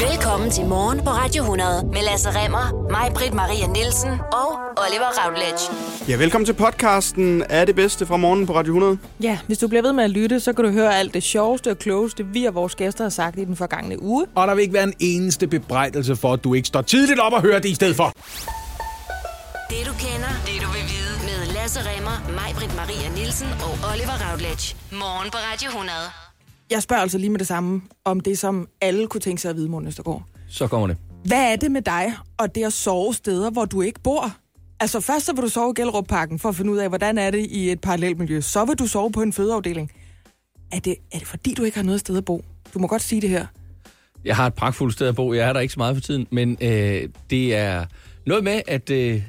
Velkommen til Morgen på Radio 100 med Lasse Remmer, mig, Britt Maria Nielsen og Oliver Routledge. Ja, velkommen til podcasten Er det bedste fra morgen på Radio 100. Ja, hvis du bliver ved med at lytte, så kan du høre alt det sjoveste og klogeste, vi og vores gæster har sagt i den forgangne uge. Og der vil ikke være en eneste bebrejdelse for, at du ikke står tidligt op og hører det i stedet for. Det du kender, det du vil vide med Lasse Remmer, mig, Britt Maria Nielsen og Oliver Routledge. Morgen på Radio 100. Jeg spørger altså lige med det samme, om det som alle kunne tænke sig at vide, Morten Østergaard. Så kommer det. Hvad er det med dig og det at sove steder, hvor du ikke bor? Altså først så vil du sove i Gellerup-parken for at finde ud af, hvordan er det i et parallelt miljø. Så vil du sove på en fødeafdeling. Er det, er det fordi, du ikke har noget sted at bo? Du må godt sige det her. Jeg har et pragtfuldt sted at bo. Jeg er der ikke så meget for tiden, men øh, det er noget med at øh,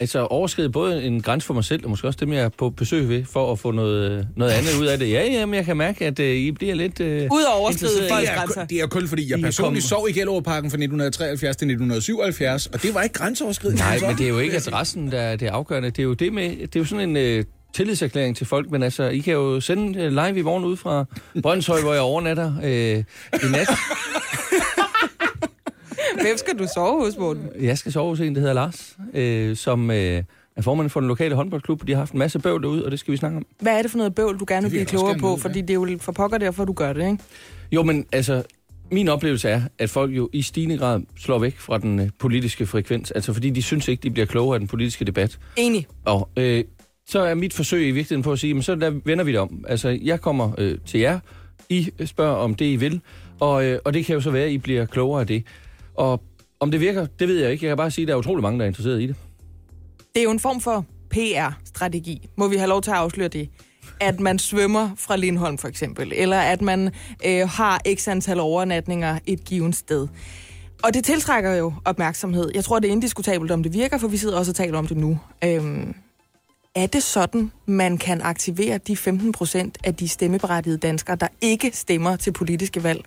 altså overskride både en grænse for mig selv, og måske også dem, jeg er på besøg ved, for at få noget, noget andet ud af det. Ja, ja, men jeg kan mærke, at øh, I bliver lidt... Øh, Ud over overskride folks Det er, grænser. kun- det er kun fordi, jeg I er personligt sov i Gellerup-parken fra 1973 til 1977, og det var ikke grænseoverskridende. Nej, men det er jo ikke adressen, der er det afgørende. Det er jo det med... Det er jo sådan en... Øh, tillidserklæring til folk, men altså, I kan jo sende live i morgen ud fra Brøndshøj, hvor jeg overnatter øh, i nat. Hvem skal du sove hos, Morten? Jeg skal sove hos en, der hedder Lars, øh, som øh, er formand for den lokale håndboldklub. De har haft en masse bøvl derude, og det skal vi snakke om. Hvad er det for noget bøvl, du gerne vil blive klogere på? vide, Fordi det er jo for pokker derfor, du gør det, ikke? Jo, men altså, min oplevelse er, at folk jo i stigende grad slår væk fra den øh, politiske frekvens. Altså, fordi de synes ikke, de bliver klogere af den politiske debat. Enig. Og øh, så er mit forsøg i virkeligheden på at sige, men så der vender vi det om. Altså, jeg kommer øh, til jer, I spørger om det, I vil, og, øh, og det kan jo så være, at I bliver klogere af det. Og om det virker, det ved jeg ikke. Jeg kan bare sige, at der er utrolig mange, der er interesseret i det. Det er jo en form for PR-strategi. Må vi have lov til at afsløre det? At man svømmer fra Lindholm for eksempel, eller at man øh, har x antal overnatninger et givet sted. Og det tiltrækker jo opmærksomhed. Jeg tror, det er indiskutabelt, om det virker, for vi sidder også og taler om det nu. Øhm, er det sådan, man kan aktivere de 15 procent af de stemmeberettigede danskere, der ikke stemmer til politiske valg?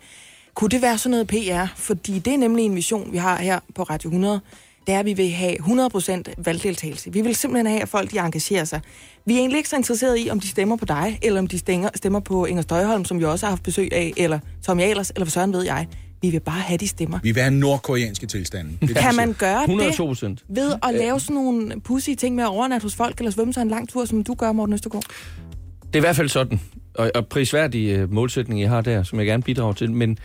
Kunne det være sådan noget PR? Fordi det er nemlig en mission, vi har her på Radio 100. Det er, at vi vil have 100 procent valgdeltagelse. Vi vil simpelthen have, at folk de engagerer sig. Vi er egentlig ikke så interesserede i, om de stemmer på dig, eller om de stemmer, stemmer på Inger Støjholm, som vi også har haft besøg af, eller Tom Ahlers, eller for søren ved jeg. Vi vil bare have de stemmer. Vi vil have nordkoreanske tilstande. Det Kan man gøre 102 det ved at lave sådan nogle pussy ting med at overnatte hos folk, eller svømme sig en lang tur, som du gør, Morten Østergaard? Det er i hvert fald sådan, og, og prisværdig øh, målsætning, jeg har der, som jeg gerne bidrager til. Men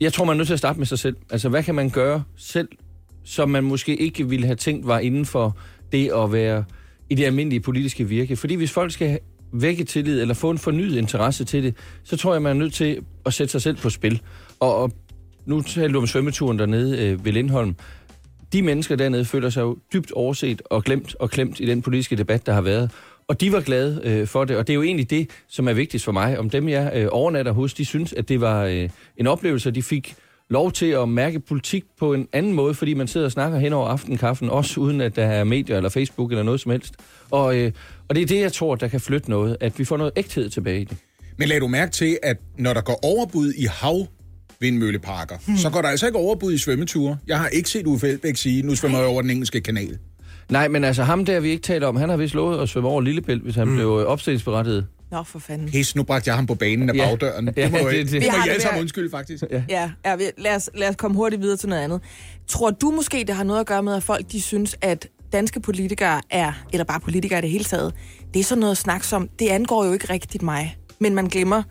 jeg tror, man er nødt til at starte med sig selv. Altså, hvad kan man gøre selv, som man måske ikke ville have tænkt var inden for det at være i det almindelige politiske virke? Fordi hvis folk skal vække tillid eller få en fornyet interesse til det, så tror jeg, man er nødt til at sætte sig selv på spil. Og, og nu taler du om svømmeturen dernede øh, ved Lindholm. De mennesker dernede føler sig jo dybt overset og glemt og klemt i den politiske debat, der har været. Og de var glade øh, for det, og det er jo egentlig det, som er vigtigst for mig. Om dem, jeg øh, overnatter hos, de synes, at det var øh, en oplevelse, og de fik lov til at mærke politik på en anden måde, fordi man sidder og snakker hen over aftenkaffen, også uden at der er medier eller Facebook eller noget som helst. Og, øh, og det er det, jeg tror, der kan flytte noget, at vi får noget ægthed tilbage i det. Men lad du mærke til, at når der går overbud i hav vindmølleparker, hmm. så går der altså ikke overbud i svømmeture. Jeg har ikke set Uffe Elbæk sige, nu svømmer jeg over den engelske kanal. Nej, men altså ham der, vi ikke taler om, han har vist lovet at svømme over Lillebælt, hvis han mm. blev øh, opstillingsberettiget. Nå, for fanden. Pis, nu bragte jeg ham på banen af Ja. bagdøren. Ja, det må, det- det, det- det, Vi må har I alle sammen undskylde, faktisk. Ja. Ja, ja vi- lad, os, lad os komme hurtigt videre til noget andet. Tror du måske, det har noget at gøre med, at folk de synes, at danske politikere er, eller bare politikere i det hele taget, det er sådan noget snak som, det angår jo ikke rigtigt mig. Men man glemmer,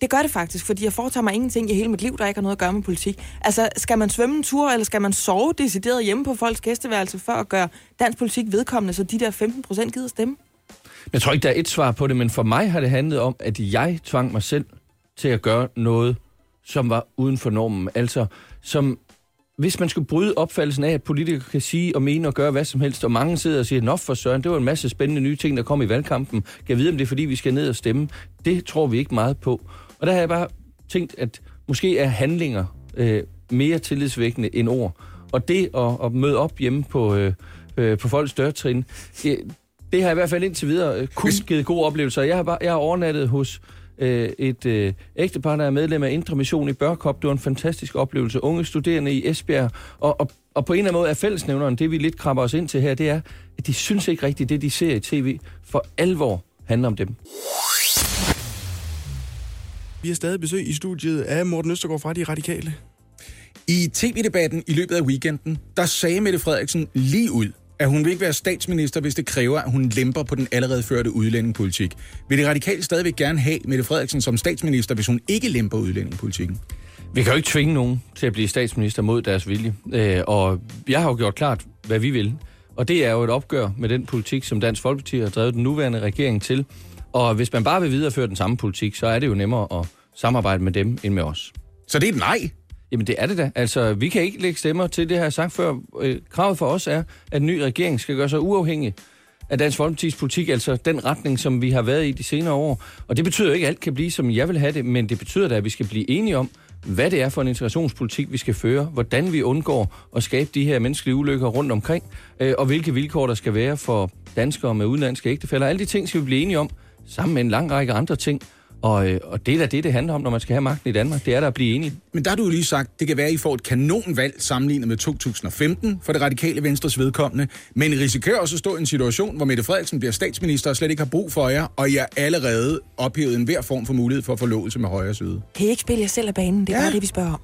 det gør det faktisk, fordi jeg foretager mig ingenting i hele mit liv, der ikke har noget at gøre med politik. Altså, skal man svømme en tur, eller skal man sove decideret hjemme på folks gæsteværelse for at gøre dansk politik vedkommende, så de der 15 procent gider stemme? Jeg tror ikke, der er et svar på det, men for mig har det handlet om, at jeg tvang mig selv til at gøre noget, som var uden for normen. Altså, som hvis man skulle bryde opfattelsen af, at politikere kan sige og mene og gøre hvad som helst, og mange sidder og siger, nå for søren, det var en masse spændende nye ting, der kom i valgkampen. Kan jeg vide, om det er, fordi vi skal ned og stemme? Det tror vi ikke meget på. Og der har jeg bare tænkt, at måske er handlinger øh, mere tillidsvækkende end ord. Og det at, at møde op hjemme på, øh, øh, på folks dørtrin, det, det har i hvert fald indtil videre øh, kun givet gode oplevelser. Jeg har, bare, jeg har overnattet hos øh, et øh, ægtepar, der er medlem af Indre Mission i Børkop. Det var en fantastisk oplevelse. Unge studerende i Esbjerg. Og, og, og på en eller anden måde er fællesnævneren, det vi lidt krabber os ind til her, det er, at de synes ikke rigtigt, det de ser i tv, for alvor handler om dem. Vi har stadig besøg i studiet af Morten Østergaard fra De Radikale. I tv-debatten i løbet af weekenden, der sagde Mette Frederiksen lige ud, at hun vil ikke være statsminister, hvis det kræver, at hun lemper på den allerede førte udlændingepolitik. Vil det radikale stadigvæk gerne have Mette Frederiksen som statsminister, hvis hun ikke lemper udlændingepolitikken? Vi kan jo ikke tvinge nogen til at blive statsminister mod deres vilje. Øh, og jeg har jo gjort klart, hvad vi vil. Og det er jo et opgør med den politik, som Dansk Folkeparti har drevet den nuværende regering til. Og hvis man bare vil videreføre den samme politik, så er det jo nemmere at samarbejde med dem end med os. Så det er et nej. Jamen det er det da. Altså, vi kan ikke lægge stemmer til det, her sagt før. Øh, kravet for os er, at en ny regering skal gøre sig uafhængig af Dansk Folkeparti's politik, altså den retning, som vi har været i de senere år. Og det betyder ikke, at alt kan blive, som jeg vil have det, men det betyder da, at vi skal blive enige om, hvad det er for en integrationspolitik, vi skal føre, hvordan vi undgår at skabe de her menneskelige ulykker rundt omkring, øh, og hvilke vilkår der skal være for danskere med udenlandske ægtefælder. Alle de ting skal vi blive enige om, sammen med en lang række andre ting. Og, øh, og det er da det, det handler om, når man skal have magten i Danmark. Det er der at blive enige. Men der har du jo lige sagt, det kan være, at I får et kanonvalg sammenlignet med 2015 for det radikale venstres vedkommende. Men I risikerer også at stå i en situation, hvor Mette Frederiksen bliver statsminister og slet ikke har brug for jer, og I er allerede ophævet en hver form for mulighed for forlovelse med højre side. Kan I ikke spille jer selv af banen? Det er Ja. bare det, vi spørger om.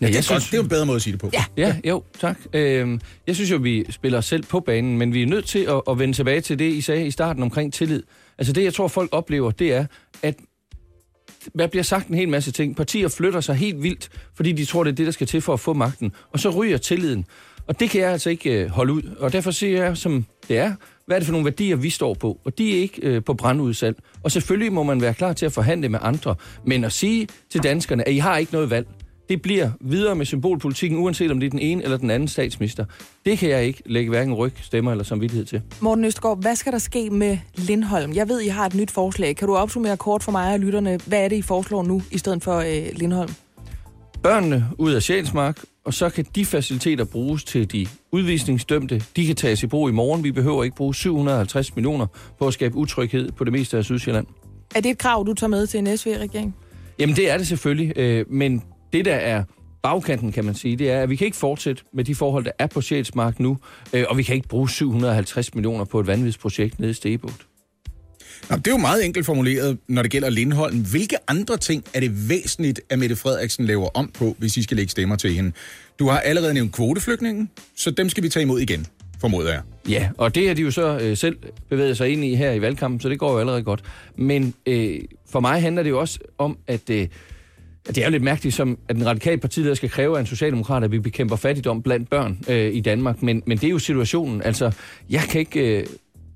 Ja, det, er godt, det er jo en bedre måde at sige det på. Ja. Ja, jo, tak. Øhm, jeg synes jo, vi spiller os selv på banen, men vi er nødt til at, at vende tilbage til det, I sagde i starten omkring tillid. Altså det, jeg tror, folk oplever, det er, at der bliver sagt en hel masse ting. Partier flytter sig helt vildt, fordi de tror, det er det, der skal til for at få magten. Og så ryger tilliden. Og det kan jeg altså ikke øh, holde ud. Og derfor siger jeg, som det er, hvad er det for nogle værdier, vi står på? Og de er ikke øh, på brandudsalg. Og selvfølgelig må man være klar til at forhandle med andre. Men at sige til danskerne, at I har ikke noget valg, det bliver videre med symbolpolitikken, uanset om det er den ene eller den anden statsminister. Det kan jeg ikke lægge hverken ryg, stemmer eller samvittighed til. Morten Østergaard, hvad skal der ske med Lindholm? Jeg ved, I har et nyt forslag. Kan du opsummere kort for mig og lytterne, hvad er det, I foreslår nu, i stedet for øh, Lindholm? Børnene ud af Sjælsmark, og så kan de faciliteter bruges til de udvisningsdømte. De kan tages i brug i morgen. Vi behøver ikke bruge 750 millioner på at skabe utryghed på det meste af Sydsjælland. Er det et krav, du tager med til en SV-regering? Jamen det er det selvfølgelig, øh, men det der er bagkanten, kan man sige, det er, at vi kan ikke fortsætte med de forhold, der er på Sjælsmark nu, øh, og vi kan ikke bruge 750 millioner på et vanvidsprojekt nede i Stegebugt. Nå, det er jo meget enkelt formuleret, når det gælder Lindholm. Hvilke andre ting er det væsentligt, at Mette Frederiksen laver om på, hvis I skal lægge stemmer til hende? Du har allerede nævnt kvoteflygtningen, så dem skal vi tage imod igen, formoder jeg. Ja, og det har de jo så øh, selv bevæget sig ind i her i valgkampen, så det går jo allerede godt. Men øh, for mig handler det jo også om, at øh, at det er jo lidt mærkeligt, som at den radikale partileder skal kræve af en socialdemokrat, at vi bekæmper fattigdom blandt børn øh, i Danmark. Men, men det er jo situationen. Altså, jeg kan ikke øh,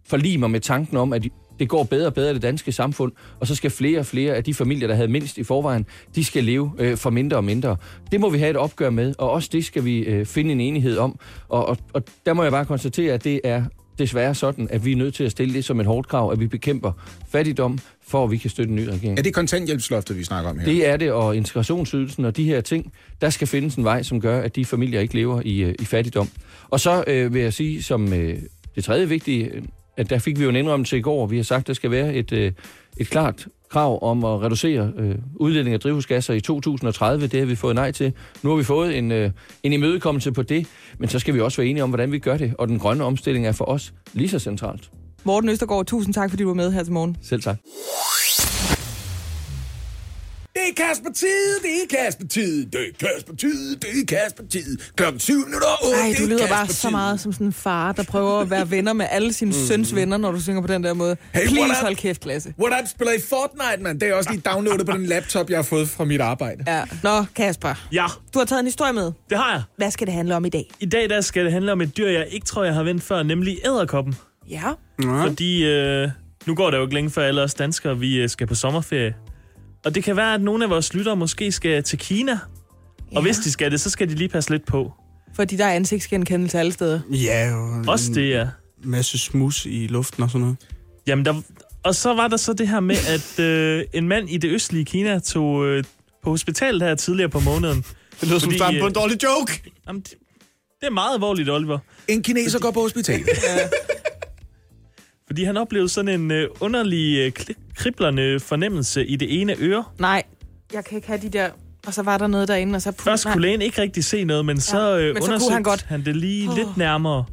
forlige mig med tanken om, at det går bedre og bedre i det danske samfund, og så skal flere og flere af de familier, der havde mindst i forvejen, de skal leve øh, for mindre og mindre. Det må vi have et opgør med, og også det skal vi øh, finde en enighed om. Og, og, og der må jeg bare konstatere, at det er desværre sådan, at vi er nødt til at stille det som et hårdt krav, at vi bekæmper fattigdom, for at vi kan støtte en ny regering. Er det kontanthjælpsloftet, vi snakker om her? Det er det, og integrationsydelsen og de her ting, der skal findes en vej, som gør, at de familier ikke lever i, øh, i fattigdom. Og så øh, vil jeg sige, som øh, det tredje vigtige, øh, at der fik vi jo en indrømmelse i går. Vi har sagt, at der skal være et, øh, et klart krav om at reducere øh, udledning af drivhusgasser i 2030. Det har vi fået nej til. Nu har vi fået en, øh, en imødekommelse på det, men så skal vi også være enige om, hvordan vi gør det. Og den grønne omstilling er for os lige så centralt. Morten Østergaard, tusind tak, fordi du var med her til morgen. Selv tak. Det er Kasper Tid, det er Kasper Tid, det er Kasper Tid, det er Kasper Tid. Klokken 7 minutter over, Ej, det du er lyder bare så meget som sådan en far, der prøver at være venner med alle sine søns venner, når du synger på den der måde. Hey, Please hold kæft, Lasse. What up, spiller i Fortnite, mand? Det er også lige downloadet på den laptop, jeg har fået fra mit arbejde. Ja. Nå, Kasper, Ja, du har taget en historie med. det har jeg. Hvad skal det handle om i dag? I dag der skal det handle om et dyr, jeg ikke tror, jeg har vendt før, nemlig æderkoppen. Ja. Ja. Fordi øh, nu går det jo ikke længe før alle os danskere, vi øh, skal på sommerferie. Og det kan være, at nogle af vores lyttere måske skal til Kina. Og hvis de skal det, så skal de lige passe lidt på. Fordi der er ansigtsgenkendelse alle steder. Ja, og Også det, ja. en masse smus i luften og sådan noget. Jamen, der, og så var der så det her med, at øh, en mand i det østlige Kina tog øh, på hospitalet her tidligere på måneden. Det lyder som Fordi, starten på øh, en dårlig joke. Jamen, det, det er meget alvorligt, Oliver. En kineser går på hospitalet. Fordi han oplevede sådan en øh, underlig øh, kriblende fornemmelse i det ene øre. Nej, jeg kan ikke have de der... Og så var der noget derinde, og så... Først kunne lægen ikke rigtig se noget, men så, Ja, øh, men så kunne undersøgte han godt. han det lige Åh. lidt nærmere.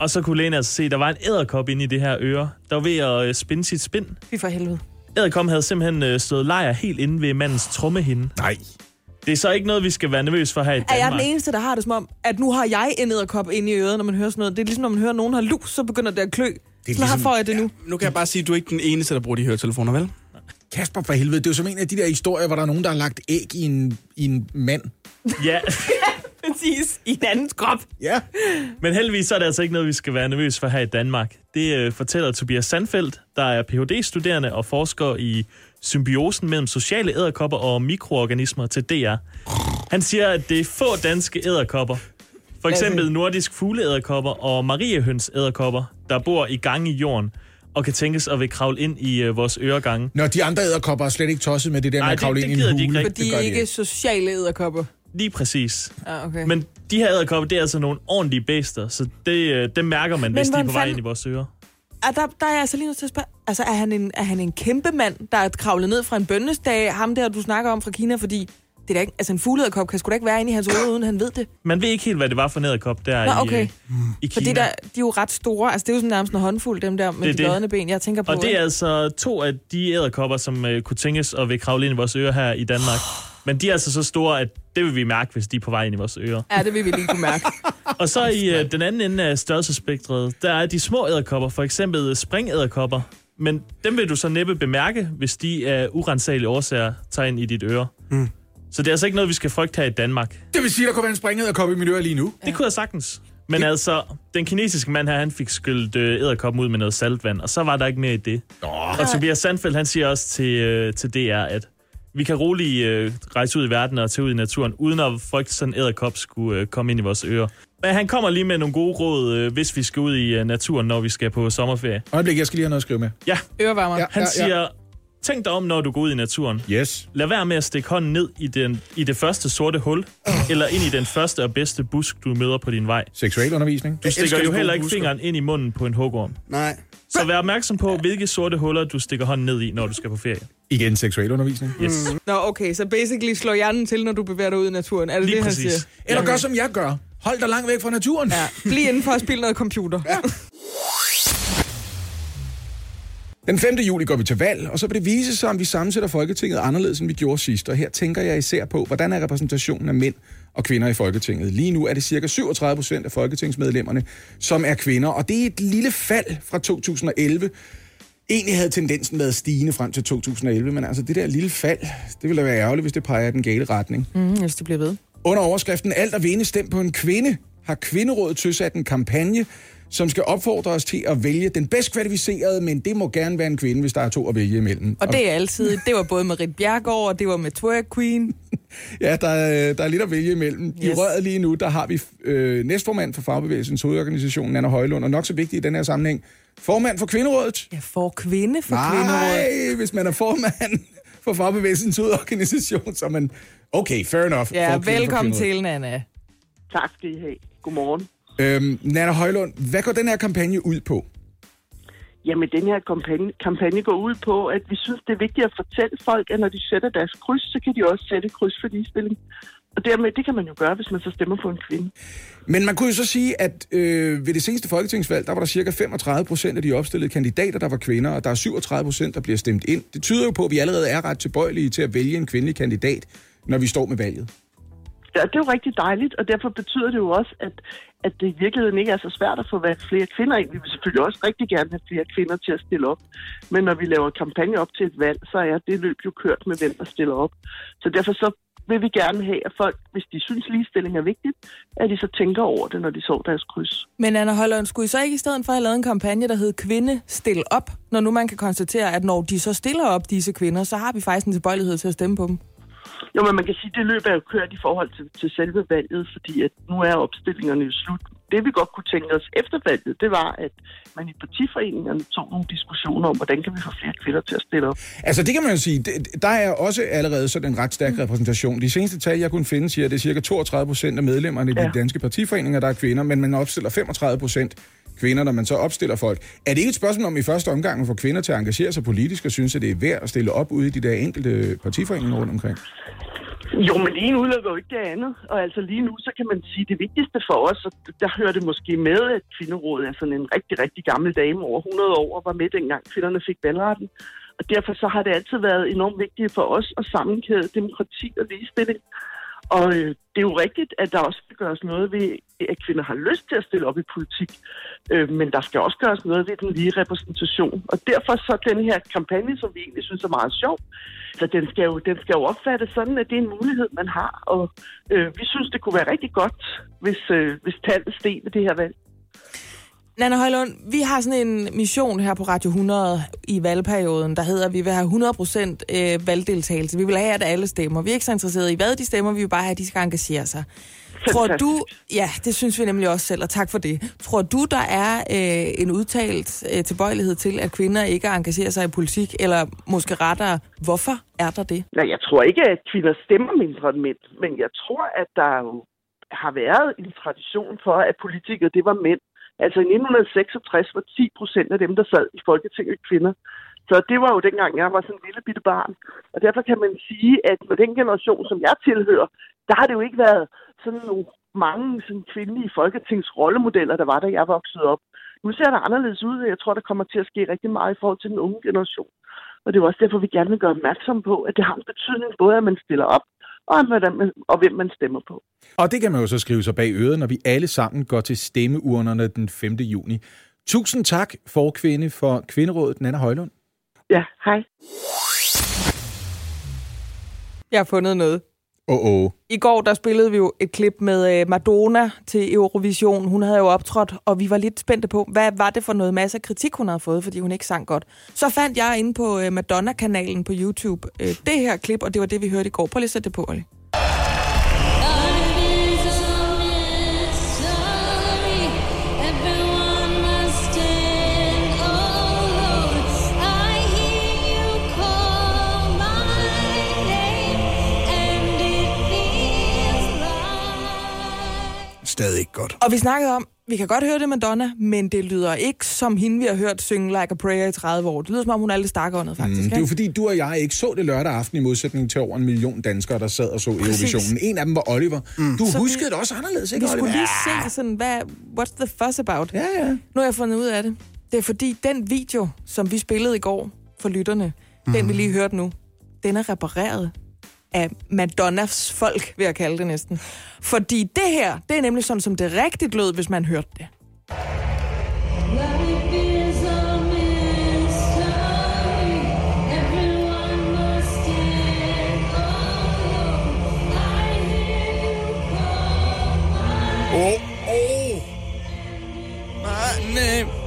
Og så kunne lægen altså se, at der var en æderkop inde i det her øre, der var ved at øh, spinde sit spind. Fy for helvede. Æderkoppen havde simpelthen øh, stået lejr helt inde ved mandens trommehinde. Nej. Det er så ikke noget, vi skal være nervøs for her i Er jeg Danmark. den eneste, der har det som om, at nu har jeg en æderkop inde i øret, når man hører sådan noget? Det er ligesom, når man hører, at nogen har lus, så begynder det at klø. Det er ligesom- får jeg det nu. Nu kan jeg bare sige, at du er ikke den eneste, der bruger de høretelefoner, vel? Kasper for helvede, det er jo som en af de der historier, hvor der er nogen, der har lagt æg i en, i en mand. Ja, Præcis. I en andens krop. Ja. men heldigvis så er det altså ikke noget, vi skal være nervøs for her i Danmark. Det øh, fortæller Tobias Sandfeldt, der er Ph.D.-studerende og forsker i symbiosen mellem sociale æderkopper og mikroorganismer til DR. Han siger, at det er få danske æderkopper, for eksempel nordisk fugleæderkopper og mariehøns æderkopper, der bor i gange i jorden og kan tænkes at vil kravle ind i øh, vores øregange. Når de andre æderkopper er slet ikke tosset med det der Nej, med at det- kravle det ind i en gider de hule. ikke Det gør er de ikke sociale æderkopper. Lige præcis. Ja, okay. Men de her æderkopper, det er altså nogle ordentlige bæster, så det, øh, det mærker man, Men hvis de er hvordan på vej fanden- ind i vores ører. Er der, der er jeg altså lige nødt til at spørge, altså er han en, er han en kæmpe mand, der er kravlet ned fra en bønnesdag, ham der, du snakker om fra Kina, fordi det er da ikke, altså en fugleæderkop kan sgu da ikke være inde i hans hoved, uden han ved det. Man ved ikke helt, hvad det var for en æderkop der Nå, i, okay. øh, i For Kina. det der, de er jo ret store, altså det er jo sådan nærmest en håndfuld, dem der med Det de lodne ben, jeg tænker på. Og det er altså to af de æderkopper, som øh, kunne tænkes at vil kravle ind i vores ører her i Danmark. Men de er altså så store, at det vil vi mærke, hvis de er på vej ind i vores ører. Ja, det vil vi lige kunne mærke. Og så i øh, den anden ende af størrelsespektret, der er de små æderkopper, for eksempel springæderkopper. Men dem vil du så næppe bemærke, hvis de af urensagelige årsager tager ind i dit øre. Mm. Så det er altså ikke noget, vi skal frygte her i Danmark. Det vil sige, der kunne være en springæderkop i mit øre lige nu. Det kunne jeg sagtens. Men altså, den kinesiske mand her, han fik skyldt øh, æderkoppen ud med noget saltvand, og så var der ikke mere i det. Og Tobias Sandfeldt, han siger også til, øh, til DR, at vi kan roligt øh, rejse ud i verden og tage ud i naturen, uden at frygte sådan æderkop skulle øh, komme ind i vores ører. Men han kommer lige med nogle gode råd, øh, hvis vi skal ud i øh, naturen, når vi skal på sommerferie. Øjeblik, jeg skal lige have noget at skrive med. Ja, Ørevarmer. Ja. Ja. han siger, tænk dig om, når du går ud i naturen. Yes. Lad være med at stikke hånden ned i, den, i det første sorte hul, eller ind i den første og bedste busk, du møder på din vej. Seksualundervisning. Du stikker jo heller ikke busker. fingeren ind i munden på en hugorm. Nej. Så vær opmærksom på, hvilke sorte huller du stikker hånden ned i, når du skal på ferie. Igen seksualundervisning. Yes. Nå, okay, så basically slår hjernen til, når du bevæger dig ud i naturen. Er det Lige det, han præcis. siger? Eller gør, som jeg gør. Hold dig langt væk fra naturen. Ja, bliv indenfor og spil noget computer. Ja. Den 5. juli går vi til valg, og så vil det vise sig, om vi sammensætter Folketinget anderledes, end vi gjorde sidst. Og her tænker jeg især på, hvordan er repræsentationen af mænd og kvinder i Folketinget. Lige nu er det cirka 37 procent af folketingsmedlemmerne, som er kvinder, og det er et lille fald fra 2011. Egentlig havde tendensen været stigende frem til 2011, men altså det der lille fald, det ville da være ærgerligt, hvis det peger i den gale retning. Mm, hvis det bliver ved. Under overskriften Alt at vinde stem på en kvinde, har Kvinderådet tilsat en kampagne, som skal opfordre os til at vælge den bedst kvalificerede, men det må gerne være en kvinde, hvis der er to at vælge imellem. Og det er altid. Det var både med Rit Bjergård, og det var med Twerk Queen. Ja, der er, der er lidt at vælge imellem. I Yes. røret lige nu, der har vi øh, næstformand for Fagbevægelsens hovedorganisation, Nana Højlund, og nok så vigtigt i den her sammenhæng, formand for Kvinderådet. Ja, for kvinde for kvinderåd. Nej, hvis man er formand for Fagbevægelsens hovedorganisation, så er man... Okay, fair enough. Ja, For kvinde for velkommen Kvinderådet. til, Nana. Tak skal I have. Godmorgen. Øhm, Nana Højlund, hvad går den her kampagne ud på? Jamen, den her kampagne, kampagne går ud på, at vi synes, det er vigtigt at fortælle folk, at når de sætter deres kryds, så kan de også sætte kryds for ligestilling. Og dermed, det kan man jo gøre, hvis man så stemmer på en kvinde. Men man kunne jo så sige, at øh, ved det seneste folketingsvalg, der var der cirka 35 procent af de opstillede kandidater, der var kvinder, og der er 37 procent, der bliver stemt ind. Det tyder jo på, at vi allerede er ret tilbøjelige til at vælge en kvindelig kandidat, når vi står med valget. Ja, det er jo rigtig dejligt, og derfor betyder det jo også, at, at det i virkeligheden ikke er så svært at få valgt flere kvinder ind. Vi vil selvfølgelig også rigtig gerne have flere kvinder til at stille op. Men når vi laver kampagne op til et valg, så er det løb jo kørt med, hvem der stiller op. Så derfor så vil vi gerne have, at folk, hvis de synes ligestilling er vigtigt, at de så tænker over det, når de så deres kryds. Men Anna Holland, skulle I så ikke i stedet for have lavet en kampagne, der hed Kvinde Stil Op, når nu man kan konstatere, at når de så stiller op, disse kvinder, så har vi faktisk en tilbøjelighed til at stemme på dem? Jo, men man kan sige, at det løb er jo kørt i forhold til, til selve valget, fordi at nu er opstillingerne jo slut. Det vi godt kunne tænke os efter valget, det var, at man i partiforeningerne tog nogle diskussioner om, hvordan kan vi få flere kvinder til at stille op. Altså det kan man jo sige, det, der er også allerede sådan en ret stærk repræsentation. De seneste tal, jeg kunne finde, siger, at det er cirka 32 procent af medlemmerne i de Ja. danske partiforeninger, der er kvinder, men man opstiller 35 procent kvinder, når man så opstiller folk. Er det ikke et spørgsmål om i første omgang at få kvinder til at engagere sig politisk og synes, at det er værd at stille op ude i de der enkelte partiforeninger rundt omkring? Jo, men det ene udelukker jo ikke det andet. Og altså lige nu, så kan man sige, at det vigtigste for os, og der hører det måske med, at kvinderådet er sådan en rigtig, rigtig gammel dame over 100 år, og var med dengang kvinderne fik valgretten. Og derfor så har det altid været enormt vigtigt for os at sammenkæde demokrati og ligestilling. Og øh, det er jo rigtigt, at der også skal gøres noget ved, at kvinder har lyst til at stille op i politik. Øh, men der skal også gøres noget ved den lige repræsentation. Og derfor så den her kampagne, som vi egentlig synes er meget sjov, så den skal jo, den skal jo opfattes sådan, at det er en mulighed, man har. Og øh, vi synes, det kunne være rigtig godt, hvis, øh, hvis tallet steg ved det her valg. Nana Højlund, vi har sådan en mission her på Radio 100 i valgperioden, der hedder, at vi vil have 100% øh, valgdeltagelse. Vi vil have, at alle stemmer. Vi er ikke så interesserede i, hvad de stemmer. Vi vil bare have, at de skal engagere sig. Tror du, ja, det synes vi nemlig også selv, og tak for det. Tror du, der er øh, en udtalt øh, tilbøjelighed til, at kvinder ikke engagerer sig i politik, eller måske rettere, hvorfor er der det? Nej, jeg tror ikke, at kvinder stemmer mindre end mænd, men jeg tror, at der jo har været en tradition for, at politikere, det var mænd. Altså i 1966 var 10 procent af dem, der sad i Folketinget kvinder. Så det var jo dengang, jeg var sådan en lille bitte barn. Og derfor kan man sige, at med den generation, som jeg tilhører, der har det jo ikke været sådan nogle mange sådan kvindelige folketingsrollemodeller, der var, da jeg voksede op. Nu ser det anderledes ud, og jeg tror, der kommer til at ske rigtig meget i forhold til den unge generation. Og det er også derfor, vi gerne vil gøre opmærksom på, at det har en betydning både, at man stiller op, og, man, og hvem man stemmer på. Og det kan man jo så skrive sig bag øret, når vi alle sammen går til stemmeurnerne den 5. juni. Tusind tak, for kvinde for Kvinderådet, Nana Højlund. Ja, hej. Jeg har fundet noget. Oh, oh. I går der spillede vi jo et klip med øh, Madonna til Eurovision. Hun havde jo optrådt, og vi var lidt spændte på, hvad var det for noget masse kritik, hun havde fået, fordi hun ikke sang godt. Så fandt jeg inde på øh, Madonna-kanalen på YouTube øh, det her klip, og det var det, vi hørte i går. Prøv lige at sætte det på, Olli. Stadig ikke godt. Og vi snakkede om, vi kan godt høre det Madonna, men det lyder ikke som hende, vi har hørt synge Like a Prayer i 30 år. Det lyder som om, hun er lidt stakåndet, faktisk. Mm, det er jo fordi, du og jeg ikke så det lørdag aften i modsætning til over en million danskere, der sad og så Præcis. Eurovisionen. En af dem var Oliver. Mm. Du Så huskede vi- det også anderledes, Vi ikke skulle Oliver? lige se sådan, hvad, what's the fuss about? Ja, ja. Nu har jeg fundet ud af det. Det er fordi, den video, som vi spillede i går for lytterne, mm. den vi lige hørte nu, den er repareret af Madonnas folk, vil jeg kalde det næsten. Fordi det her, det er nemlig sådan, som det rigtigt lød, hvis man hørte det. Oh. Oh. My name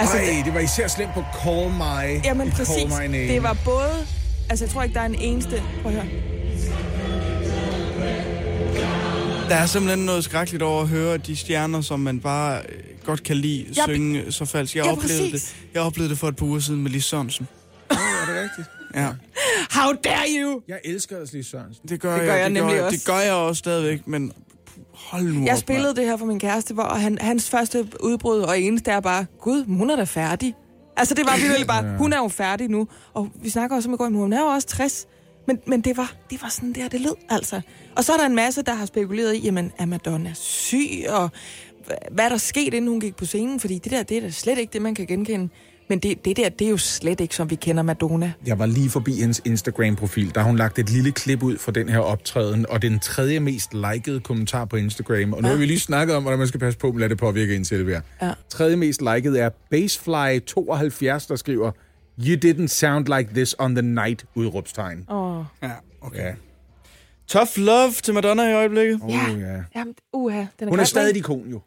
Altså, Ej, det var især slemt på Call My. Jamen Call præcis. My Name. Det var både... Altså, jeg tror ikke, der er en eneste... Prøv at høre. Der er simpelthen noget skrækkeligt over at høre de stjerner, som man bare øh, godt kan lide, Ja, synge så falsk. Jeg, ja, oplevede præcis. det. jeg oplevede det for et par uger siden med Lis Sørensen. Åh, er det rigtigt? Ja, How dare you! Jeg elsker Leslie Sørensen. det gør, Det jeg, gør jeg det nemlig gør, også. Det gør jeg også stadigvæk, men hold nu Jeg op, spillede det her for min kæreste, hvor han, hans første udbrud og eneste er bare, gud, hun er da færdig. Altså, det var virkelig bare, hun er jo færdig nu. Og vi snakker også om i går, hun er jo også 60. Men, men det, var, det var sådan der, det lød, altså. Og så er der en masse, der har spekuleret i, jamen, er Madonna syg, og hva- hvad er der sket, inden hun gik på scenen? Fordi det der, det er da slet ikke det, man kan genkende. Men det, det der, det er jo slet ikke, som vi kender Madonna. Jeg var lige forbi hendes Instagram-profil, der har hun lagt et lille klip ud fra den her optræden, og den tredje mest likede kommentar på Instagram. Og nu har vi lige snakket om, hvordan man skal passe på, at lade det påvirke en selv her. Ja. Tredje mest likede er Basefly72, der skriver, You didn't sound like this on the night, udråbstegn. Åh, Ja, okay. Ja. Tough love til Madonna i øjeblikket. Oh, Ja. ja. jamen, uha, den er Hun er stadig et ikon, jo.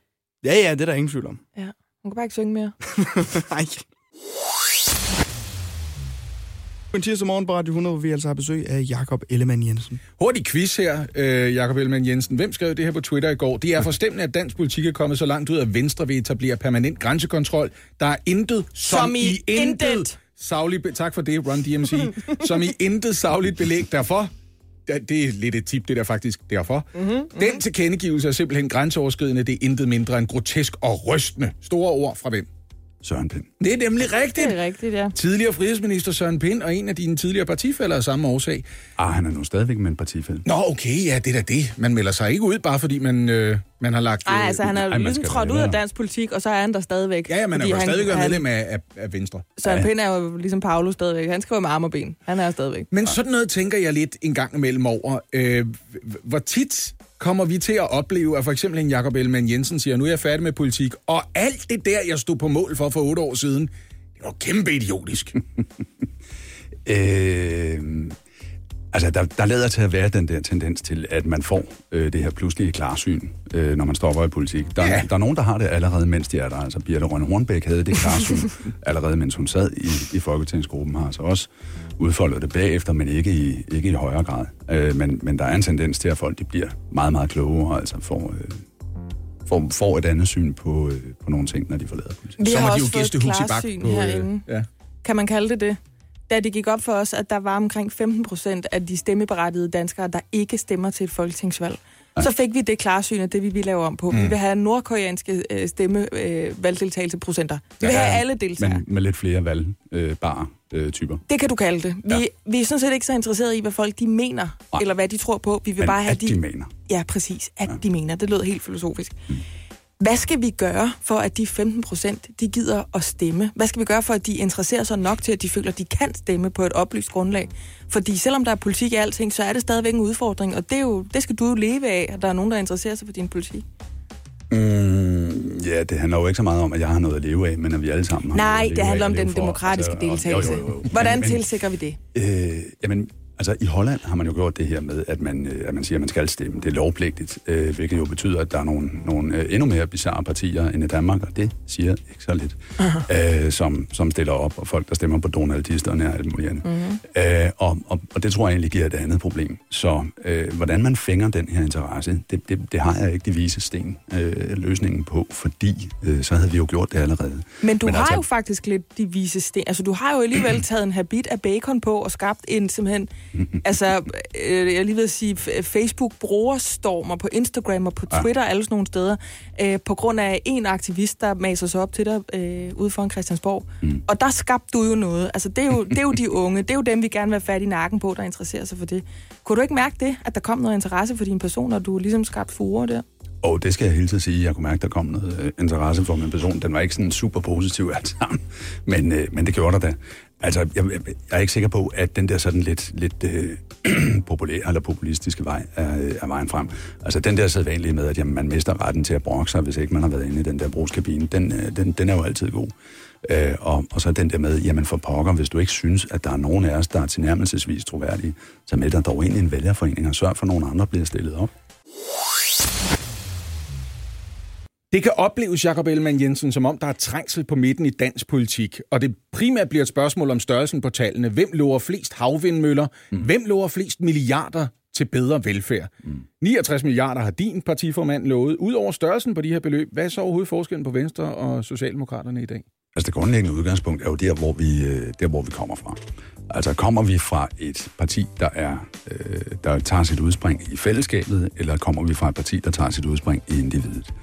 Ja, ja, det er der ingen tvivl om. Ja, hun kan bare ikke synge mere. Nej. En tirsdag morgen på Radio 100, hvor vi altså har besøg af Jakob Ellemann Jensen. Hurtig quiz her, øh, Jakob Ellemann Jensen. Hvem skrev det her på Twitter i går? Det er forstemmende, at dansk politik er kommet så langt ud, at Venstre vil etablere permanent grænsekontrol. Der er intet, som, Som i intet. Sagligt, be- tak for det, Run DMC. som i intet sagligt belæg derfor. Ja, Det er lidt et tip, det der faktisk derfor. Mm-hmm, Den tilkendegivelse er simpelthen grænseoverskridende. Det er intet mindre end grotesk og rystende. Store ord fra hvem? Søren Pind. Det er nemlig rigtigt. Det er rigtigt, ja. Tidligere frihedsminister Søren Pind og en af dine tidligere partifælder af samme årsag. Ah, han er nu stadigvæk med en partifælde. Nå, okay, ja, det er da det. Man melder sig ikke ud, bare fordi man, øh, man har lagt... Nej, øh, altså han er ligesom trådt ud af dansk politik, og så er han der stadigvæk. Ja, ja, man er jo stadigvæk han- medlem af, af, af Venstre. Søren Pind er jo ligesom Paolo stadigvæk. Han skriver med arm og ben. Han er stadigvæk. Men sådan noget tænker jeg lidt en gang imellem over. Øh, hvor tit kommer vi til at opleve, at for eksempel en Jakob Ellemann Jensen siger, nu er jeg færdig med politik, og alt det der, jeg stod på mål for for otte år siden, det var kæmpe idiotisk. Øh, altså, der, der lader til at være den der tendens til, at man får øh, det her pludselige klarsyn, øh, når man stopper i politik. Der, Ja. der er nogen, der har det allerede, mens de er der. Altså, Birte Rønne Hornbæk havde det klarsyn allerede, mens hun sad i, i Folketingsgruppen, har altså også udfoldet det bagefter, men ikke i, ikke i højere grad. Øh, men, men der er en tendens til, at folk de bliver meget, meget klogere, og altså får, øh, får, får et andet syn på, øh, på nogle ting, når de forlader politik. Vi Så har de også jo fået klarsyn på... øh, herinde. ja. Kan man kalde det det? Da det gik op for os, at der var omkring 15 procent af de stemmeberettigede danskere, der ikke stemmer til et folketingsvalg. Så fik vi det klarsyn, at det vi vil lave om på. Mm. Vi vil have nordkoreanske øh, stemme øh. Vi vil Ja, have alle deltagere. Men med lidt flere valgbare øh, typer. Det kan du kalde det. Vi, ja. vi er sådan set ikke så interesserede i, hvad folk de mener, Nej. eller hvad de tror på. Vi vil Men bare have at de mener. Ja, præcis. At ja. de mener. Det lød helt filosofisk. Mm. Hvad skal vi gøre for, at de 15 procent, de gider at stemme? Hvad skal vi gøre for, at de interesserer sig nok til, at de føler, at de kan stemme på et oplyst grundlag? Fordi selvom der er politik i alting, så er det stadigvæk en udfordring, og det, er jo, det skal du jo leve af, at der er nogen, der interesserer sig for din politik. Mm, ja, det handler jo ikke så meget om, at jeg har noget at leve af, men at vi alle sammen har noget Nej, at leve det handler om den for. demokratiske Altså, deltagelse. jo, jo, jo. Hvordan Men- tilsikrer vi det? Øh, jamen, altså i Holland har man jo gjort det her med, at man, øh, at man siger, at man skal stemme. Det er lovpligtigt, øh, hvilket jo betyder, at der er nogle, nogle øh, endnu mere bizarre partier end i Danmark, og det siger ikke så lidt, øh, som, som stiller op, og folk, der stemmer på donaldisterne og alt muligt andet. Mm-hmm. Øh, og, og, og det tror jeg egentlig giver et andet problem. Så øh, hvordan man fænger den her interesse, det, det, det har jeg ikke de vise sten øh, løsningen på, fordi øh, så havde vi jo gjort det allerede. Men du Men har altså... altså- jo faktisk lidt de vise sten. Altså, du har jo alligevel taget en habit af bacon på og skabt en simpelthen... altså, øh, jeg lige ved at sige, f- Facebook-brugerstormer på Instagram og på Ja. Twitter, alle sådan nogle steder, øh, på grund af en aktivist, der maser sig op til dig øh, ude foran Christiansborg. Mm. Og der skabte du jo noget. Altså, det er jo, det er jo de unge. Det er jo dem, vi gerne vil have fat i nakken på, der interesserer sig for det. Kunne du ikke mærke det, at der kom noget interesse for din person, og du ligesom skabte furore der? Og det skal jeg hele tiden sige. Jeg kunne mærke, der kom noget øh, interesse for min person. Den var ikke sådan super positiv alt sammen, men, øh, men det gjorde der da. Altså, jeg, jeg, er ikke sikker på, at den der sådan lidt, lidt øh, populære eller populistiske vej er, øh, er vejen frem. Altså, den der sædvanlige med, at jamen, man mister retten til at brokke sig, hvis ikke man har været inde i den der brugskabine, den, øh, den, den er jo altid god. Øh, og, og så den der med, jamen for pokker, hvis du ikke synes, at der er nogen af os, der er tilnærmelsesvis troværdige, så meld dig dog ind i en vælgerforening og sørg for, at nogen andre bliver stillet op. Det kan opleves, Jakob Ellemann Jensen, som om der er trængsel på midten i dansk politik, og det primært bliver et spørgsmål om størrelsen på tallene. Hvem lover flest havvindmøller? Mm. Hvem lover flest milliarder til bedre velfærd? Mm. 69 milliarder har din partiformand lovet. Udover størrelsen på de her beløb, hvad er så overhovedet forskellen på Venstre og Socialdemokraterne i dag? Altså det grundlæggende udgangspunkt er jo der, hvor vi, øh, der, hvor vi kommer fra. Altså kommer vi fra et parti, der, er, øh, der tager sit udspring i fællesskabet, eller kommer vi fra et parti, der tager sit udspring i individet?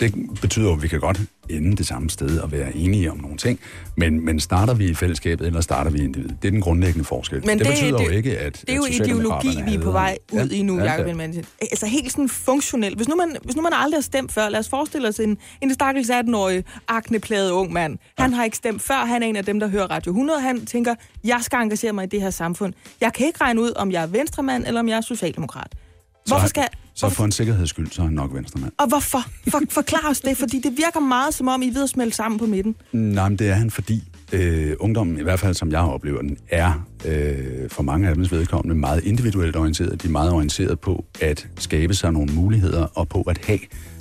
Det betyder jo, at vi kan godt ende det samme sted og være enige om nogle ting, men, men starter vi i fællesskabet, eller starter vi i individet? Det er den grundlæggende forskel. Men det, det- betyder det- jo ikke, at Det er jo at ideologi, vi er på vej ud Ja, i nu, ja, Jacob ja. Altså helt sådan funktionelt. Hvis nu, man, hvis nu man aldrig har stemt før, lad os forestille os en, en stakkels 18-årig, aknepladet ung mand. Han har ikke stemt før, han er en af dem, der hører Radio 100. Han tænker, jeg skal engagere mig i det her samfund. Jeg kan ikke regne ud, om jeg er venstremand, eller om jeg er socialdemokrat. Hvorfor skal... Så hvorfor, for en sikkerheds skyld, så er han nok venstremand. og hvorfor? For, forklar os det, fordi det virker meget som om, I er ved at smelte sammen på midten. Nej, men det er han, fordi øh, ungdommen, i hvert fald som jeg oplever den, er øh, for mange af dems vedkommende meget individuelt orienteret. De er meget orienteret på at skabe sig nogle muligheder og på at have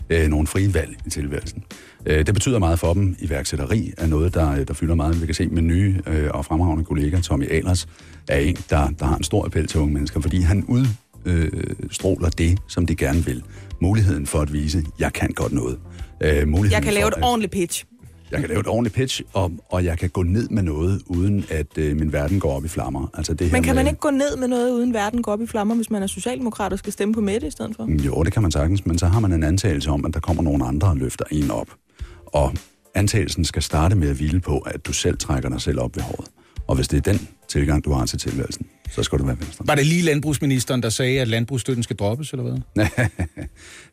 øh, nogle frie valg i tilværelsen. Øh, det betyder meget for dem. Iværksætteri er noget, der, der fylder meget. Vi kan se med nye øh, og fremragende kollega, Tommy Alers, er en, der, der har en stor appel til unge mennesker, fordi han ud øh, stråler det, som de gerne vil. Muligheden for at vise, jeg kan godt noget. Øh, Jeg kan lave et at- ordentligt pitch. jeg kan lave et ordentligt pitch, og, og jeg kan gå ned med noget, uden at øh, min verden går op i flammer. Altså det her Men kan med, man ikke gå ned med noget, uden verden går op i flammer, hvis man er socialdemokrat og skal stemme på Mette i stedet for? Jo, det kan man sagtens, men så har man en antagelse om, at der kommer nogle andre og løfter en op. Og antagelsen skal starte med at hvile på, at du selv trækker dig selv op ved håret. Og hvis det er den tilgang, du har til tilværelsen, så skal du være venstre. Var det lige landbrugsministeren, der sagde, at landbrugsstøtten skal droppes, eller hvad?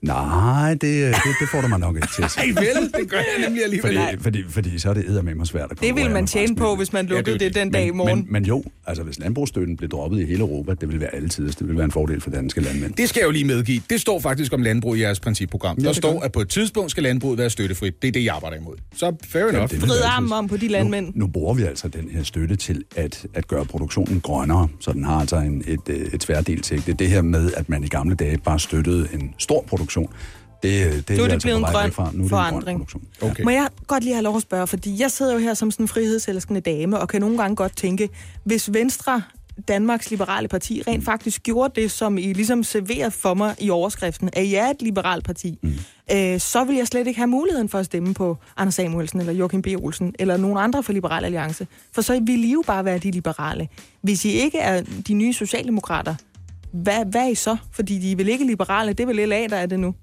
Nej, det, det, det får du mig nok ikke til at sige. Ej vel, det gør jeg nemlig alligevel. Fordi, fordi, fordi så er det eddermame svært at Det vil man tjene på, hvis man lukkede Ja, det det, den dag i morgen. Men, men jo, altså hvis landbrugsstøtten blev droppet i hele Europa, det ville være altid, det ville være en fordel for danske landmænd. Det skal jeg jo lige medgive. Det står faktisk om landbrug i jeres principprogram. Der det står, at på et tidspunkt skal landbruget være støttefrit. Det er det, jeg arbejder imod. Så fair enough. vil Vrid være armen om på de landmænd. Nu, nu bruger vi altså den her støtte til at, at gøre produktionen grønnere, så den har altså en, et, øh, et tværdelt sigte. Det her med, at man i gamle dage bare støttede en stor produktion, det, det, det Nu er det altså blevet en grøn fra. Nu er det en grøn forandring. produktion. Okay. Må jeg godt lige have lov at spørge, fordi jeg sidder jo her som sådan en frihedselskende dame, og kan nogle gange godt tænke, hvis Venstre, Danmarks Liberale Parti, rent faktisk gjorde det, som I ligesom serverede for mig i overskriften, at jeg er et liberalt parti, mm. øh, så vil jeg slet ikke have muligheden for at stemme på Anders Samuelsen, eller Joachim B. Olsen, eller nogen andre fra Liberal Alliance. For så vil I jo bare være de liberale. Hvis I ikke er de nye socialdemokrater, hvad, hvad er I så? Fordi de er vel ikke liberale, det er vel LA, der er det nu.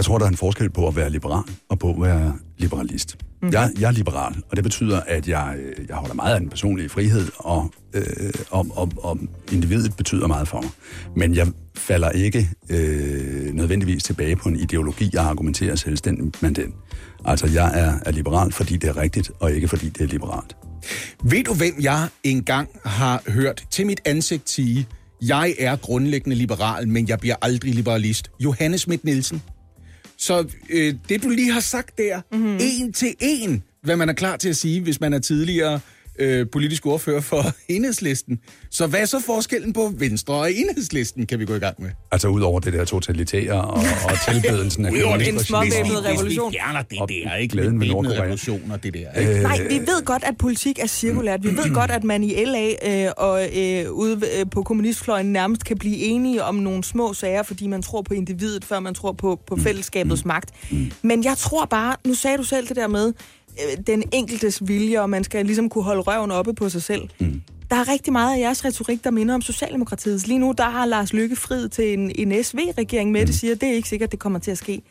Jeg tror, der er en forskel på at være liberal og på at være liberalist. Mm. Jeg, jeg er liberal, og det betyder, at jeg, øh, jeg holder meget af den personlige frihed, og, øh, og, og, og individet betyder meget for mig. Men jeg falder ikke øh, nødvendigvis tilbage på en ideologi, jeg argumenterer selvstændigt med den. Altså, jeg er, er liberal, fordi det er rigtigt, og ikke fordi det er liberalt. Ved du, hvem jeg engang har hørt til mit ansigt sige, jeg er grundlæggende liberal, men jeg bliver aldrig liberalist? Johannes Schmidt Nielsen. Så øh, det, du lige har sagt der, mm-hmm. en til en, hvad man er klar til at sige, hvis man er tidligere øh, politisk ordfører for enhedslisten. Så hvad er så forskellen på Venstre og enhedslisten, kan vi gå i gang med? Altså, ud over det der totalitære og, og tilbedelsen af Udover det, En kommunistregimet. småvæbnet revolution. Vi fjerner det der, ikke? glæden Med ved Nordkorea. revolution og det der, ikke? Øh, Nej, vi ved godt, at politik er cirkulært. Vi ved godt, at man i LA øh, og øh, ude øh, på kommunistfløjen nærmest kan blive enige om nogle små sager, fordi man tror på individet, før man tror på, på fællesskabets magt. Men jeg tror bare, nu sagde du selv det der med den enkeltes vilje, og man skal ligesom kunne holde røven oppe på sig selv. Der er rigtig meget af jeres retorik, der minder om Socialdemokratiets. Lige nu, der har Lars Lykke friet til en, en SV-regering med, det siger, det er ikke sikkert, det kommer til at ske.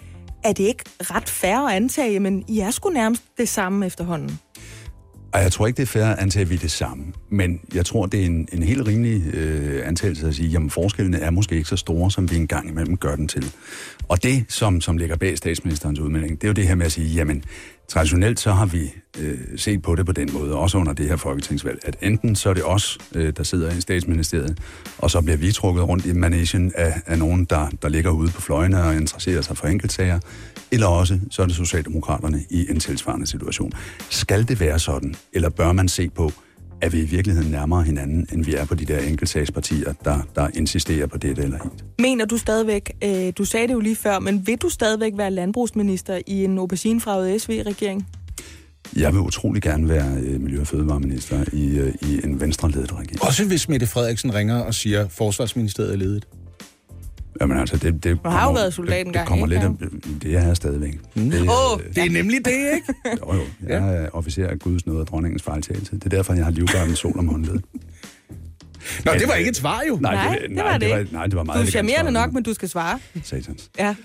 Er det ikke ret fair at antage, men I er sgu nærmest det samme efterhånden? Ej, jeg tror ikke, det er fair at antage, at vi er det samme. Men jeg tror, det er en, en helt rimelig øh, antagelse at sige, jamen forskellene er måske ikke så store, som vi engang imellem gør den til. Og det, som, som ligger bag statsministerens udmelding, det er jo det her med at sige, jamen traditionelt så har vi øh, set på det på den måde, også under det her folketingsvalg, at enten så er det os, øh, der sidder i statsministeriet, og så bliver vi trukket rundt i managen af, af nogen, der, der ligger ude på fløjene og interesserer sig for enkeltsager, eller også så er det Socialdemokraterne i en tilsvarende situation. Skal det være sådan, eller bør man se på, at vi i virkeligheden nærmere hinanden, end vi er på de der enkeltsagspartier, der, der insisterer på det eller helt? Mener du stadigvæk, øh, du sagde det jo lige før, men vil du stadigvæk være landbrugsminister i en auberginefarvet SV-regering? Jeg vil utrolig gerne være øh, Miljø- og Fødevareminister i, øh, i en venstreledet regering. Også hvis Mette Frederiksen ringer og siger, at Forsvarsministeriet er ledet. Jamen altså, det, det Du har jo kommer- været soldat det, engang, Det kommer ikke? lidt af, det er jeg stadigvæk. Det, Åh, øh, Det er nemlig det, ikke? jo, jo, jeg er officer af Guds nåde og dronningens fejltagelse. Det er derfor, jeg har livgarden sol om håndledet. Nå, det var ikke et svar jo. Nej, det var det det var, nej, det var meget du er charmerende nok, men du skal svare. Satans. Ja.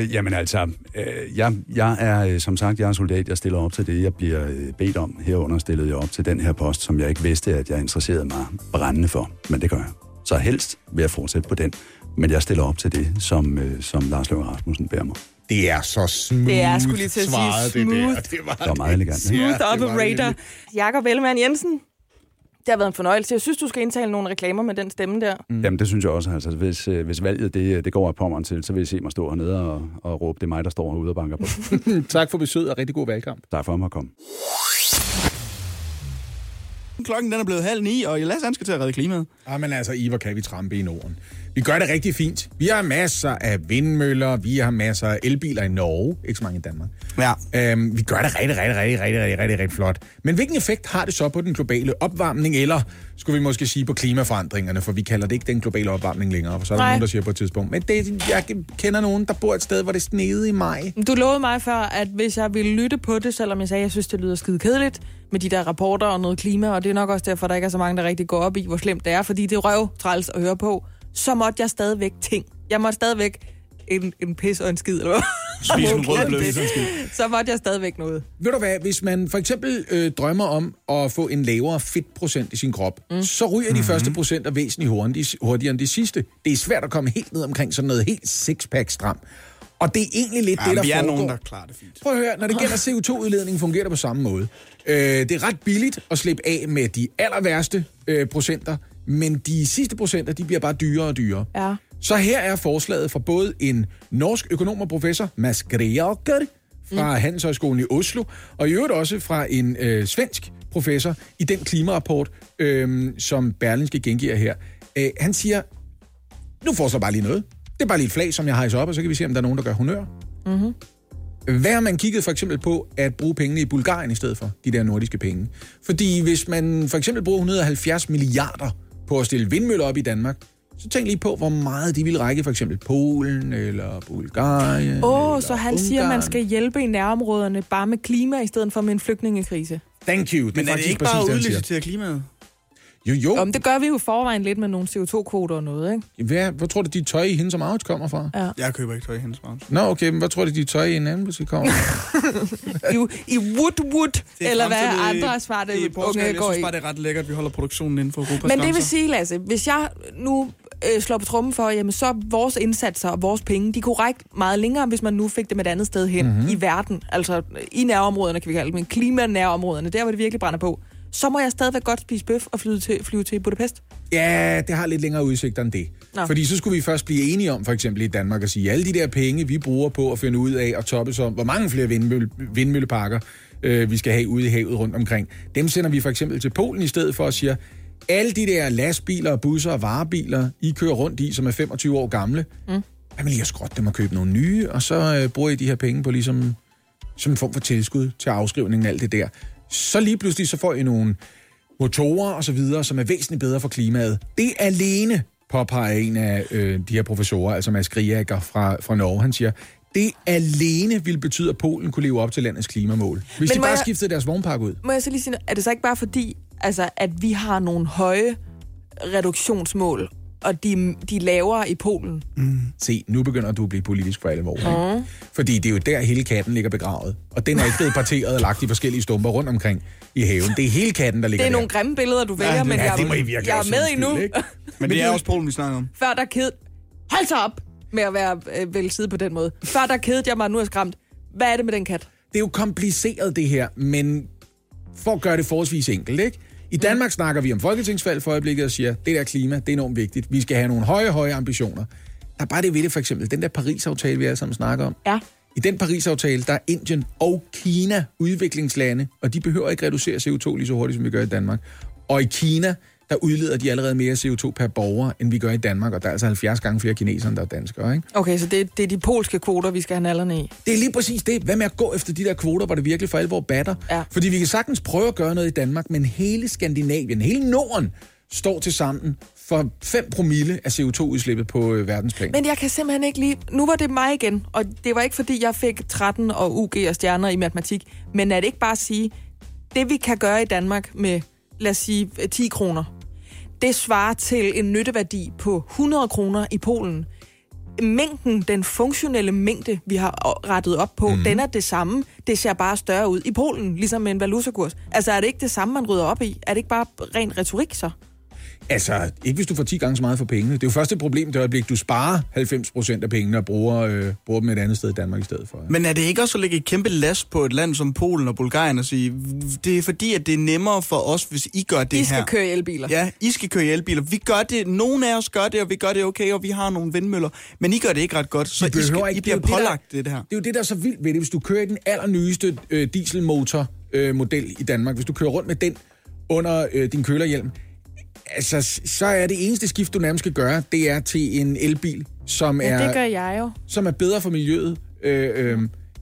Øh, jamen altså, øh, jeg, jeg er øh, som sagt, jeg er soldat, jeg stiller op til det, jeg bliver øh, bedt om. Herunder stillede jeg op til den her post, som jeg ikke vidste, at jeg interesserede mig brændende for. Men det gør jeg. Så helst vil jeg fortsætte på den. Men jeg stiller op til det, som, øh, som Lars Løkke Rasmussen beder mig. Det er så smooth Det er, skulle lige til at sige, svaret, det smooth. der. Det var, Det var meget elegant? Ja, Smooth det operator. Jakob Ellemann Jensen. Det har været en fornøjelse. Jeg synes, du skal indtale nogle reklamer med den stemme der. Mm. Jamen, det synes jeg også. Altså, hvis, øh, hvis valget det, det går af pommeren til, så vil I se mig stå hernede og, og råbe, det er mig, der står herude og banker på. Tak for besøget og rigtig god valgkamp. tak for at komme. Klokken den er blevet halv ni, og Lasse han skal til at redde klimaet. Jamen altså, I, hvor kan vi trampe i Norden. Vi gør det rigtig fint. Vi har masser af vindmøller, vi har masser af elbiler i Norge, ikke så mange i Danmark. Ja. Øhm, vi gør det rigtig, rigtig, rigtig, rigtig, rigtig, rigtig, rigtig flot. Men hvilken effekt har det så på den globale opvarmning, eller skulle vi måske sige på klimaforandringerne, for vi kalder det ikke den globale opvarmning længere, for så er der Nej. nogen, der siger på et tidspunkt. Men det, jeg kender nogen, der bor et sted, hvor det snede i maj. Du lovede mig før, at hvis jeg ville lytte på det, selvom jeg sagde, at jeg synes, det lyder skide kedeligt med de der rapporter og noget klima, og det er nok også derfor, der ikke er så mange, der rigtig går op i, hvor slemt det er, fordi det er røv træls at høre på, så måtte jeg stadigvæk ting. Jeg måtte stadigvæk en, en pis og en skid, eller hvad? Spis en rød blød. så måtte jeg stadigvæk noget. Ved du hvad, hvis man for eksempel øh, drømmer om at få en lavere fedtprocent i sin krop, mm. så ryger de Mhm. første procenter væsentligt hurtigere, hurtigere end de sidste. Det er svært at komme helt ned omkring sådan noget helt sixpack stram. Og det er egentlig lidt Ja, det, der vi er foregår. nogen, der klarer det fint. Prøv at høre, når det gælder CO2-udledning, fungerer det på samme måde. Øh, det er ret billigt at slippe af med de aller værste øh, procenter, men de sidste procenter, de bliver bare dyrere og dyrere. Ja. Så her er forslaget fra både en norsk økonom og professor, Mads Greger, fra mm. Handelshøjskolen i Oslo, og i øvrigt også fra en øh, svensk professor i den klimarapport, øh, som Berlinske gengiver her. Øh, han siger, nu foreslår jeg bare lige noget. Det er bare lige et flag, som jeg hejser op, og så kan vi se, om der er nogen, der gør honør. Hvad har man kigget for eksempel på at bruge pengene i Bulgarien i stedet for de der nordiske penge? Fordi hvis man for eksempel bruger 170 milliarder på at stille vindmøller op i Danmark, så tænk lige på, hvor meget de vil række for eksempel Polen eller Bulgarien. Åh, eller oh, så han siger, at man Ungarn. skal hjælpe i nærområderne bare med klima, i stedet for med en flygtningekrise. Thank you. Det Men er det faktisk ikke præcis bare at det, han siger. udlicitere klimaet? Jo, jo. Om det gør vi jo forvejen lidt med nogle CO2-kvoter og noget, ikke? Hvad, hvor tror du, de tøj i hendes som Aarhus kommer fra? Ja. Jeg køber ikke tøj i hendes mavn. Nå, okay, men hvad tror du, de tøj i en anden butik kommer fra? I, i Wood Wood, eller hvad andre smarte i Portugal. unge Jeg går synes i. bare, det er ret lækkert, at vi holder produktionen inden for Europas Men det vil sige, Lasse, hvis jeg nu øh, slår på trummen for, jamen så vores indsatser og vores penge, de kunne række meget længere, hvis man nu fik dem et andet sted hen mm-hmm. i verden. Altså i nærområderne, kan vi kalde det, men klimanærområderne, der hvor det virkelig brænder på. Så må jeg stadigvæk godt spise bøf og flyve til, flyve til Budapest. Ja, det har lidt længere udsigter end det. Nå. Fordi så skulle vi først blive enige om, for eksempel i Danmark, at sige, alle de der penge, vi bruger på at finde ud af og toppes om, hvor mange flere vindmølle, vindmølleparker øh, vi skal have ude i havet rundt omkring, dem sender vi for eksempel til Polen i stedet for at sige, alle de der lastbiler, busser og varebiler, I kører rundt i, som er 25 år gamle, mm. hvad med lige at skrotte dem og købe nogle nye, og så øh, bruger I de her penge på ligesom som en form for tilskud til afskrivningen af alt det der. Så lige pludselig så får I nogle motorer og så videre, som er væsentligt bedre for klimaet. Det alene, påpeger en af øh, de her professorer, altså Mads Griager fra, fra Norge, han siger, det alene vil betyde, at Polen kunne leve op til landets klimamål. Hvis Men de bare jeg- skiftede deres vognpark ud. Må jeg så lige sige, er det så ikke bare fordi, altså, at vi har nogle høje reduktionsmål, og de, de er lavere i Polen? Se, nu begynder du at blive politisk for alvor. Mm. Fordi det er jo der, hele katten ligger begravet. Og den er ikke blevet parteret og lagt i forskellige stumper rundt omkring i haven. Det er hele katten, der ligger Det er der. nogle grimme billeder, du vælger, det- men ja, jeg, det må I virkelig jeg er med endnu. ikke? Men det er også Polen, vi snakker om. Før der ked... Hold så op med at være øh, vel side på den måde. Før der kedede jeg mig, nu er jeg skræmt. Hvad er det med den kat? Det er jo kompliceret, det her, men for at gøre det forholdsvis enkelt, ikke? I Danmark snakker vi om folketingsvalg for øjeblikket og siger, det der klima, det er enormt vigtigt. Vi skal have nogle høje, høje ambitioner. Der er bare det ved det, for eksempel, den der Paris-aftale, vi alle sammen snakker om. Ja. I den Paris-aftale, der er Indien og Kina udviklingslande, og de behøver ikke reducere CO2 lige så hurtigt, som vi gør i Danmark. Og i Kina, der udleder de allerede mere CO2 per borger, end vi gør i Danmark, og der er altså 70 gange flere kinesere, end der er danskere, ikke? Okay, så det, det er de polske kvoter, vi skal have nallerne i. Det er lige præcis det. Hvad med at gå efter de der kvoter, hvor det virkelig for alvor batter? Ja. Fordi vi kan sagtens prøve at gøre noget i Danmark, men hele Skandinavien, hele Norden, står til sammen for 5 promille af CO2-udslippet på øh, verdensplan. Men jeg kan simpelthen ikke lige... Nu var det mig igen, og det var ikke, fordi jeg fik 13 og UG og stjerner i matematik. Men er det ikke bare at sige, det vi kan gøre i Danmark med, lad os sige, 10 kroner, det svarer til en nytteværdi på 100 kroner i Polen. Mængden, den funktionelle mængde, vi har rettet op på, mm. den er det samme. Det ser bare større ud i Polen, ligesom med en valutakurs. Altså er det ikke det samme, man rydder op i? Er det ikke bare ren retorik så? Altså, ikke hvis du får 10 gange så meget for pengene. Det er jo først et problem, det øjeblik, du sparer 90 procent af pengene og bruger, øh, bruger dem et andet sted i Danmark i stedet for. Men er det ikke også at lægge et kæmpe last på et land som Polen og Bulgarien og sige, det er fordi, at det er nemmere for os, hvis I gør det I skal her. køre i elbiler. Ja, I skal køre i elbiler. Vi gør det, nogle af os gør det, og vi gør det okay, og vi har nogle vindmøller. Men I gør det ikke ret godt, så I, skal, ikke- I det er bliver det, der- pålagt det, det her. Det er jo det, der er så vildt ved det. Hvis du kører i den allernyeste øh, dieselmotor øh, model i Danmark, hvis du kører rundt med den under øh, din kølerhjelm, altså, så er det eneste skift, du nærmest skal gøre, det er til en elbil, som, Ja, er, det gør jeg jo. som er bedre for miljøet, øh, øh,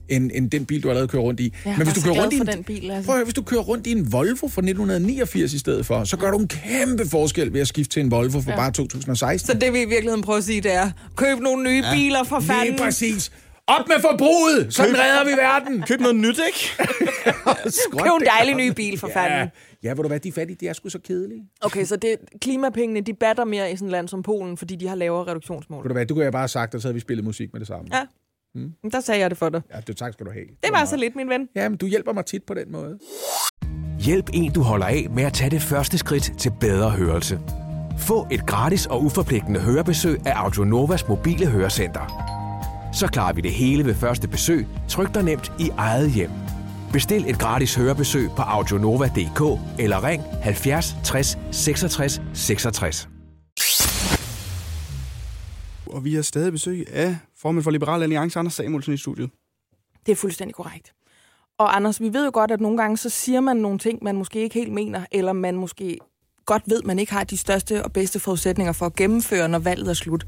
end, end den bil, du allerede kører rundt i. Jeg Men hvis du så kører rundt i en, den bil, altså. prøv hvis du kører rundt i en Volvo fra 1989 i stedet for, så gør du en kæmpe forskel ved at skifte til en Volvo for ja. bare 2016. Så det vi i virkeligheden prøver at sige, det er, køb nogle nye ja. biler for Lige fanden. præcis. Op med forbruget! Sådan redder vi verden! Køb noget nyt, ikke? Køb en dejlig ny bil, for fanden. Ja, ja, hvor du hvad, de fattige, de er sgu så kedelige. Okay, så det, klimapengene, de batter mere i sådan et land som Polen, fordi de har lavere reduktionsmål. Ved du hvad, du kunne jeg bare have sagt, og så havde vi spillet musik med det samme. Ja. Mm. Der sagde jeg det for dig. Ja, det tak skal du have. Det var så lidt, min ven. Ja, men du hjælper mig tit på den måde. Hjælp en, du holder af med at tage det første skridt til bedre hørelse. Få et gratis og uforpligtende hørebesøg af Audionovas mobile hørecenter. Så klarer vi det hele ved første besøg, tryk dig nemt i eget hjem. Bestil et gratis hørebesøg på audionova.dk eller ring 70 60 66 66. Og vi har stadig besøg af formand for Liberal Alliance, Anders Samuelsen, i studiet. Det er fuldstændig korrekt. Og Anders, vi ved jo godt, at nogle gange så siger man nogle ting, man måske ikke helt mener, eller man måske godt ved, man ikke har de største og bedste forudsætninger for at gennemføre, når valget er slut.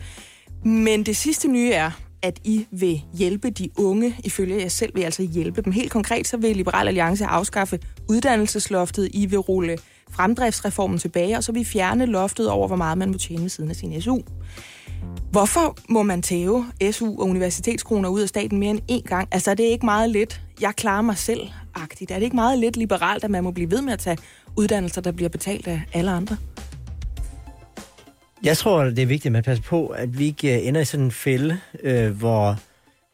Men det sidste nye er, at I vil hjælpe de unge. Ifølge jer selv vil I altså hjælpe dem. Helt konkret så vil Liberal Alliance afskaffe uddannelsesloftet. I vil rulle fremdriftsreformen tilbage, og så vil I fjerne loftet over, hvor meget man må tjene ved siden af sin SU. Hvorfor må man tæve SU og universitetskroner ud af staten mere end én gang? Altså, er det ikke meget lidt, jeg klarer mig selv-agtigt? Er det ikke meget lidt liberalt, at man må blive ved med at tage uddannelser, der bliver betalt af alle andre? Jeg tror, det er vigtigt, at man passer på, at vi ikke øh, ender i sådan en fælde, øh, hvor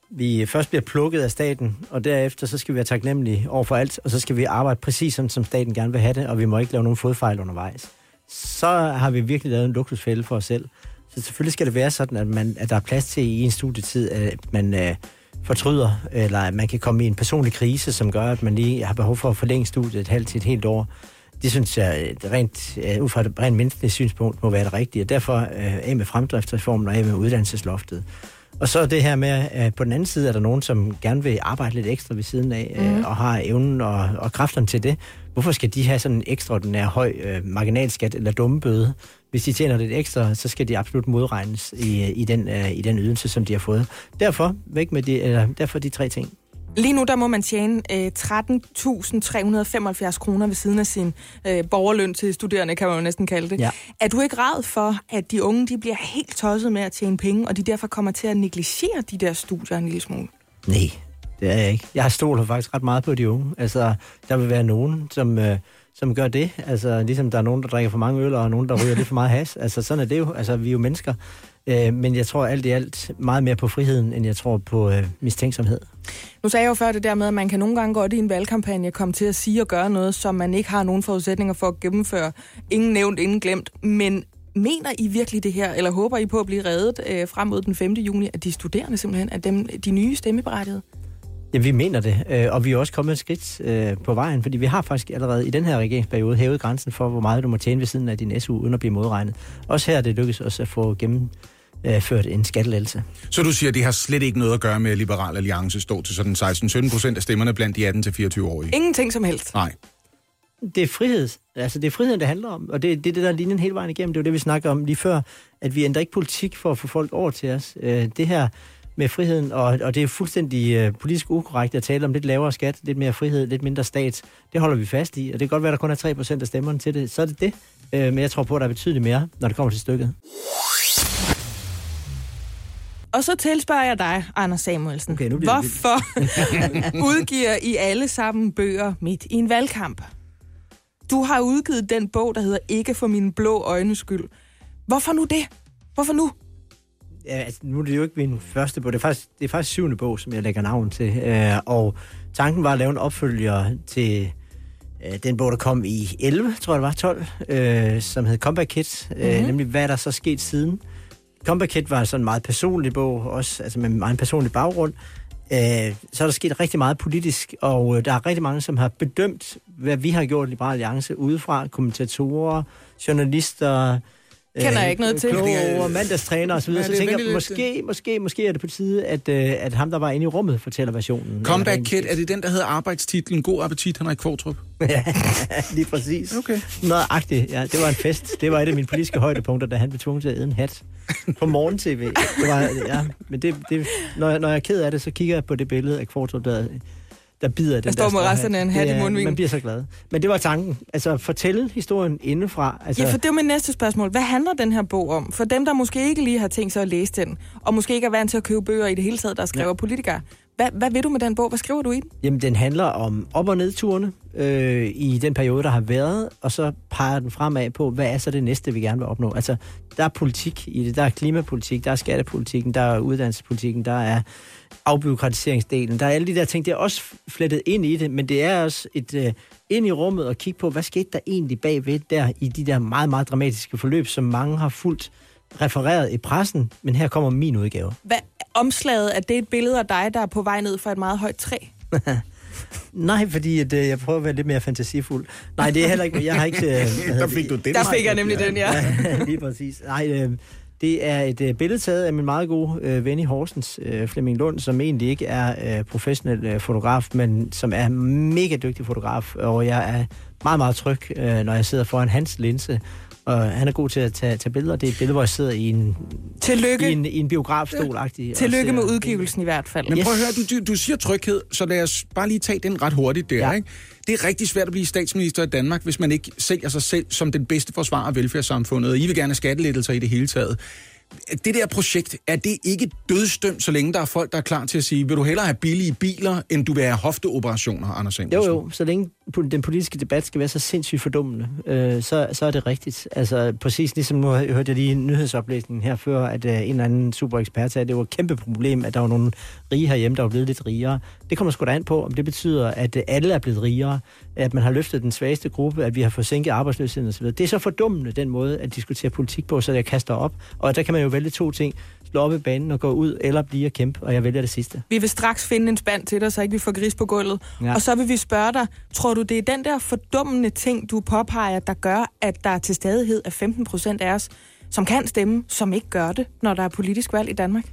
vi først bliver plukket af staten, og derefter så skal vi være taknemmelige over for alt, og så skal vi arbejde præcis sådan, som staten gerne vil have det, og vi må ikke lave nogen fodfejl undervejs. Så har vi virkelig lavet en luksusfælde for os selv. Så selvfølgelig skal det være sådan, at, man, at der er plads til i en studietid, at man øh, fortryder, eller at man kan komme i en personlig krise, som gør, at man lige har behov for at forlænge studiet et halvt til et helt år. Det synes jeg, øh, rent, uh, ud fra et rent menneskeligt synspunkt, må være det rigtige. Og derfor uh, af med fremdriftsreformen og af med uddannelsesloftet. Og så det her med, at på den anden side er der nogen, som gerne vil arbejde lidt ekstra ved siden af, mm. og har evnen og, og kræfterne til det. Hvorfor skal de have sådan en ekstraordinær høj øh, marginalskat eller dumme bøde? Hvis de tjener lidt ekstra, så skal de absolut modregnes i, i, den, øh, i den ydelse, som de har fået. Derfor, væk med de, eller, derfor de tre ting. Lige nu der må man tjene øh, 13.375 kroner ved siden af sin øh, borgerløn til studerende, kan man jo næsten kalde det. Ja. Er du ikke ræd for, at de unge de bliver helt tosset med at tjene penge, og de derfor kommer til at negligere de der studier en lille smule? Nej, det er jeg ikke. Jeg har stolet faktisk ret meget på de unge. Altså, der vil være nogen, som, øh, som gør det. Altså, ligesom der er nogen, der drikker for mange øl, og nogen, der ryger lidt for meget has. Altså, sådan er det jo. Altså, vi er jo mennesker. Øh, men jeg tror alt i alt meget mere på friheden, end jeg tror på øh, mistænksomhed. Nu sagde jeg jo før det der med, at man kan nogle gange godt i en valgkampagne komme til at sige og gøre noget, som man ikke har nogen forudsætninger for at gennemføre. Ingen nævnt, ingen glemt. Men mener I virkelig det her, eller håber I på at blive reddet øh, frem mod den 5. juni, at de studerende simpelthen er dem, de nye stemmeberettigede? Ja, vi mener det, øh, og vi er også kommet et skridt øh, på vejen, fordi vi har faktisk allerede i den her regeringsperiode hævet grænsen for, hvor meget du må tjene ved siden af din SU, uden at blive modregnet. Også her er det lykkedes os at få gennemført en skattelettelse. Så du siger, at det har slet ikke noget at gøre med, at Liberal Alliance står til sådan 16-17 procent af stemmerne blandt de 18-24-årige? Ingenting som helst. Nej. Det er frihed. Altså, det er friheden, det handler om. Og det er det, det, der er linjen hele vejen igennem. Det er jo det, vi snakker om lige før. At vi ændrer ikke politik for at få folk over til os. Øh, det her med friheden, og, og det er fuldstændig øh, politisk ukorrekt at tale om lidt lavere skat, lidt mere frihed, lidt mindre stat. Det holder vi fast i, og det kan godt være, at der kun er 3% af stemmerne til det. Så er det det. Øh, men jeg tror på, at der er betydeligt mere, når det kommer til stykket. Og så tilspørger jeg dig, Anders Samuelsen. Okay, nu Hvorfor udgiver I alle sammen bøger midt i en valgkamp? Du har udgivet den bog, der hedder Ikke for mine blå øjnes skyld. Hvorfor nu det? Hvorfor nu? Ja, altså, nu er det jo ikke min første bog. Det er faktisk, det er faktisk syvende bog, som jeg lægger navn til. Øh, og tanken var at lave en opfølger til øh, den bog, der kom i 11, tror jeg det var, 12, øh, som hed Comeback Kit. Mm-hmm. Øh, nemlig, hvad er der så sket siden? Comeback Kid var sådan en meget personlig bog, også altså med meget en personlig baggrund. Øh, så er der sket rigtig meget politisk, og øh, der er rigtig mange, som har bedømt, hvad vi har gjort i Liberal Alliance udefra. Kommentatorer, journalister, Kender jeg ikke noget til. Kloge, mandagstræner og så videre. Ja, Så er tænker jeg, måske, måske, måske er det på tide, at, øh, at ham, der var inde i rummet, fortæller versionen. Comeback Øh, Kid, er det den, der hedder arbejdstitlen God Appetit, Henrik Kvartrup? ja, lige præcis. Okay. Nøjagtigt, ja. Det var en fest. Det var et af mine politiske højdepunkter, da han blev tvunget til at æde en hat på morgen-tv. Det var, ja, men det, det, når, jeg, når jeg er ked af det, så kigger jeg på det billede af Kvartrup, der der bider den Der står med resterne af en hat i mundvigen. Man bliver så glad. Men det var tanken. Altså, fortælle historien indefra. Altså, Ja, for det er mit næste spørgsmål. Hvad handler den her bog om? For dem, der måske ikke lige har tænkt sig at læse den, og måske ikke er vant til at købe bøger i det hele taget, der skriver ja. politikere. Hvad, hvad vil du med den bog? Hvad skriver du i den? Jamen, den handler om op- og nedturene øh, i den periode, der har været, og så peger den fremad på, hvad er så det næste, vi gerne vil opnå. Altså, der er politik i det. Der er klimapolitik, der er skattepolitikken, der er uddannelsespolitikken, der er afbyråkratiseringsdelen. Der er alle de der ting, det er også flettet ind i det, men det er også et øh, ind i rummet og kigge på, hvad skete der egentlig bagved der i de der meget, meget dramatiske forløb, som mange har fuldt refereret i pressen, men her kommer min udgave. Hvad, omslaget, er det et billede af dig, der er på vej ned fra et meget højt træ? Nej, fordi at, øh, jeg prøver at være lidt mere fantasifuld. Nej, det er heller ikke... Jeg har ikke... Øh, Der det? fik du den. Der fik jeg nemlig den, ja. Ja, lige præcis. Nej, øh, det er et øh, billede taget af min meget gode øh, ven i Horsens, øh, Flemming Lund, som egentlig ikke er øh, professionel øh, fotograf, men som er mega dygtig fotograf, og jeg er meget, meget tryg, øh, når jeg sidder foran hans linse. Og han er god til at tage, tage billeder. Det er et billede, hvor jeg sidder i en, Tillykke. i en, i en biografstol-agtig. og Tillykke med udgivelsen i hvert fald. Men Yes. prøv at høre, du, du, du siger tryghed, så lad os bare lige tage den ret hurtigt der. Ja. Ikke? Det er rigtig svært at blive statsminister i Danmark, hvis man ikke sælger sig selv som den bedste forsvarer af velfærdssamfundet, og I vil gerne have skattelettelser i det hele taget. Det der projekt, er det ikke dødstømt, så længe der er folk, der er klar til at sige, vil du hellere have billige biler, end du vil have hofteoperationer, Anders Jo, Samuelsen? jo, så længe den politiske debat skal være så sindssygt fordummende, øh, så, så er det rigtigt. Altså præcis ligesom nu hørte jeg lige en nyhedsoplæsning her før, at øh, en eller anden super ekspert sagde, at det var et kæmpe problem, at der var nogle rige herhjemme, der var blevet lidt rigere. Det kommer sgu da an på, om det betyder, at øh, alle er blevet rigere, at man har løftet den svageste gruppe, at vi har fået sænket arbejdsløsheden osv. Det er så fordummende, den måde at diskutere politik på, så jeg kaster op. Og der kan man jo vælge to ting. Slå op i banen og gå ud, eller blive og kæmpe, og jeg vælger det sidste. Vi vil straks finde en spand til dig, så ikke vi får gris på gulvet. Ja. Og så vil vi spørge dig, tror du, det er den der fordummende ting, du påpeger, der gør, at der til stadighed er 15 procent af os, som kan stemme, som ikke gør det, når der er politisk valg i Danmark?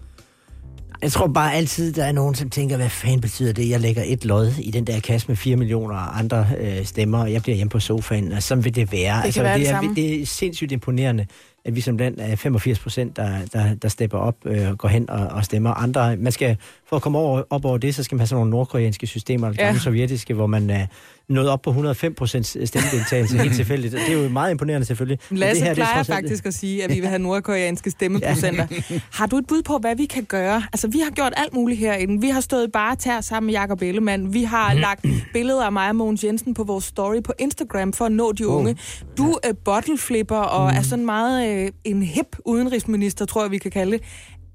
Jeg tror bare altid, der er nogen, som tænker, hvad fanden betyder det? Jeg lægger et lod i den der kasse med 4 millioner andre øh, stemmer, og jeg bliver hjemme på sofaen, og sådan vil det være. Det kan være det, det er, det er sindssygt imponerende, at vi som land er 85 procent, der, der, der stepper op øh, går hen og, og stemmer. Andre, man skal, for at komme over, op over det, så skal man have sådan nogle nordkoreanske systemer, eller Ja. sovjetiske, hvor man er nået op på 105 procent stemmedeltagelse helt tilfældigt. Det er jo meget imponerende selvfølgelig. Lasse det her, det er plejer alt- faktisk at sige, at vi vil have nordkoreanske stemmeprocenter. Har du et bud på, hvad vi kan gøre? Altså, vi har gjort alt muligt herinde. Vi har stået bare tær sammen med Jacob Ellemann. Vi har lagt billeder af mig og Mogens Jensen på vores story på Instagram for at nå de unge. Du er bottleflipper og er sådan meget øh, en hip udenrigsminister, tror jeg, vi kan kalde det.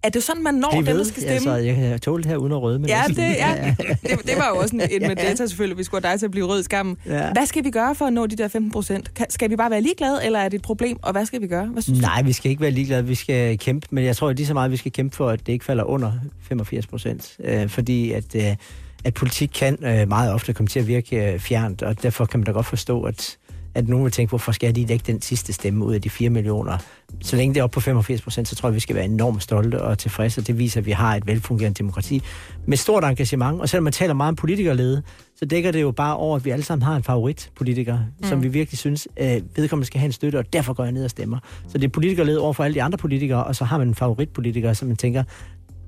Er det sådan, man når Bliv dem, der skal stemme? Altså, jeg kan tåle det her uden at røde. Men Ja, det, ja. Det, det var jo også en, en med data selvfølgelig. Vi skulle have dig til at blive rød i skammen. Ja. Hvad skal vi gøre for at nå de der 15 procent? Skal vi bare være ligeglade, eller er det et problem? Og hvad skal vi gøre? Hvad synes du? Nej, vi skal ikke være ligeglade. Vi skal kæmpe, men jeg tror lige så meget, vi skal kæmpe for, at det ikke falder under 85 procent. Øh, fordi at, øh, at politik kan øh, meget ofte komme til at virke øh, fjernt, og derfor kan man da godt forstå, at, at nogen vil tænke, hvorfor skal lige lægge den sidste stemme ud af de 4 millioner? Så længe det er oppe på 85 procent, så tror jeg, vi skal være enormt stolte og tilfredse, og det viser, at vi har et velfungerende demokrati med stort engagement. Og selvom man taler meget om politikerlede, så dækker det jo bare over, at vi alle sammen har en favoritpolitiker, mm. som vi virkelig synes, øh, vedkommende skal have en støtte, og derfor går jeg ned og stemmer. Så det er politikerled over for alle de andre politikere, og så har man en favoritpolitiker, som man tænker,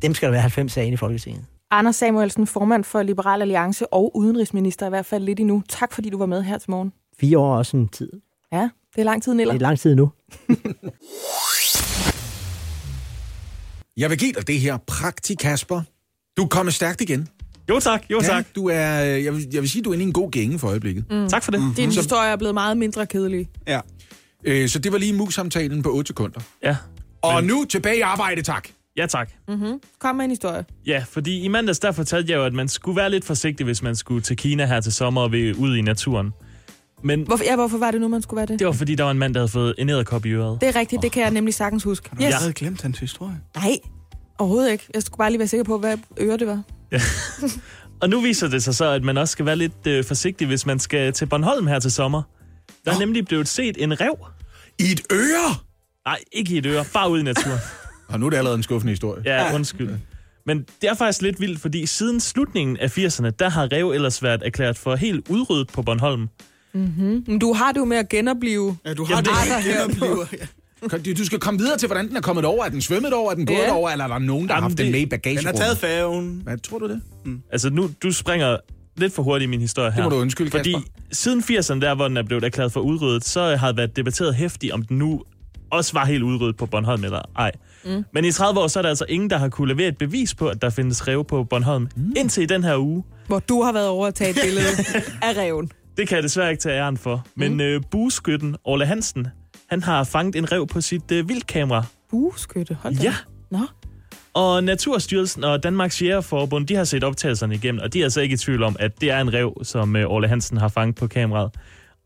dem skal der være 90 af i Folketinget. Anders Samuelsen, formand for Liberal Alliance og udenrigsminister i hvert fald lidt endnu. Tak fordi du var med her til morgen. Fire år er også en tid. Ja, det er lang tid, Niller. Det er lang tid nu. Jeg vil give dig det her. Praktik, Kasper. Du er kommet stærkt igen. Jo tak, jo tak. Ja, du er, øh, jeg, vil, jeg vil sige, du er inde i en god gænge for øjeblikket. Mm. Tak for det. Mm. Din historie er blevet meget mindre kedelig. Ja. Øh, så det var lige mus-samtalen på 8 sekunder. Ja. Og nu tilbage i arbejde, tak. Ja, tak. Mm-hmm. Kom med en historie. Ja, fordi i mandags der fortalte jeg jo, at man skulle være lidt forsigtig, hvis man skulle til Kina her til sommer og vil ud i naturen. Men Hvorfor, ja, hvorfor var det nu, man skulle være det? det var fordi, der var en mand, der havde fået en æderkop i øret. Det er rigtigt, det kan jeg nemlig sagtens huske. Jeg Yes. havde glemt hans historie. Nej, overhovedet ikke. Jeg skulle bare lige være sikker på, hvad øre det var. Og nu viser det sig så, at man også skal være lidt øh, forsigtig, hvis man skal til Bornholm her til sommer. Der er nemlig blevet set en rev. I et øre? Nej, ikke i et øre, bare ude i naturen. Og nu er det allerede en skuffende historie. Ja, undskyld. Men det er faktisk lidt vildt, fordi siden slutningen af 80'erne, der har rev ellers været erklæret for helt udryddet på Bornholm. Mm-hmm. Men du har det jo med at genopleve. Ja, du har Jamen, det genoplever. Ja. Kan- Du du skal komme videre til, hvordan den er kommet over. Er den svømmet over? Er den gået Ja. over? Eller er der nogen, der har Jamen, haft den det- med i Den har bagagerummet? taget færgen. Hvad tror du det? Altså nu, du springer lidt for hurtigt i min historie her. Det må du undskylde, Fordi Kasper. siden 80'erne, der hvor den er blevet erklæret for udryddet, så har det været debatteret hæftigt, om den nu også var helt udryddet på Bornholm eller ej. Mm. Men i 30 år, så er der altså ingen, der har kunne levere et bevis på, at der findes rev på Bornholm. Mm. Indtil i den her uge. Hvor du har været over at tage et billede af reven. Det kan jeg desværre ikke tage æren for. Men mm. øh, bueskytten Orle Hansen, han har fanget en rev på sit øh, vildkamera. Bueskytte, hold da. Ja. Nå. Og Naturstyrelsen og Danmarks Jægerforbund, de har set optagelserne igennem, og de er altså ikke i tvivl om, at det er en rev, som øh, Orle Hansen har fanget på kameraet.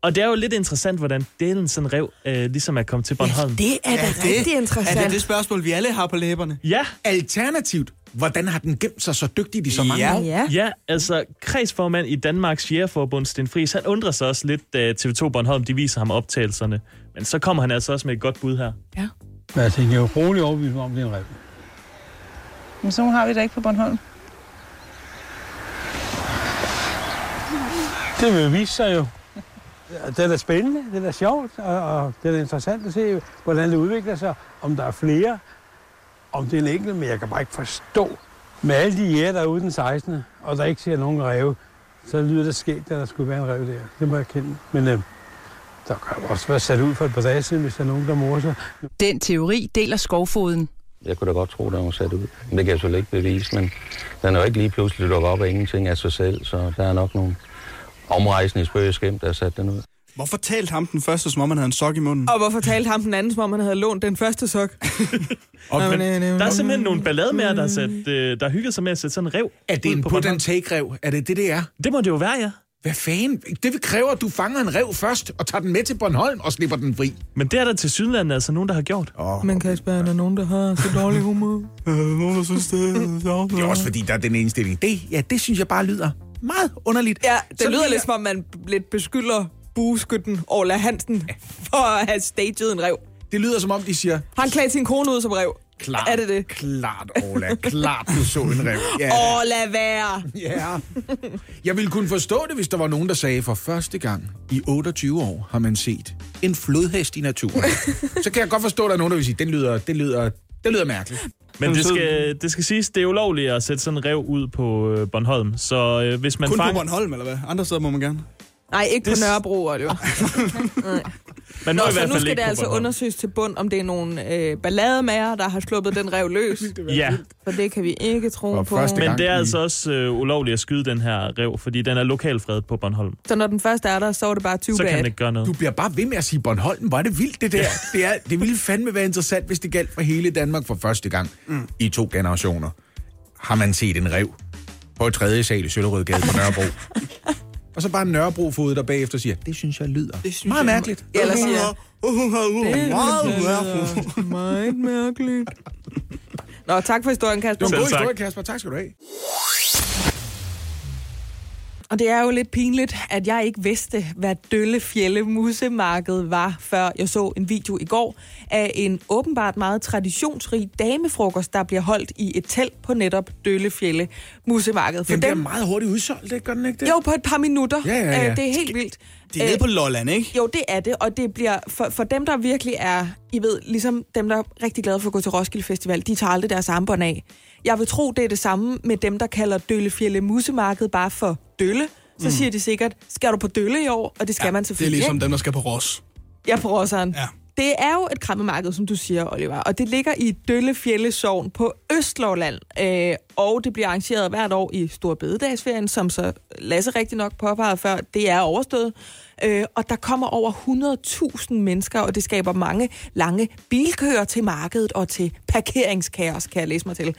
Og det er jo lidt interessant, hvordan delen sådan en rev øh, ligesom er kommet til Bornholm. Det er da Er rigtig det, interessant. er det det spørgsmål, vi alle har på læberne? Ja, Alternativt, hvordan har den gemt sig så dygtigt i så mange Ja. år? Ja. ja, altså kredsformand i Danmarks Jægerforbund, Sten Friis, han undrer sig også lidt, da TV2 Bornholm, de viser ham optagelserne. Men så kommer han altså også med et godt bud her. Men jeg tænker jo roligt overbevist om, det er en rev. Men så har vi da ikke på Bornholm. Det vil vise sig jo. Det er da spændende, det er da sjovt, og, og det er da interessant at se, hvordan det udvikler sig. Om der er flere, om det er en enkelt, men jeg kan bare ikke forstå, med alle de jæger, der er ude den 16. og der ikke ser nogen ræve, så lyder det skægt, at der skulle være en rev der. Det må jeg kende. Men øh, der kan også være sat ud for et par dage siden, hvis der er nogen, der morer sig. Den teori deler skovfoden. Jeg kunne da godt tro, den var sat ud. Men det kan jeg selvfølgelig ikke bevise, men den er jo ikke lige pludselig dukket op af ingenting af sig selv, så der er nok nogle omrejsende i spøgeskæm, der har sat den ud. Hvorfor talte ham den første, som om han havde en sok i munden? Og hvorfor talte ham den anden, som om han havde lånt den første sok? Og, Nå, men, men, øh, der er simpelthen nogle ballademærer, der, sat, øh, der hygger sig med at sætte sådan en rev Er det en på and take rev? Er det det, det er? Det må det jo være, ja. Hvad fanden? Det vil kræve, at du fanger en rev først, og tager den med til Bornholm og slipper den fri. Men det er der til Sydlandet altså nogen, der har gjort. Men Kasper, er der nogen, der har så dårlig humor? Nogen, der synes, det er Det er også fordi, der er den indstilling. Det, ja, det synes jeg bare lyder meget underligt. Ja, det Så lyder lidt som om, man lidt beskylder bueskytten Orla Hansen for at have staged en rev. Det lyder som om, de siger, Har han klædt sin kone ud som rev? klart, Er det det? klart, Ola, klart, du så en rev. Ja, lad være! ja. Jeg ville kunne forstå det, hvis der var nogen, der sagde, for første gang i 28 år har man set en flodhest i naturen. Så kan jeg godt forstå, at der er nogen, der vil sige, det lyder, det lyder, det lyder mærkeligt. Men det skal, det skal siges, det er ulovligt at sætte sådan en rev ud på øh, Bornholm. Så øh, hvis man Kun på fanger... Bornholm, eller hvad? Andre steder må man gerne. Nej, ikke Det- på Nørrebro, Oliver. Man må Nå, i så hvert nu fald skal ikke det på altså Bornholm. undersøges til bund, om det er nogle øh, ballademager, der har sluppet den rev løs. Ja, For det kan vi ikke tro For på. men det er i- altså også øh, ulovligt at skyde den her rev, fordi den er lokalfredet på Bornholm. Så når den første er der, så er det bare 20 Så kan man ikke gøre noget. Du bliver bare ved med at sige Bornholm. Hvor er det vildt, det der. Det, er, det ville fandme være interessant, hvis det galt for hele Danmark for første gang mm. i to generationer. Har man set en rev på et tredje sal i Søllerødgade på Nørrebro. og så bare en Nørrebro-fod, der bagefter siger, det synes jeg lyder Det synes meget jeg- mærkeligt. Eller Hun siger, hun har meget mærkeligt. meget mærkeligt. Nå, tak for historien, Kasper. Det var en god historie, Kasper. Tak skal du have. Og det er jo lidt pinligt, at jeg ikke vidste, hvad Døllefjælde Musemarked var, før jeg så en video i går af en åbenbart meget traditionsrig damefrokost, der bliver holdt i et telt på netop Døllefjælde Musemarked. For Den bliver dem, meget hurtigt udsolgt, det gør den ikke det? jo, på et par minutter. Ja, ja, ja. Øh, Det er helt vildt. Det er nede Øh, på Lolland, ikke? Jo, det er det, og det bliver for, for dem, der virkelig er, I ved, ligesom dem, der er rigtig glade for at gå til Roskilde Festival, de tager aldrig deres armbånd af. Jeg vil tro, det er det samme med dem, der kalder Døllefjælde Musemarked bare for Dølle. Så mm. siger de sikkert, skal du på Dølle i år? Og det skal ja, man Det er selvfølgelig. ligesom ikke? dem, der skal på Ros. Ja, på Rosseren. Ja. Det er jo et krammemarked, som du siger, Oliver, og det ligger i Døllefjælde Sogn på Østlåland, øh, og det bliver arrangeret hvert år i Stor Bededagsferien, som så Lasse rigtig nok påpegede før, det er overstået. Øh, og der kommer over 100.000 mennesker, og det skaber mange lange bilkøer til markedet og til parkeringskaos, kan jeg læse mig til.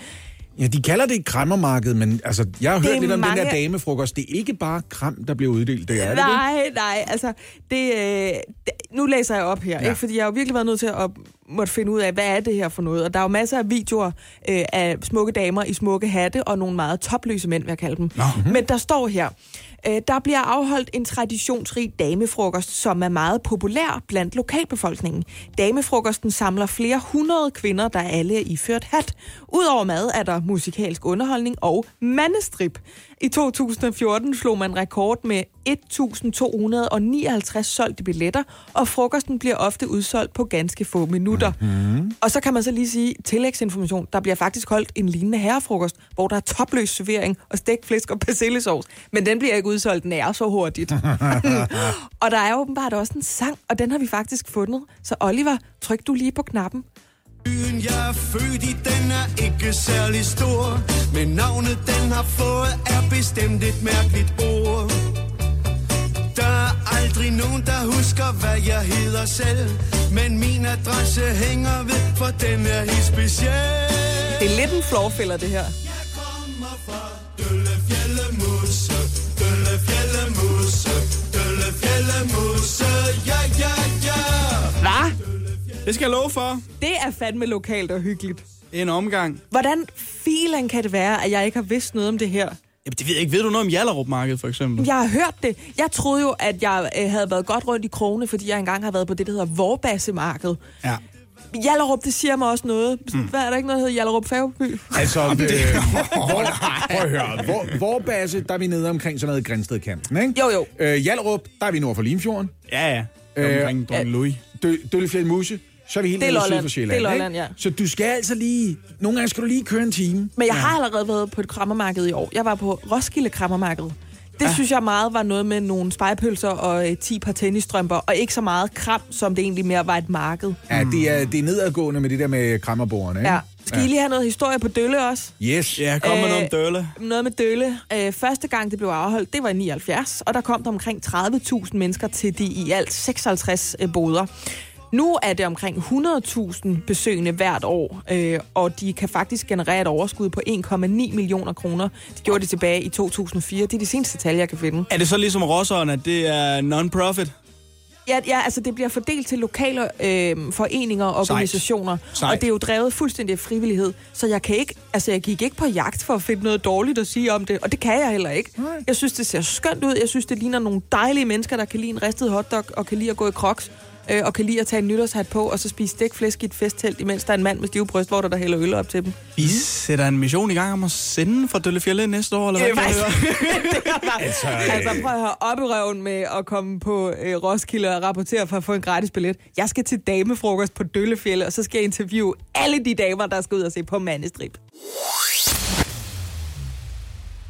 Ja, de kalder det et krammermarked, men altså, jeg har Det hørt lidt om den mange- der damefrokost. Det er ikke bare kram, der bliver uddelt, det er det, nej, nej, altså, det, øh, det, nu læser jeg op her, Ja. ikke? fordi jeg har jo virkelig været nødt til at måtte finde ud af, hvad er det her for noget? Og der er jo masser af videoer øh, af smukke damer i smukke hatte, og nogle meget topløse mænd, vil jeg kalde dem. Mhm. Men der står her, øh, der bliver afholdt en traditionsrig damefrokost, som er meget populær blandt lokalbefolkningen. Damefrokosten samler flere hundrede kvinder, der alle er iført hat. Udover mad er der musikalsk underholdning og mandestrip. I 2014 slog man rekord med 1.259 solgte billetter, og frokosten bliver ofte udsolgt på ganske få minutter. Mm-hmm. Og så kan man så lige sige, tillægsinformation, der bliver faktisk holdt en lignende herrefrokost, hvor der er topløs servering og stegt flæsk og persillesovs, men den bliver ikke udsolgt nær så hurtigt. og der er åbenbart også en sang, og den har vi faktisk fundet. Så Oliver, tryk du lige på knappen. Byen, jeg er født i, den er ikke særlig stor. Men navnet, den har fået, er bestemt et mærkeligt ord. Der er aldrig nogen, der husker, hvad jeg hedder selv. Men min adresse hænger ved, for den er helt speciel. Det er lidt en florfælder, det her. Det skal jeg love for. Det er fandme lokalt og hyggeligt. En omgang. Hvordan filen kan det være, at jeg ikke har vidst noget om det her? Jamen, det ved jeg ikke. Ved du noget om Jallerup Marked, for eksempel? Jeg har hørt det. Jeg troede jo, at jeg øh, havde været godt rundt i krone, fordi jeg engang har været på det, der hedder Vorbassemarked. Ja. Jallerup, det siger mig også noget. Mm. Hvad er der ikke noget, der hedder Jallerup Færgeby? Altså, øh, hvor, prøv at høre. Hvor, hvor base, der er vi nede omkring sådan noget Grænstedkampen, ikke? Jo, jo. Øh, Hjallerup, der er vi nord for Limfjorden. Ja, ja. Øh, Omkring Dronning Louis. Dø, Døllefjeld Muse, så er vi helt Det er nede syd for Sjælland. Det er Lolland, ikke? ja. Så du skal altså lige... Nogle gange skal du lige køre en time. Men jeg har allerede været på et krammermarked i år. Jeg var på Roskilde Krammermarked. Det ja. synes jeg meget var noget med nogle spejepølser og øh, 10 par tennisstrømper, og ikke så meget kram, som det egentlig mere var et marked. Ja, det er, det er nedadgående med det der med krammerbordene, ikke? Ja. Skal I lige have noget historie på Dølle også? Yes. Ja, kom med Øh, noget om Dølle. Noget med Dølle. Øh, første gang, det blev afholdt, det var i 79, og der kom der omkring 30.000 mennesker til de i alt 56 øh, boder. Nu er det omkring 100.000 besøgende hvert år, øh, og de kan faktisk generere et overskud på 1,9 millioner kroner. Det gjorde de tilbage i 2004. Det er de seneste tal, jeg kan finde. Er det så ligesom Rosseren, at det er non-profit? Ja, ja, altså det bliver fordelt til lokale øh, foreninger og organisationer, Sejt. og det er jo drevet fuldstændig af frivillighed, så jeg kan ikke, altså jeg gik ikke på jagt for at finde noget dårligt at sige om det, og det kan jeg heller ikke. Jeg synes, det ser skønt ud, jeg synes, det ligner nogle dejlige mennesker, der kan lide en ristet hotdog, og kan lide at gå i crocs, øh, og kan lide at tage en nytårshat på, og så spise stikflæsk i et festtelt, imens der er en mand med stive brystvorter, der hælder øl op til dem. Vi sætter en mission i gang om at sende fra Døllefjelle næste år, eller hvad? Øh, kan jeg faktisk. høre? altså, altså prøv at høre op i røven med at komme på øh, Roskilde og rapportere for at få en gratis billet. Jeg skal til damefrokost på Døllefjelle, og så skal jeg interviewe alle de damer, der skal ud og se på mandestrip.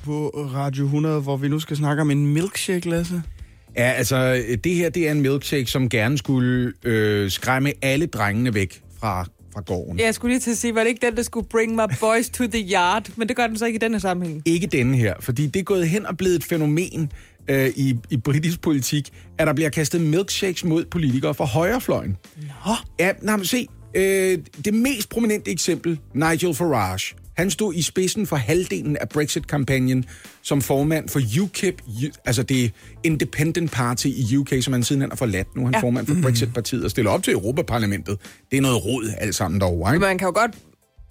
På Radio 100, hvor vi nu skal snakke om en milkshake, Lasse. Ja, altså, det her, det er en milkshake, som gerne skulle øh, skræmme alle drengene væk fra, fra gården. Ja, Jeg skulle lige til at sige, var det ikke den, der skulle bring my boys to the yard? Men det gør den så ikke i denne sammenhæng. Ikke denne her, fordi det er gået hen og blevet et fænomen øh, i, i britisk politik, at der bliver kastet milkshakes mod politikere fra højrefløjen. Nå. Ja, nej, men se, øh, det mest prominente eksempel, Nigel Farage. Han stod i spidsen for halvdelen af Brexit-kampagnen som formand for UKIP, altså det Independent Party i UK, som han sidenhen har forladt. Nu er han ja. Ja. formand for Brexit-partiet og stiller op til Europaparlamentet. Det er noget rod alt sammen derovre, ikke? Man kan jo godt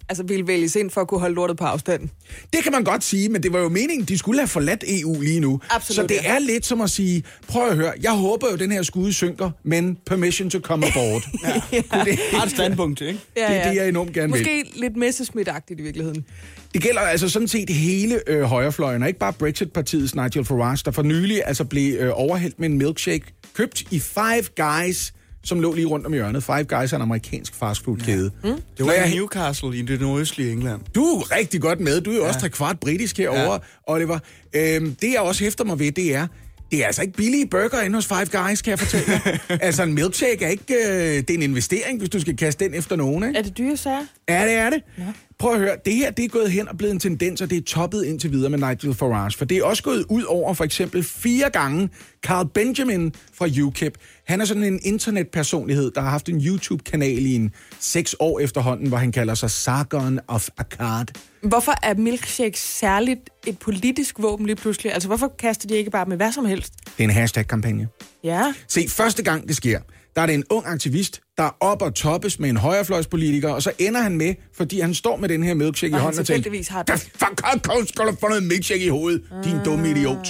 altså, ville vælges ind for at kunne holde lortet på afstand. Det kan man godt sige, men det var jo meningen, de skulle have forladt EU lige nu. Absolut, Så det ja. er lidt som at sige, prøv at høre, jeg håber jo, den her skude synker, men permission to come aboard. ja. det, Har et standpunkt, ikke? det er det, jeg enormt gerne vil. Måske lidt Messerschmidt-agtigt i virkeligheden. Det gælder altså sådan set hele øh, højrefløjen, og ikke bare Brexit-partiets Nigel Farage, der for nylig altså blev øh, overhældt med en milkshake, købt i Five Guys, som lå lige rundt om hjørnet. Five Guys er en amerikansk fastfood-kæde. Ja. Mm. Det var i Newcastle i det nordøstlige England. Du er rigtig godt med. Du er jo ja. også tre kvart britisk herovre, ja. Oliver. Øhm, det, jeg også hæfter mig ved, det er, det er altså ikke billige burger inde hos Five Guys, kan jeg fortælle dig. altså, en milkshake er ikke... Øh, det er en investering, hvis du skal kaste den efter nogen, ikke? Er det dyre sager? Ja, det er det. Ja. Prøv at høre, det her det er gået hen og blevet en tendens, og det er toppet indtil videre med Nigel Farage. For det er også gået ud over for eksempel fire gange Carl Benjamin fra UKIP. Han er sådan en internetpersonlighed, der har haft en YouTube-kanal i en seks år efterhånden, hvor han kalder sig Sargon of Akkad. Hvorfor er milkshake særligt et politisk våben lige pludselig? Altså, hvorfor kaster de ikke bare med hvad som helst? Det er en hashtag-kampagne. Ja. Se, første gang det sker, der er det en ung aktivist, der er op og toppes med en højrefløjspolitiker, og så ender han med, fordi han står med den her milkshake Og i hånden og tænker, har det. fuck har- skal du få noget milkshake i hovedet, din dumme idiot.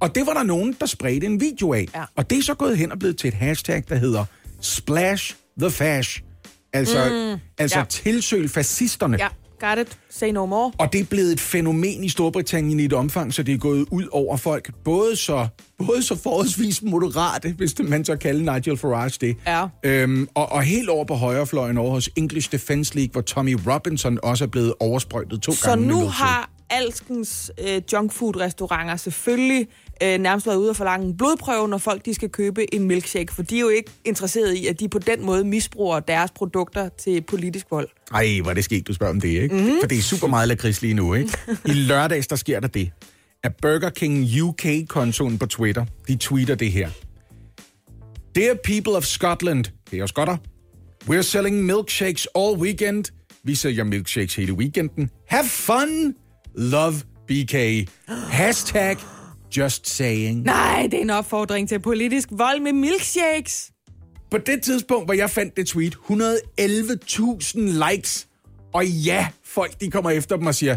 Og det var der nogen, der spredte en video af. Ja. Og det er så gået hen og blevet til et hashtag, der hedder Splash the Fash. Altså, mm, altså ja. tilsøl fascisterne. Ja. Got it, say no more. Og det er blevet et fænomen i Storbritannien i et omfang, så det er gået ud over folk. Både så, både så forholdsvis moderate, hvis det, man så kalder Nigel Farage det. Ja. Øhm, og, og helt over på højrefløjen over hos English Defence League, hvor Tommy Robinson også er blevet oversprøjtet to Så gange. med nu har alskens øh, junkfood-restauranter selvfølgelig øh, nærmest været ude og forlange en blodprøve, når folk de skal købe en milkshake, for de er jo ikke interesseret i, at de på den måde misbruger deres produkter til politisk vold. Ej, hvor er det sket, du spørger om det, ikke? Mm-hmm. For det er super meget lakrids lige nu, ikke? I lørdags, der sker der det, at Burger King UK-kontoen på Twitter, de tweeter det her. Dear people of Scotland, det er jo skotter, we're selling milkshakes all weekend. Vi sælger milkshakes hele weekenden. Have fun! Love BK. Hashtag just saying. Nej, det er en opfordring til politisk vold med milkshakes. På det tidspunkt, hvor jeg fandt det tweet, 111.000 likes. Og ja, folk de kommer efter dem og siger,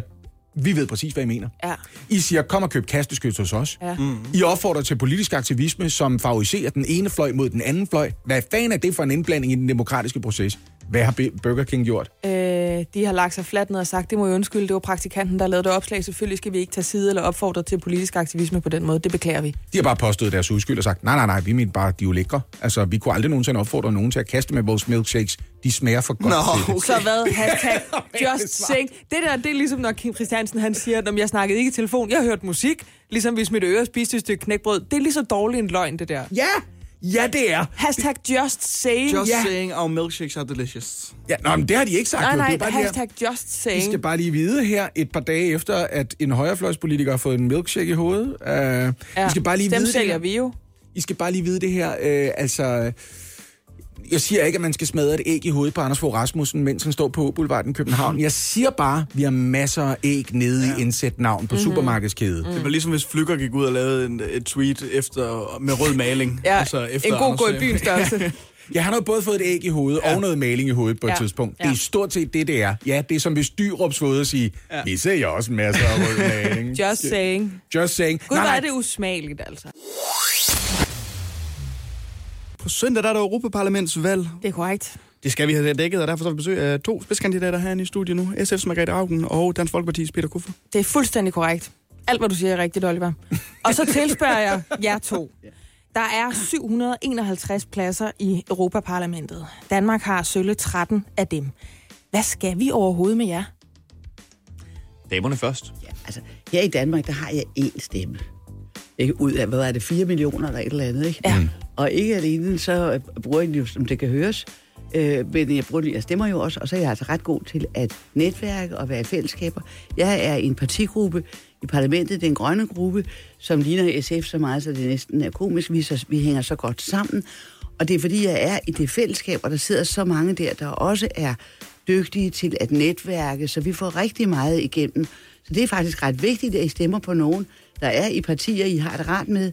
vi ved præcis, hvad I mener. Ja. I siger, kom og køb kasteskyt hos os. Ja. Mm. I opfordrer til politisk aktivisme, som favoriserer den ene fløj mod den anden fløj. Hvad fanden er det for en indblanding i den demokratiske proces? Hvad har Burger King gjort? Øh, de har lagt sig fladt ned og sagt, det må jeg undskylde, det var praktikanten, der lavede det opslag. Selvfølgelig skal vi ikke tage side eller opfordre til politisk aktivisme på den måde. Det beklager vi. De har bare påstået deres uskyld og sagt, nej, nej, nej, vi mener bare, de er jo lækre. Altså, vi kunne aldrig nogensinde opfordre nogen til at kaste med vores milkshakes. De smager for godt Nå, til det. Så hvad? Hashtag just sing. Det der, det er ligesom, når Kim Christiansen han siger, at jeg snakkede ikke i telefon, jeg hørte musik, ligesom hvis mit øre spiste et stykke knækbrød. Det er lige så dårligt en løgn, det der. Ja, ja det er. Hashtag just saying. Just ja. saying our milkshakes are delicious. Ja, nå, men det har de ikke sagt. Nej, jo. nej, det er bare det her- hashtag just I saying. skal bare lige vide her, et par dage efter, at en højrefløjspolitiker har fået en milkshake i hovedet. Uh, ja, I skal bare lige dem vide det sælger her. vi jo. I skal bare lige vide det her. Uh, altså, jeg siger ikke, at man skal smadre et æg i hovedet på Anders Fogh Rasmussen, mens han står på Boulevarden i København. Jeg siger bare, at vi har masser af æg nede ja. i indsæt navn på mm-hmm. supermarkedskæde. Det var ligesom hvis Flykker gik ud og lavede en, et tweet efter, med rød maling. Ja, altså efter en god Anders, gå i øh, byen størrelse. Jeg har jo både fået et æg i hovedet ja. og noget maling i hovedet på et Ja. tidspunkt. Ja. Det er stort set det, det er. Ja, det er som hvis Dyrups fået at sige, ja. vi ser jo også masser af rød maling. Just saying. Just saying. Gud, Nej, nej. er det usmageligt, altså. På søndag der er der Europaparlamentsvalg. Det er korrekt. Det skal vi have dækket, og derfor har vi besøg af to spidskandidater herinde i studiet nu. SF's Margrethe Augen og Dansk Folkeparti's Peter Kuffer. Det er fuldstændig korrekt. Alt, hvad du siger, er rigtigt, Oliver. Og så tilspørger jeg jer to. Der er 751 pladser i Europaparlamentet. Danmark har sølle 13 af dem. Hvad skal vi overhovedet med jer? Damerne først. Ja, altså, her i Danmark, der har jeg én stemme. Ikke? Ud af, hvad er det, 4 millioner eller et eller andet, ikke? Ja. Og ikke alene, så øh, bruger jeg den jo, som det kan høres, øh, men jeg, bruger den, jeg stemmer jo også, og så er jeg altså ret god til at netværke og være i fællesskaber. Jeg er i en partigruppe i parlamentet, det er en grønne gruppe, som ligner SF så meget, så det næsten er komisk. Vi, så, vi hænger så godt sammen, og det er fordi, jeg er i det fællesskab, og der sidder så mange der, der også er dygtige til at netværke, så vi får rigtig meget igennem. Så det er faktisk ret vigtigt, at I stemmer på nogen, der er i partier, I har det rart med,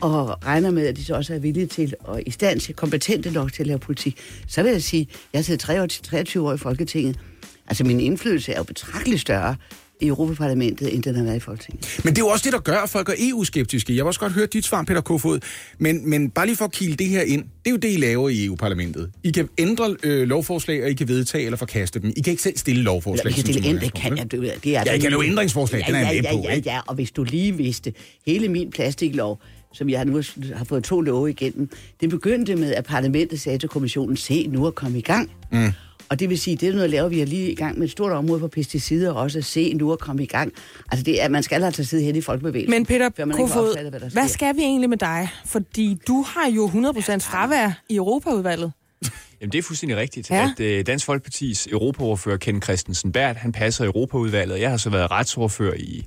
og regner med, at de så også er villige til og i stand til, kompetente nok til at lave politik. Så vil jeg sige, jeg sidder 23 år i Folketinget. Altså min indflydelse er jo betragteligt større i Europaparlamentet, end den har været i Folketinget. Men det er jo også det, der gør, at folk er EU-skeptiske. Jeg vil også godt høre dit svar, Peter Kofod. Men, men bare lige for at kile det her ind. Det er jo det, I laver i EU-parlamentet. I kan ændre øh, lovforslag, og I kan vedtage eller forkaste dem. I kan ikke selv stille lovforslag. Vi kan stille som ænd, det kan jeg. Det, er Ja, I kan lave ændringsforslag, ja, den er ja, ja, på, Ja, ja, og hvis du lige vidste, hele min plastiklov, som jeg nu har fået to love igennem, det begyndte med, at parlamentet sagde til kommissionen, se nu at komme i gang. Mm. Og det vil sige, det er noget, laver vi er lige i gang med et stort område for pesticider også, at se nu at komme i gang. Altså det er, man skal altså sidde hen i folkebevægelsen. Men Peter før man Kofod, opfatter, hvad der hvad sker. skal vi egentlig med dig? Fordi du har jo 100% fravær i Europaudvalget. Jamen, det er fuldstændig rigtigt, Ja. ja. at øh, Dansk Folkepartis europaordfører Ken Christensen Bært, han passer Europaudvalget. Jeg har så været retsordfører i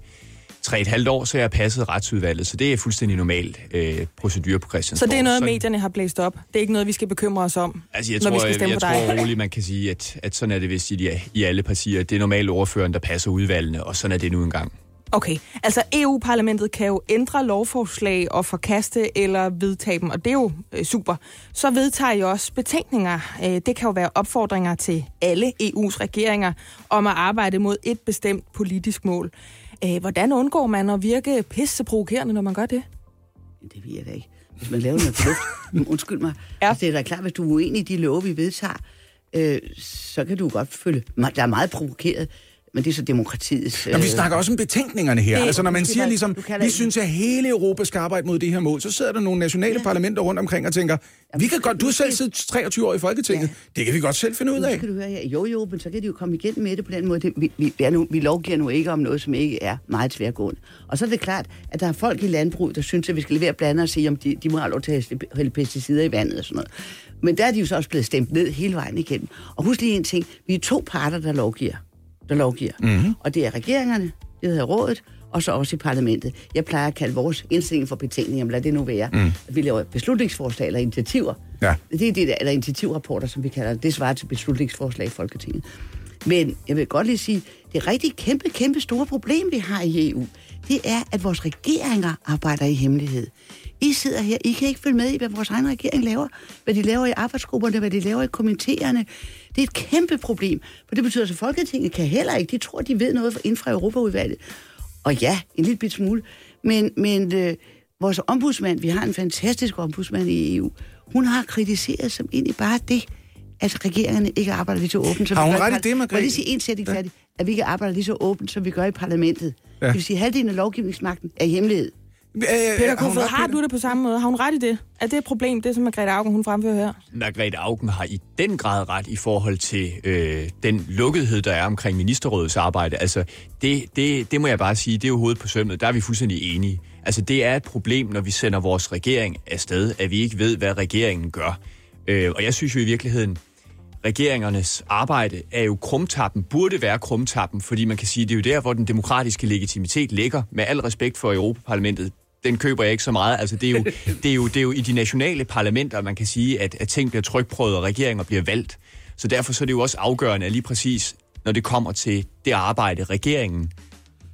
tre et halvt år, så jeg har passet retsudvalget, så det er fuldstændig normal øh, procedur på Så Christiansborg. det er noget, medierne har blæst op. Det er ikke noget, vi skal bekymre os om, Altså, jeg når vi tror, skal jeg, stemme jeg på dig. tror roligt, man kan sige, at, at sådan er det vist i, de- i alle partier. Det er normalt ordføreren, der passer udvalgene, og sådan er det nu engang. Okay, altså EU-parlamentet kan jo ændre lovforslag og forkaste eller vedtage dem, og det er jo øh, super. Så vedtager I også betænkninger. Øh, det kan jo være opfordringer til alle EU's regeringer om at arbejde mod et bestemt politisk mål. Øh, hvordan undgår man at virke pisseprovokerende, når man gør det? Det ved jeg da ikke. Hvis man laver noget fornuft. Undskyld mig. Ja. Altså, det er da klart, hvis du er uenig i de love, vi vedtager, øh, så kan du godt føle, der er meget provokeret, men det er så demokratiets... Vi øh, snakker også om betingningerne her. det- altså når man siger var- ligesom, vi synes, at hele Europa skal arbejde mod det her mål, så sidder der nogle nationale ja. parlamenter rundt omkring og tænker, vi kan godt, du har selv siddet 23 år i Folketinget, ja. det kan vi godt selv finde ud Nu af. skal du høre her. Jo, jo, men så kan de jo komme igennem med det på den måde. Det, vi, vi, er nu, vi lovgiver nu ikke om noget, som ikke er meget tværgående. Og så er det klart, at der er folk i landbruget, der synes, at vi skal levere blande og sige, om de, de må have lov til at hælde pesticider i vandet og sådan noget. Men der er de jo så også blevet stemt ned hele vejen igennem. Og husk lige en ting. Vi er to parter, der lovgiver. Der lovgiver. Mm-hmm. Og det er regeringerne, det hedder rådet, og så også i parlamentet. Jeg plejer at kalde vores indstilling for betænkning, jamen lad det nu være. Mm. At vi laver beslutningsforslag eller initiativer. Ja. Det er det der, eller initiativrapporter, som vi kalder det. Det svarer til beslutningsforslag i Folketinget. Men jeg vil godt lige sige, det rigtig kæmpe, kæmpe store problem, vi har i EU, det er, at vores regeringer arbejder i hemmelighed. I sidder her, I kan ikke følge med i, hvad vores egen regering laver, hvad de laver i arbejdsgrupperne, hvad de laver i komiteerne. Det er et kæmpe problem, for det betyder, at Folketinget kan heller ikke. De tror, de ved noget inden fra Europaudvalget. Og ja, en lille bit smule. Men, men øh, vores ombudsmand, vi har en fantastisk ombudsmand i EU, hun har kritiseret som egentlig bare det, at regeringerne ikke arbejder lige så åbent, som Har vi hun gør i ret i det, Margrethe? lige sige en sætning færdig? At vi ikke arbejder lige så åbent, som vi gør i parlamentet. Ja. Ja. Det vil sige, at halvdelen af lovgivningsmagten er i hemmelighed. Peter Kofod, har du det på samme måde? Har hun ret i det? Er det et problem, det som Margrethe Augen hun fremfører her? Margrethe Augen har i den grad ret i forhold til øh, den lukkethed, der er omkring ministerrådets arbejde. Altså, det, det, det må jeg bare sige, det er jo hovedet på sømmet. Der er vi fuldstændig enige. Altså, det er et problem, når vi sender vores regering afsted, at vi ikke ved, hvad regeringen gør. Øh, og jeg synes jo i virkeligheden, regeringernes arbejde er jo krumtappen, burde være krumtappen, fordi man kan sige, det er jo der, hvor den demokratiske legitimitet ligger. Med al respekt for Europaparlamentet, den køber jeg ikke så meget. Altså, det, er jo, det, er jo, det er jo i de nationale parlamenter, man kan sige, at, at ting bliver trykprøvet, og regeringer bliver valgt. Så derfor så er det jo også afgørende, at lige præcis, når det kommer til det arbejde, regeringen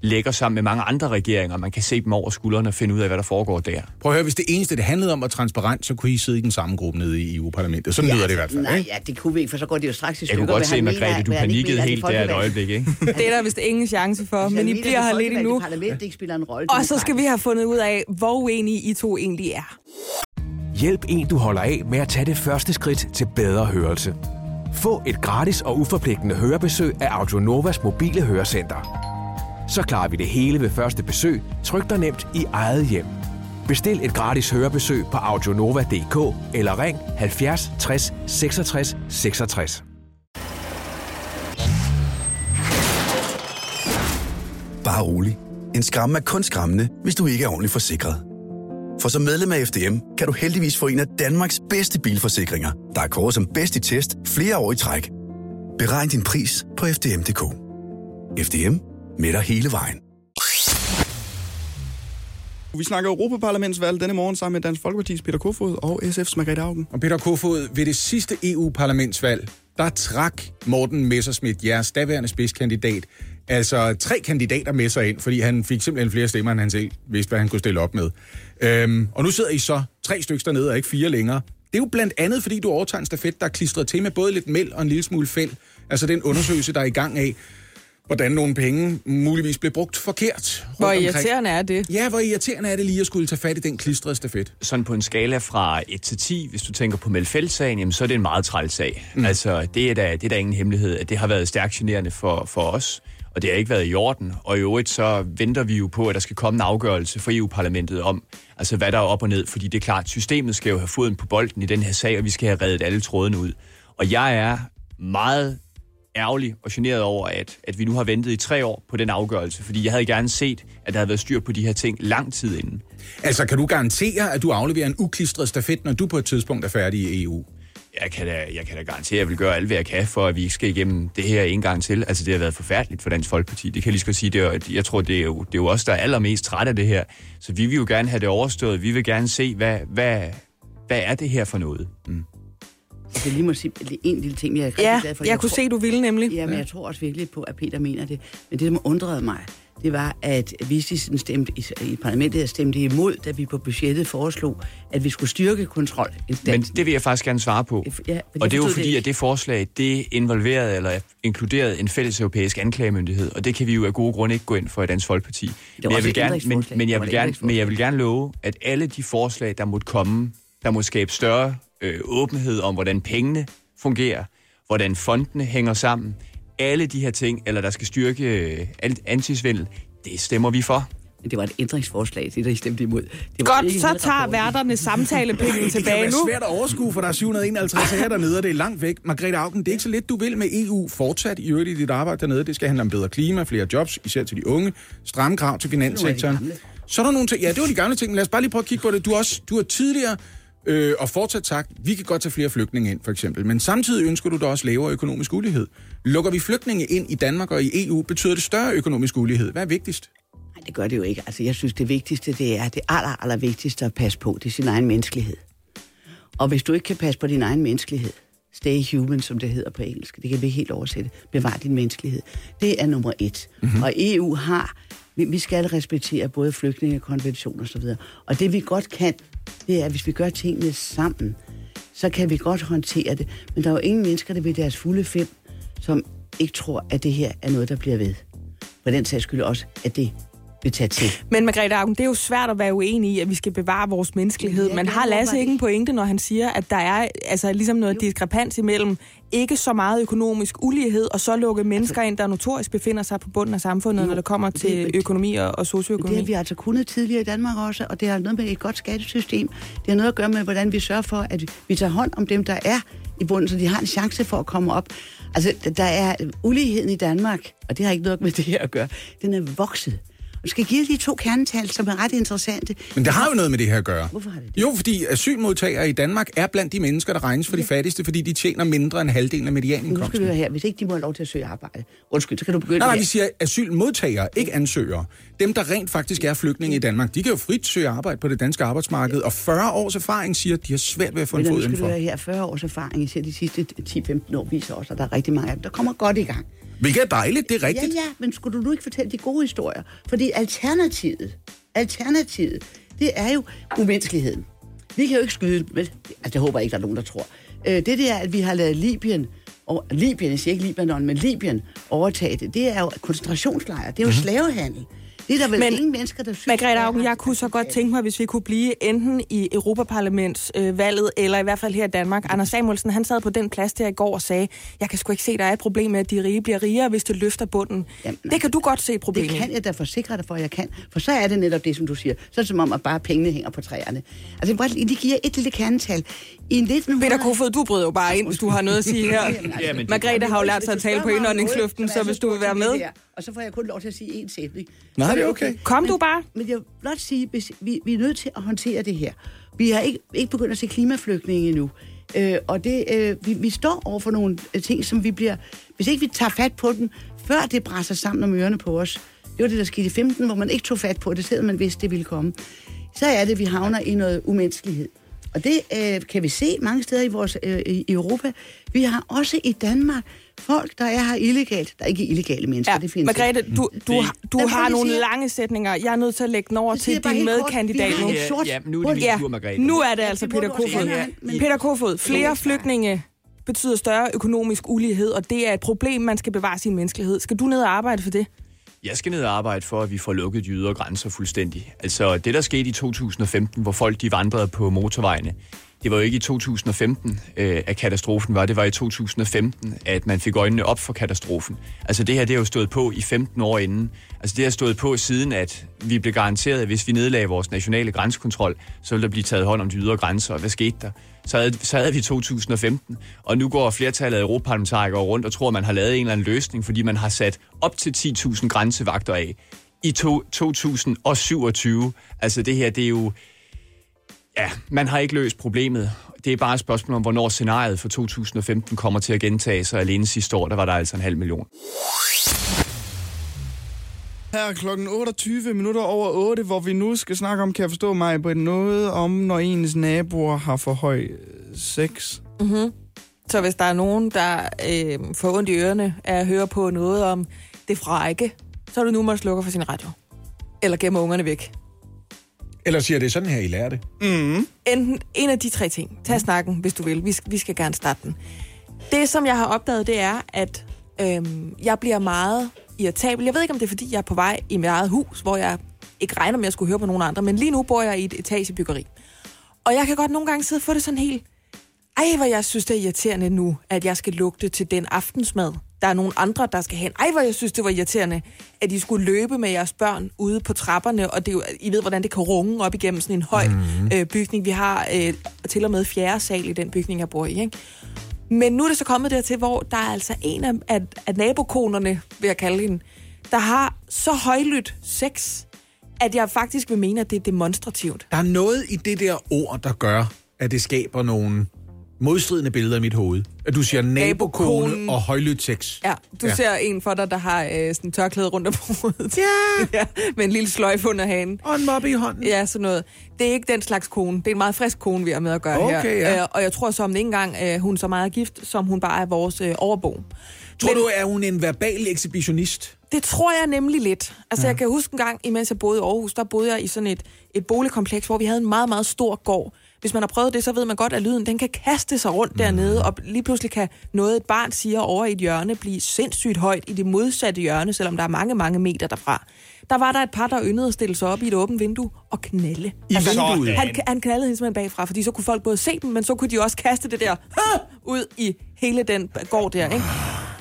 lægger sammen med mange andre regeringer, man kan se dem over skuldrene og finde ud af, hvad der foregår der. Prøv at høre, hvis det eneste, det handlede om var transparent, så kunne I sidde i den samme gruppe nede i EU-parlamentet. Sådan lyder det i hvert fald, Nej, ikke? ja, det kunne vi ikke, for så går det jo straks i Jeg stykker. kunne godt se, Margrethe, du panikkede mener, helt der et øjeblik, ikke? Det er der vist ingen chance for, men I bliver her lidt endnu. folkevalgte parlament ikke spiller en rolle. Og så skal vi have fundet ud af, hvor uenige I to egentlig er. Hjælp en, du holder af med at tage det første skridt til bedre hørelse. Få et gratis og uforpligtende hørebesøg af Audionovas mobile hørecenter. Så klarer vi det hele ved første besøg, tryk dig nemt i eget hjem. Bestil et gratis hørebesøg på audionova.dk eller ring 70 60 66 66. Bare rolig. En skræmme er kun skræmmende, hvis du ikke er ordentligt forsikret. For som medlem af FDM kan du heldigvis få en af Danmarks bedste bilforsikringer, der er kåret som bedst i test flere år i træk. Beregn din pris på FDM.dk. FDM med dig hele vejen. Vi snakker Europaparlamentsvalg denne morgen sammen med Dansk Folkeparti's Peter Kofod og SF's Margrethe Augen. Og Peter Kofod, ved det sidste EU-parlamentsvalg, der trak Morten Messerschmidt, jeres daværende spidskandidat, altså tre kandidater med sig ind, fordi han fik simpelthen flere stemmer, end han selv vidste, hvad han kunne stille op med. Øhm, og nu sidder I så tre stykker dernede, og ikke fire længere. Det er jo blandt andet, fordi du overtager en stafet, der er klistret til med både lidt meld og en lille smule fæld. Altså den undersøgelse, der er i gang af, hvordan nogle penge muligvis blev brugt forkert. Hvor omkring. irriterende er det? Ja, hvor irriterende er det lige at skulle tage fat i den klistrede stafet. Sådan på en skala fra 1 til 10, hvis du tænker på Melfeldt-sagen, jamen, så er det en meget træls sag. Mm. Altså, det er, da, det er da ingen hemmelighed, at det har været stærkt generende for, for os, og det har ikke været i orden. Og i øvrigt så venter vi jo på, at der skal komme en afgørelse fra EU-parlamentet om, altså hvad der er op og ned, fordi det er klart, systemet skal jo have foden på bolden i den her sag, og vi skal have reddet alle trådene ud. Og jeg er meget ærgerlig og generet over, at, at vi nu har ventet i tre år på den afgørelse, fordi jeg havde gerne set, at der havde været styr på de her ting lang tid inden. Altså, kan du garantere, at du afleverer en uklistret stafet, når du på et tidspunkt er færdig i EU? Jeg kan, da, jeg kan da garantere, at jeg vil gøre alt, hvad jeg kan, for at vi ikke skal igennem det her en gang til. Altså, det har været forfærdeligt for Dansk Folkeparti. Det kan jeg lige godt sige. Det er, jeg tror, det er, jo, det er jo os, der er allermest træt af det her. Så vi vil jo gerne have det overstået. Vi vil gerne se, hvad, hvad, hvad er det her for noget? Mm. Altså, jeg lige må sige lige en lille ting, jeg er rigtig Ja, glad for. jeg kunne se, du ville nemlig. Ja, men jeg tror også virkelig på, at Peter mener det. Men det, som undrede mig, det var, at vi sådan stemte i, i parlamentet stemte imod, da vi på budgettet foreslog, at vi skulle styrke kontrol. Men det vil jeg faktisk gerne svare på. Ja, og det er jo fordi, det at det forslag, det involverede eller inkluderede en fælles europæisk anklagemyndighed, og det kan vi jo af gode grunde ikke gå ind for i Dansk Folkeparti. Men jeg vil gerne, men, men, Det jeg vil gerne, men jeg vil gerne love, at alle de forslag, der måtte komme, der må skabe større øh, åbenhed om, hvordan pengene fungerer, hvordan fondene hænger sammen. Alle de her ting, eller der skal styrke øh, an- antisvindel, det stemmer vi for. Det var et ændringsforslag, det der I stemte imod. Det var Godt, så tager værterne samtalepenge Det kan tilbage nu. svært at overskue, for der er 751 sager dernede, og det er langt væk. Margrethe Augen, det er ikke så lidt, du vil med EU fortsat i øvrigt i dit arbejde dernede. Det skal handle om bedre klima, flere jobs, især til de unge, stramme krav til finanssektoren. Så er der nogle ting, ja, det var de gamle ting, men lad os bare lige prøve at kigge på det. Du også, du har tidligere øh, og fortsat sagt, vi kan godt tage flere flygtninge ind, for eksempel. Men samtidig ønsker du da også lavere økonomisk ulighed. Lukker vi flygtninge ind i Danmark og i EU, betyder det større økonomisk ulighed. Hvad er vigtigst? Nej, det gør det jo ikke. Altså, jeg synes, det vigtigste, det er det aller, aller vigtigste at passe på. Det er sin egen menneskelighed. Og hvis du ikke kan passe på din egen menneskelighed, stay human, som det hedder på engelsk, det kan vi helt oversætte, bevar din menneskelighed. Det er nummer et. Mm-hmm. Og EU har, vi, vi skal respektere både flygtningekonventioner og så videre. Og det vi godt kan, det er, at hvis vi gør tingene sammen, så kan vi godt håndtere det. Men der er jo ingen mennesker, der ved deres fulde fem, som ikke tror, at det her er noget, der bliver ved. På den sags skyld også, at det vil tage til. Men Margrethe Augen, det er jo svært at være uenig i, at vi skal bevare vores menneskelighed. Ja, Men det har Lasse ikke en pointe, når han siger, at der er altså, ligesom noget diskrepans imellem ikke så meget økonomisk ulighed, og så lukke mennesker ind, der notorisk befinder sig på bunden af samfundet, når det kommer til økonomi og, og Men det socioøkonomi? har vi altså kunnet tidligere i Danmark også, og det har noget med et godt skattesystem. Det har noget at gøre med, hvordan vi sørger for, at vi tager hånd om dem, der er i bunden, så de har en chance for at komme op. Altså, der er uligheden i Danmark, og det har ikke noget med det her at gøre, den er vokset. Og skal give de to kernetal, som er ret interessante. Men det har jo noget med det her at gøre. Hvorfor har det det? Jo, fordi asylmodtagere i Danmark er blandt de mennesker, der regnes for de fattigste, fordi de tjener mindre end halvdelen af Nu skal medianindkomsten. vi høre her, hvis ikke de må have lov til at søge arbejde. Undskyld, så kan du begynde Nej, nej, vi siger asylmodtagere, ikke ansøgere. Dem, der rent faktisk er flygtninge i Danmark, de kan jo frit søge arbejde på det danske arbejdsmarked, og 40 års erfaring siger, at de har svært ved at få en Men nu fod skal du indenfor. høre her, 40 års erfaring, især de sidste 10-15 år, viser også, at der er rigtig mange af dem, der kommer godt i gang. Hvilket er dejligt, det er rigtigt. Ja, ja, men skulle du nu ikke fortælle de gode historier? Fordi alternativet, alternativet, det er jo umenneskeligheden. Vi kan jo ikke skyde, vel? Altså, det håber jeg ikke, der er nogen, der tror. Øh, det der, at vi har lavet Libyen, og Libyen, jeg siger ikke Libanon, men Libyen overtage det, det er jo koncentrationslejre, det er jo mm-hmm. slavehandel. Det er der vel Men- ingen mennesker, der synes... Margrethe Augen, jeg kunne så godt tænke mig, hvis vi kunne blive enten i Europaparlamentsvalget, eller i hvert fald her i Danmark. Anders Samuelsen, han sad på den plads der i går og sagde, jeg kan sgu ikke se, der er et problem med, at de rige bliver rigere, hvis det løfter bunden. Jamen, det kan du godt se et problem Det kan jeg da forsikre dig for, at jeg kan. For så er det netop det, som du siger. Så er det som om, at bare pengene hænger på træerne. Altså, de giver et lille kernetal. I 1900... Peter Kofod, du bryder jo bare ind, hvis du har noget at sige her. Altså, Margrethe har jo lært sig at tale på indåndingsluften, så hvis du vil være med. Og så får jeg kun lov til at sige én sætning. Nej, Så det er okay. Kom du bare. Men jeg vil blot sige, hvis vi, vi er nødt til at håndtere det her. Vi har ikke, ikke begyndt at se klimaflygtninge endnu. Øh, og det, øh, vi, vi står over for nogle øh, ting, som vi bliver... Hvis ikke vi tager fat på dem, før det brænder sammen om ørerne på os. Det var det, der skete i 15, hvor man ikke tog fat på det, selvom man vidste, det ville komme. Så er det, at vi havner i noget umenneskelighed. Og det øh, kan vi se mange steder i, vores, øh, i Europa. Vi har også i Danmark folk, der er her illegalt. Der er ikke illegale mennesker, Ja, det findes Margrethe, ikke. du, du, Det- har- du Derfor, har nogle siger- lange sætninger. Jeg er nødt til at lægge den over til din medkandidat nu. sort- Ja, nu er det min tur, Margrethe. Nu er det Ja, altså Peter Kofod. Peter Kofod, flere flygtninge betyder større økonomisk ulighed, og det er et problem, man skal bevare sin menneskelighed. Skal du ned og arbejde for det? Jeg skal ned og arbejde for, at vi får lukket de ydre grænser fuldstændig. Altså det, der skete i 2015, hvor folk de vandrede på motorvejene, det var jo ikke i 2015, øh, at katastrofen var. Det var i 2015, at man fik øjnene op for katastrofen. Altså det her, det har jo stået på i 15 år inden. Altså det har stået på siden, at vi blev garanteret, at hvis vi nedlagde vores nationale grænsekontrol, så ville der blive taget hånd om de ydre grænser. Og hvad skete der? Så havde, så havde vi 2015, og nu går flertallet af europaparlamentarikere rundt og tror, at man har lavet en eller anden løsning, fordi man har sat op til 10.000 grænsevagter af i to, 2027. Altså det her, det er jo... Ja, man har ikke løst problemet. Det er bare et spørgsmål om, hvornår scenariet for 2015 kommer til at gentage sig. Alene sidste år, der var der altså en halv million. Her klokken 28 minutter over 8, hvor vi nu skal snakke om, kan jeg forstå mig, på noget om, når ens naboer har for høj øh, sex. Mm-hmm. Så hvis der er nogen, der øh, får ondt i ørerne af at høre på noget om det frække, så er det nu, man slukker for sin radio. Eller gemmer ungerne væk. Eller siger det sådan her, I lærer det? Mm. Enten en af de tre ting. Tag snakken, hvis du vil. Vi skal, vi skal gerne starte den. Det, som jeg har opdaget, det er, at øhm, jeg bliver meget irritabel. Jeg ved ikke, om det er, fordi jeg er på vej i mit eget hus, hvor jeg ikke regner med at skulle høre på nogen andre, men lige nu bor jeg i et etagebyggeri. Og jeg kan godt nogle gange sidde og få det sådan helt... Ej, hvor jeg synes, det er irriterende nu, at jeg skal lugte til den aftensmad. Der er nogle andre, der skal hen. Ej, hvor jeg synes, det var irriterende, at I skulle løbe med jeres børn ude på trapperne, og det er jo, I ved, hvordan det kan runge op igennem sådan en høj mm. øh, bygning. Vi har øh, til og med fjerde sal i den bygning, jeg bor i, ikke? Men nu er det så kommet dertil, hvor der er altså en af, af, af nabokonerne, vil jeg kalde hende, der har så højlydt sex, at jeg faktisk vil mene, at det er demonstrativt. Der er noget i det der ord, der gør, at det skaber nogle modstridende billeder i mit hoved. At du siger nabokone og højlydt sex. Ja, du ja. ser en for dig, der har øh, sådan en tørklæde rundt om hovedet. Ja. ja! Med en lille sløjf under hagen. Og en moppe i hånden. Ja, sådan noget. Det er ikke den slags kone. Det er en meget frisk kone, vi har med at gøre Okay, her. ja. Øh, og jeg tror så om det ikke engang, øh, hun er så meget gift, som hun bare er vores øh, overbo. Tror Men, du, er hun en verbal ekshibitionist? Det tror jeg nemlig lidt. Altså, ja. jeg kan huske en gang, imens jeg boede i Aarhus, der boede jeg i sådan et, et boligkompleks, hvor vi havde en meget, meget stor gård. Hvis man har prøvet det, så ved man godt, at lyden den kan kaste sig rundt mm. dernede, og lige pludselig kan noget, et barn siger over i et hjørne, blive sindssygt højt i det modsatte hjørne, selvom der er mange, mange meter derfra. Der var der et par, der yndede at stille sig op i et åbent vindue og knalde. I vinduet? Han, han knaldede hende simpelthen bagfra, fordi så kunne folk både se dem, men så kunne de også kaste det der "Ah!" ud i hele den gård der. Ikke?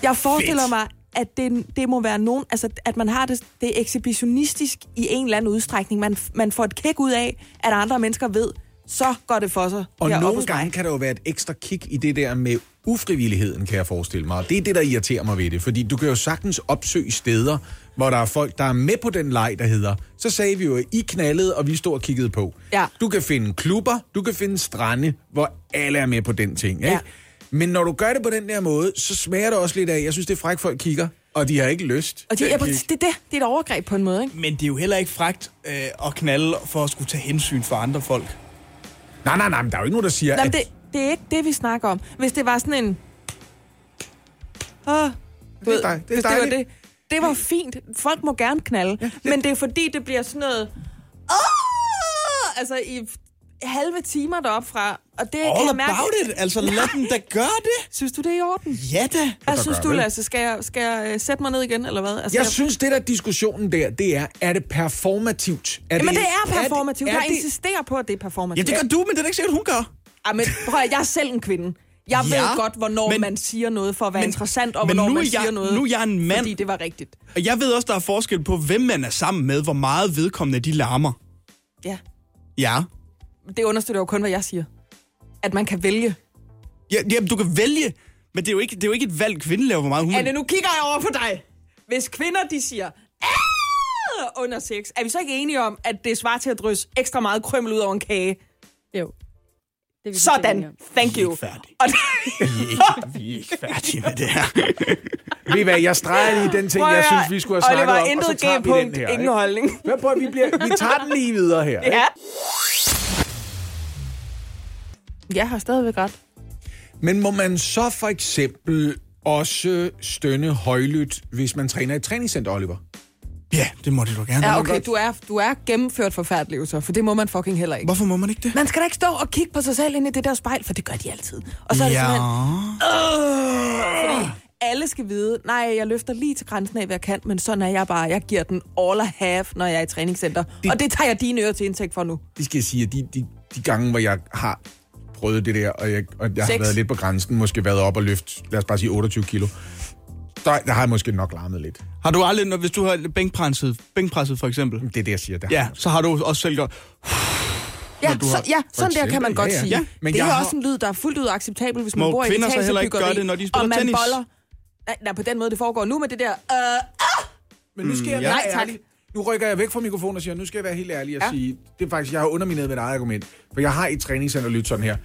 Jeg forestiller Fedt. mig, at det, det må være nogen, altså at man har det, det er ekshibitionistisk i en eller anden udstrækning. Man, man får et kæk ud af, at andre mennesker ved, så går det for sig. Og nogle gange kan der jo være et ekstra kick i det der med ufrivilligheden, kan jeg forestille mig. Og det er det, der irriterer mig ved det. Fordi du kan jo sagtens opsøge steder, hvor der er folk, der er med på den leg, der hedder, så sagde vi jo, at I knaldede, og vi stod og kiggede på. Ja. Du kan finde klubber, du kan finde strande, hvor alle er med på den ting. Ikke? Ja. Men når du gør det på den der måde, så smager det også lidt af, jeg synes, det er frækt, folk kigger, og de har ikke lyst. Og er, at det, det, det, det er et overgreb på en måde, ikke? Men det er jo heller ikke fragt øh, at knalde for at skulle tage hensyn for andre folk. Nej, nej, nej, men der er jo ikke nogen, der siger, Nej, at... det, det er ikke det, vi snakker om. Hvis det var sådan en... Åh, Det er ved, dej- det er det var det. Det var fint. Folk må gerne knalde. Ja, det... Men det er fordi, det bliver sådan noget... Åh! Altså i halve timer deroppe fra. Og det kan All jeg mærke... about it. Altså, lad dem da gøre det. Synes du, det er i orden? Ja da. Hvad synes du? Lasse? Skal jeg, skal jeg øh, sætte mig ned igen, eller hvad? Altså, Jeg synes, det der diskussionen der, det er, er det performativt? Er Jamen, det er performativt. Er jeg det, insisterer på, at det er Ja, performativt. det gør du, men det er ikke sikkert, hun gør. Ja, men prøv at, jeg er selv en kvinde. Jeg Ja, ved godt, hvornår men- man siger noget for at være men- interessant, og men hvornår nu man er jeg- siger noget, nu er jeg en mand. fordi det var rigtigt. Og jeg ved også, der er forskel på, hvem man er sammen med, hvor meget vedkommende de larmer. Ja. Ja. Det understøtter jo kun, hvad jeg siger. At man kan vælge. ja jamen, du kan vælge, men det er jo ikke, det er jo ikke et valg, kvinden laver, hvor meget hun... Anne, nu kigger jeg over på dig. Hvis kvinder, de siger, "Ah!" under sex, er vi så ikke enige om, at det svarer til at drysse ekstra meget krømmel ud over en kage? Jo. Det er vi Sådan. Thank you. færdige. Og Vi er ikke, vi er ikke færdige med det her. Ved I hvad, jeg streger lige den ting, Prøv at jeg synes, vi skulle have snakket om, og så tager vi G-punkt, den her. ingen holdning. Hør på, vi, bliver, vi tager den lige videre her. ikke? Ja. Jeg har stadigvæk ret. Men må man så for eksempel også stønne højlydt, hvis man træner i et træningscenter, Oliver? Ja, det må det du gerne. Ja, okay, du er, du er gennemført forfærdelig, så, for det må man fucking heller ikke. Hvorfor må man ikke det? Man skal da ikke stå og kigge på sig selv ind i det der spejl, for det gør de altid. Og så er det Ja. simpelthen... Øh, alle skal vide, nej, jeg løfter lige til grænsen af, hvad jeg kan, men sådan er jeg bare. Jeg giver den all I have, når jeg er i træningscenter. Det... Og det tager jeg dine ører til indtægt for nu. Det skal jeg sige, at de, de, de gange, hvor jeg har prøvet det der, og jeg, og jeg har været lidt på grænsen, måske været op og løft, lad os bare sige 28 kilo, der, der har jeg måske nok larmet lidt. Har du aldrig, når, hvis du har bænkpresset, bænkpresset for eksempel, Det er det, jeg siger. Der ja, så har du også selv gjort... Ja, du så, ja sådan der kan man godt ja, ja. sige. Ja, men det jeg er har- også en lyd, der er fuldt ud acceptabel, hvis man Må bor i et kvinder så heller ikke gøre det, når de spiller og man tennis? Boller. Nej, nej, på den måde, det foregår nu med det der... Øh, Men nu skal jeg Mm, være ja. Nej, tak. Nu rykker jeg væk fra mikrofonen og siger, nu skal jeg være helt ærlig og Ja. sige, det er faktisk, jeg har undermineret mit eget argument. For jeg har i træningscenter lyttet sådan her.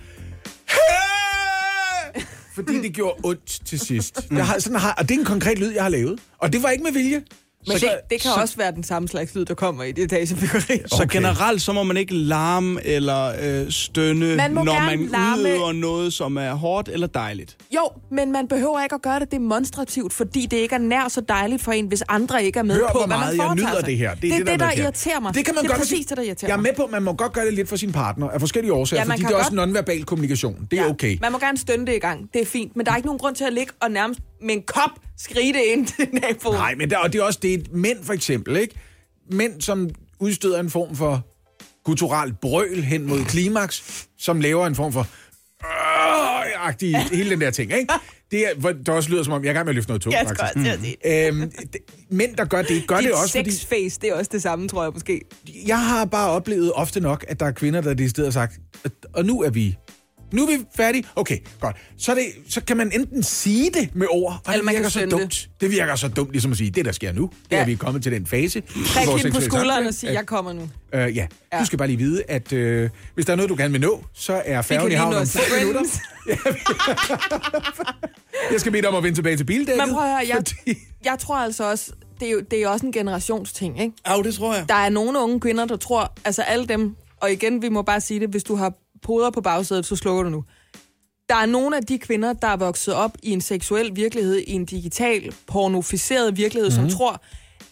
Fordi det gjorde ondt til sidst. Jeg har, sådan har, og det er en konkret lyd, jeg har lavet. Og det var ikke med vilje. Men Så- det, det kan så- også være den samme slags lyd, der kommer i det etagebyggeri. Så okay. generelt, så må man ikke larme eller øh, stønne, Man når man larme. udøver noget, som er hårdt eller dejligt. Jo, men man behøver ikke at gøre det demonstrativt, fordi det ikke er nær så dejligt for en, hvis andre ikke er med Hør, på, hvor hvad meget man jeg nyder sig. det her. Det er det, det, der det, der irriterer. irriterer mig. Det kan man det er godt præcis det, der irriterer Jeg er med på, at man må godt gøre det lidt for sin partner af forskellige årsager, Ja, man fordi det er også godt. nonverbal kommunikation. Det er Ja, okay. Man må gerne stønne det i gang. Det er fint. Men der er ikke nogen grund til at ligge og nærmest med en kop skrige det ind til naboen. Nej, men der, og det er også det, mænd for eksempel, ikke? Mænd, som udstøder en form for guttural brøl hen mod klimaks, som laver en form for... "Åh, agtige hele den der ting, ikke? Det er, det også lyder som om, jeg er i gang med at løfte noget tungt, Jeg faktisk. til at Øhm, mænd, der gør det, gør Dit det også, fordi... sexface, det er også det samme, tror jeg måske. Jeg har bare oplevet ofte nok, at der er kvinder, der i stedet har sagt, "At- og nu er vi nu er vi færdige. Okay, godt. Så, er det, så kan man enten sige det med ord, og Eller det man kan så dumt. Det. det virker så dumt, ligesom at sige, det der sker nu, det Ja. er vi kommet til den fase. vores hende på skulderen og sige, jeg kommer nu. Øh, ja. Ja. du skal bare lige vide, at øh, hvis der er noget, du gerne vil nå, så er færgen i lige havn nå om 5 minutter. Jeg skal bede dig om at vende tilbage til bildækket. Men prøv at høre, jeg, jeg tror altså også, det er, jo, det er jo også en generationsting, ikke? Ja, det tror jeg. Der er nogle unge kvinder, der tror, altså alle dem, og igen, vi må bare sige det, hvis du har poder på bagsædet, så slukker du nu. Der er nogle af de kvinder, der er vokset op i en seksuel virkelighed, i en digital, pornoficeret virkelighed, mm. som tror,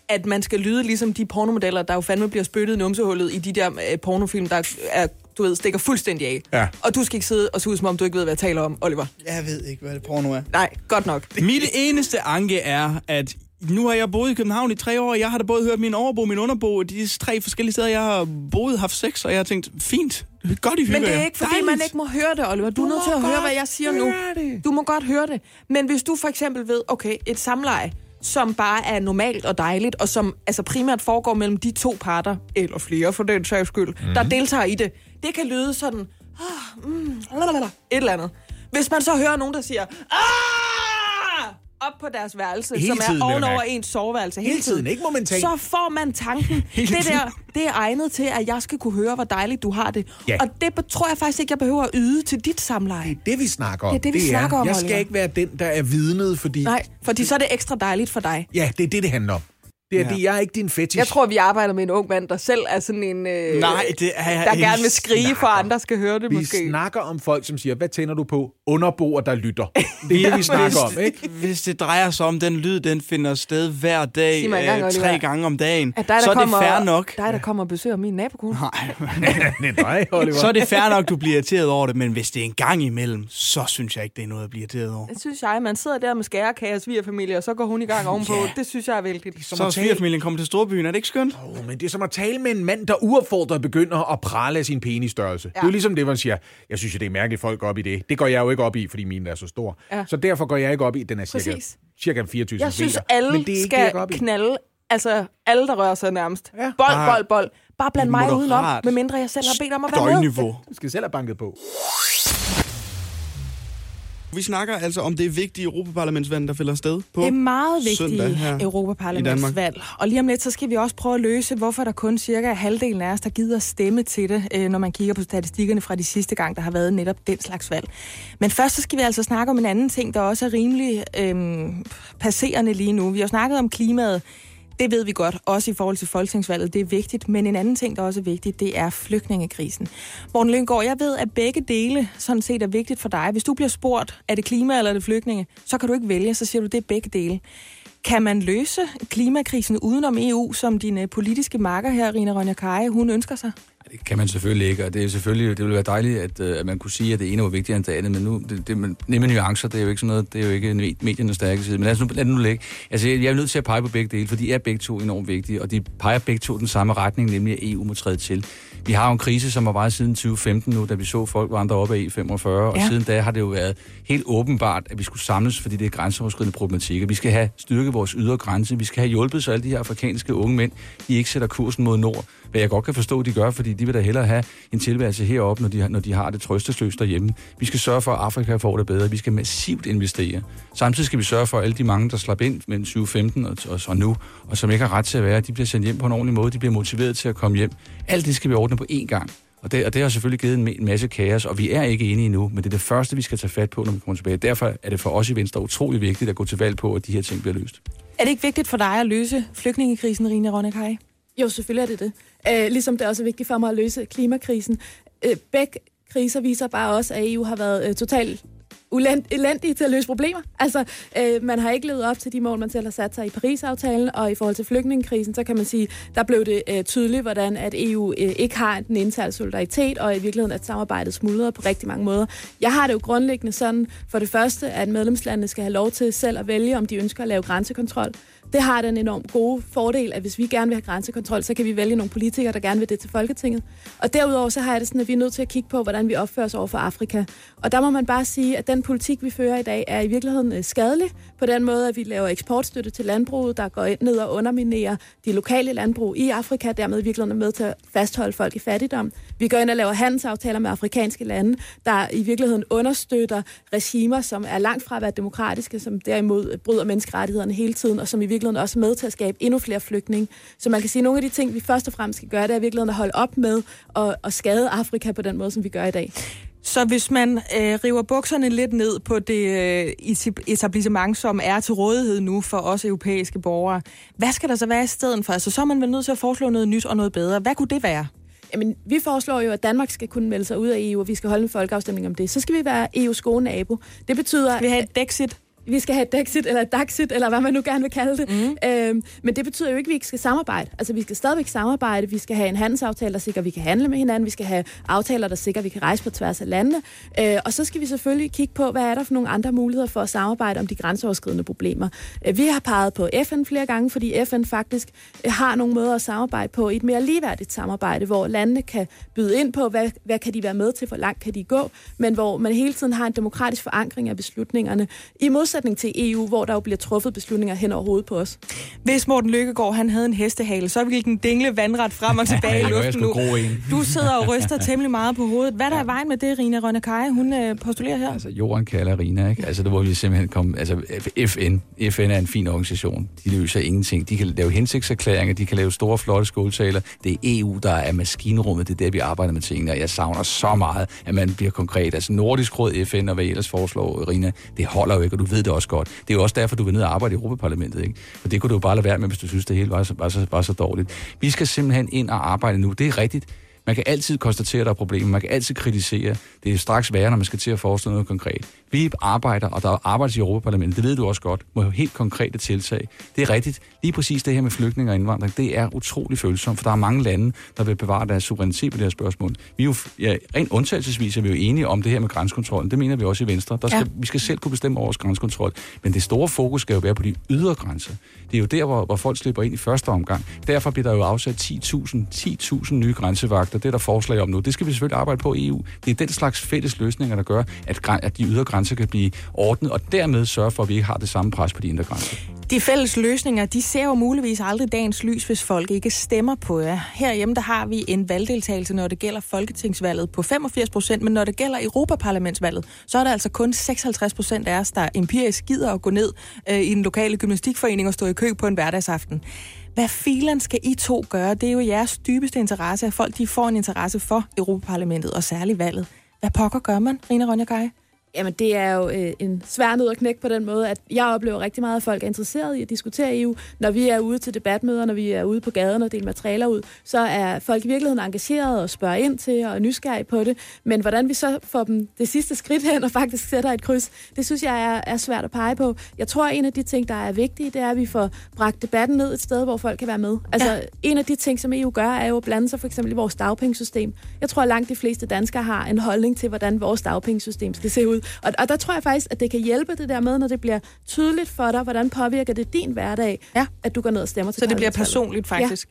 at man skal lyde ligesom de pornomodeller, der jo fandme bliver spyttet i numsehullet i de der øh, pornofilm, der er, du ved, stikker fuldstændig af. Ja. Og du skal ikke sidde og se ud, som om du ikke ved, hvad jeg taler om, Oliver. Jeg ved ikke, hvad det porno er. Nej, godt nok. Mit eneste anke er, at nu har jeg boet i København i tre år, og jeg har da både hørt min overbo og min underbo, og de tre forskellige steder, jeg har boet, haft sex, og jeg har tænkt, fint, godt I hygger Men det er ikke, fordi Dejligt. man ikke må høre det, Oliver. Du, er Du nødt til at høre, hvad jeg siger nu. det. Du må godt høre det. Men hvis du for eksempel ved, okay, et samleje, som bare er normalt og dejligt, og som altså primært foregår mellem de to parter, eller flere for den sags skyld, mm. der deltager i det, det kan lyde sådan, ah, mm, et eller andet. Hvis man så hører nogen, der siger, ah, op på deres værelse, Hele som tiden, er jeg ovenover ens soveværelse Hele tiden, ikke momentant. Så får man tanken, Hele det tiden. der, det er egnet til, at jeg skal kunne høre, hvor dejligt du har det. Ja. Og det tror jeg faktisk ikke, jeg behøver at yde til dit samleje. Det vi snakker om, Det er det, vi snakker om, Jeg skal Oliver. ikke være den, der er vidnet, fordi... Nej, fordi så er det ekstra dejligt for dig. Ja, det er det, det handler om. Det er Ja. det, jeg er ikke din fetish. Jeg tror, vi arbejder med en ung mand, der selv er sådan en... Øh, Nej, det er jeg Der gerne vil skrige for, at andre skal høre det, Vi måske. snakker om folk, som siger, hvad tænder du på? Underboer, der lytter. Det er det, vi snakker om, ikke? Hvis det drejer sig om, den lyd, den finder sted hver dag, engang, øh, Oliver. tre gange om dagen, dig, der så er kommer, det fair nok. Dig, der kommer og besøger min nabokone. det er dig, Oliver. Så er det fair nok, du bliver irriteret over det, men hvis det er en gang imellem, så synes jeg ikke, det er noget at blive irriteret over. Det synes jeg. Man sidder der med skærekager og svigerfamilie, og så går hun i gang ovenpå. Ja. Det synes jeg er vældigt. Så svigerfamilien kommet til storbyen, er det ikke skønt? Oh, men det er som at tale med en mand, der uopfordret begynder at prale af sin penisstørrelse. Ja. Det er jo ligesom det, man siger, jeg synes, jo, det er mærkeligt, folk går op i det. Det går jeg jo ikke op i, fordi min er så stor. Ja. Så derfor går jeg ikke op i, den er cirka, Præcis. cirka 24 Jeg synes, alle Men det er det, jeg skal i. knalde. Altså, alle, der rører sig nærmest. Ja. Bold, bold, bold. Bare bland mig udenom, medmindre jeg selv har bedt om at være med. Du skal selv have banket på. Vi snakker altså om det vigtige Europaparlamentsvalg, der finder sted på Det er meget Danmark. Europaparlamentsvalg. Og lige om lidt, så skal vi også prøve at løse, hvorfor der kun cirka halvdelen af os, der gider stemme til det, øh, når man kigger på statistikkerne fra de sidste gang, der har været netop den slags valg. Men først så skal vi altså snakke om en anden ting, der også er rimelig øh, passerende lige nu. Vi har snakket om klimaet. Det ved vi godt, også i forhold til folketingsvalget. Det er vigtigt, men en anden ting, der også er vigtigt, det er flygtningekrisen. Morten Lyngård, jeg ved, at begge dele sådan set er vigtigt for dig. Hvis du bliver spurgt, er det klima eller er det flygtninge, så kan du ikke vælge, så siger du, det er begge dele. Kan man løse klimakrisen udenom EU, som din politiske marker her, Rina Ronja Kaje, hun ønsker sig? Det kan man selvfølgelig ikke, og det er selvfølgelig, det ville være dejligt, at, øh, at man kunne sige, at det ene var vigtigere end det andet, men nu, det, det nemme nuancer, det er jo ikke sådan noget, det er jo ikke me- mediernes stærke side, men lad os nu, lad nu ligge. Altså, jeg er nødt til at pege på begge dele, for de er begge to enormt vigtige, og de peger begge to den samme retning, nemlig at EU må træde til. Vi har jo en krise, som har varet siden 2015 nu, da vi så folk vandre op af E45, og Ja. siden da har det jo været helt åbenbart, at vi skulle samles, fordi det er grænseoverskridende problematik, og vi skal have styrket vores ydre grænse, vi skal have hjulpet så alle de her afrikanske unge mænd, de ikke sætter kursen mod nord, hvad jeg godt kan forstå, de gør, fordi de vil da hellere have en tilværelse heroppe, når de, har- når de har det trøstesløst derhjemme. Vi skal sørge for, at Afrika får det bedre. Vi skal massivt investere. Samtidig skal vi sørge for, at alle de mange, der slap ind mellem 2015 og, og, og nu, og som ikke har ret til at være, de bliver sendt hjem på en ordentlig måde. De bliver motiveret til at komme hjem. Alt det skal vi ordne på én gang. Og det, og det har selvfølgelig givet en, en masse kaos, og vi er ikke enige endnu, men det er det første, vi skal tage fat på, når vi kommer tilbage. Derfor er det for os i Venstre utrolig vigtigt at gå til valg på, at de her ting bliver løst. Er det ikke vigtigt for dig at løse flygtningekrisen, Rina Ronja Kaje? Jo, selvfølgelig er det det. Øh, ligesom det er også vigtigt for mig at løse klimakrisen. Øh, begge kriser viser bare også, at EU har været øh, totalt elendige til at løse problemer. Altså, øh, man har ikke levet op til de mål, man selv har sat sig i Paris-aftalen, og i forhold til flygtningekrisen, så kan man sige, der blev det øh, tydeligt, hvordan at EU øh, ikke har den interne solidaritet, og i virkeligheden at samarbejdet smuldrer på rigtig mange måder. Jeg har det jo grundlæggende sådan, for det første, at medlemslandene skal have lov til selv at vælge, om de ønsker at lave grænsekontrol. Det har den enormt gode fordel, at hvis vi gerne vil have grænsekontrol, så kan vi vælge nogle politikere, der gerne vil det til Folketinget. Og derudover så har jeg det sådan, at vi er nødt til at kigge på, hvordan vi opfører os over for Afrika. Og der må man bare sige, at den politik, vi fører i dag, er i virkeligheden øh, skadelig på den måde, at vi laver eksportstøtte til landbruget, der går ind ned og underminerer de lokale landbrug i Afrika, dermed i virkeligheden er med til at fastholde folk i fattigdom. Vi går ind og laver handelsaftaler med afrikanske lande, der i virkeligheden understøtter regimer, som er langt fra at være demokratiske, som derimod bryder menneskerettighederne hele tiden, og som i virkeligheden også er med til at skabe endnu flere flygtninge. Så man kan sige, at nogle af de ting, vi først og fremmest skal gøre, det er i virkeligheden at holde op med at, at skade Afrika på den måde, som vi gør i dag. Så hvis man øh, river bukserne lidt ned på det øh, etablissement, som er til rådighed nu for os europæiske borgere, hvad skal der så være i stedet for? Altså, så er man vel nødt til at foreslå noget nyt og noget bedre. Hvad kunne det være? Jamen, vi foreslår jo, at Danmark skal kunne melde sig ud af EU, og vi skal holde en folkeafstemning om det. Så skal vi være EU's gode nabo. Det betyder... Skal vi have et Dexit? Vi skal have Dexit eller Daxit, eller hvad man nu gerne vil kalde det. Mm. Øhm, men det betyder jo ikke, at vi ikke skal samarbejde. Altså, vi skal stadigvæk samarbejde. Vi skal have en handelsaftale, der sikrer, at vi kan handle med hinanden. Vi skal have aftaler, der sikrer, at vi kan rejse på tværs af landene. Øh, og så skal vi selvfølgelig kigge på, hvad er der for nogle andre muligheder for at samarbejde om de grænseoverskridende problemer. Øh, vi har peget på FN flere gange, fordi FN faktisk øh, har nogle måder at samarbejde på i et mere ligeværdigt samarbejde, hvor landene kan byde ind på, hvad, hvad kan de være med til, hvor langt kan de gå, men hvor man hele tiden har en demokratisk forankring af beslutningerne. I modsætning til EU, hvor der jo bliver truffet beslutninger hen over hovedet på os. Hvis Morten Lykkegaard han havde en hestehale, så ville den dingle vandret frem og tilbage i luften nu. Du sidder og ryster temmelig meget på hovedet. Hvad er der i vejen med det, Rina Rønnekaje, hun øh, postulerer her? Altså, jorden kalder Rina, ikke? Altså, der hvor vi simpelthen kom... Altså, FN, FN er en fin organisation. De løser ingenting. De kan lave hensigtserklæringer, de kan lave store, flotte skoletaler. Det er EU, der er maskinrummet. Det er der, vi arbejder med tingene, og jeg savner så meget, at man bliver konkret. Altså, Nordisk Råd, FN og hvad I ellers foreslår, Rina, det holder jo ikke, og du ved det også godt. Det er jo også derfor, du vil ned og arbejde i Europaparlamentet, ikke? For det kunne du jo bare lade være med, hvis du synes, det hele var så, var så, var så dårligt. Vi skal simpelthen ind og arbejde nu. Det er rigtigt. Man kan altid konstatere, at der er problemer. Man kan altid kritisere. Det er straks værre, når man skal til at foreslå noget konkret. Vi arbejder, og der arbejdes i Europaparlamentet. Det ved du også godt. Må helt konkrete tiltag. Det er rigtigt. Lige præcis det her med flygtninge og indvandring, det er utrolig følsomt, for der er mange lande, der vil bevare deres suverænitet på det her spørgsmål. Vi er jo, ja, rent undtagelsesvis er vi jo enige om det her med grænsekontrollen. Det mener vi også i Venstre. Der skal, ja. Vi skal selv kunne bestemme over vores grænsekontrol. Men det store fokus skal jo være på de ydre grænser. Det er jo der, hvor, hvor folk slipper ind i første omgang. Derfor bliver der jo afsat 10.000 10.000 nye grænsevagter. Det er der forslag om nu. Det skal vi selvfølgelig arbejde på i EU. Det er den slags fælles løsninger, der gør, at, at de ydre grænser kan blive ordnet, og dermed sørge for, at vi ikke har det samme pres på de indre grænser. De fælles løsninger, de ser jo muligvis aldrig dagens lys, hvis folk ikke stemmer på jer. Herhjemme, der har vi en valgdeltagelse, når det gælder folketingsvalget på 85 procent, men når det gælder Europaparlamentsvalget, så er der altså kun 56 procent af os, der empirisk gider at gå ned øh, i den lokale gymnastikforening og stå i kø på en hverdagsaften. Hvad filen skal I to gøre? Det er jo jeres dybeste interesse, at folk de får en interesse for Europaparlamentet og særligt valget. Hvad pokker gør man, Rina Ronja Jamen, det er jo øh, en svær nød at knække på den måde, at jeg oplever rigtig meget, at folk er interesseret i at diskutere EU. Når vi er ude til debatmøder, når vi er ude på gaden og deler materialer ud, så er folk i virkeligheden engageret og spørger ind til og nysgerrige på det. Men hvordan vi så får dem det sidste skridt hen og faktisk sætter et kryds, det synes jeg er, er svært at pege på. Jeg tror, at en af de ting, der er vigtige, det er, at vi får bragt debatten ned et sted, hvor folk kan være med. Altså, ja. en af de ting, som EU gør, er jo at blande sig for eksempel i vores dagpengesystem. Jeg tror, at langt de fleste danskere har en holdning til, hvordan vores dagpengesystem skal se ud. Og, og der tror jeg faktisk, at det kan hjælpe det der med, når det bliver tydeligt for dig, hvordan påvirker det din hverdag, ja. at du går ned og stemmer til Så det bliver personligt faktisk.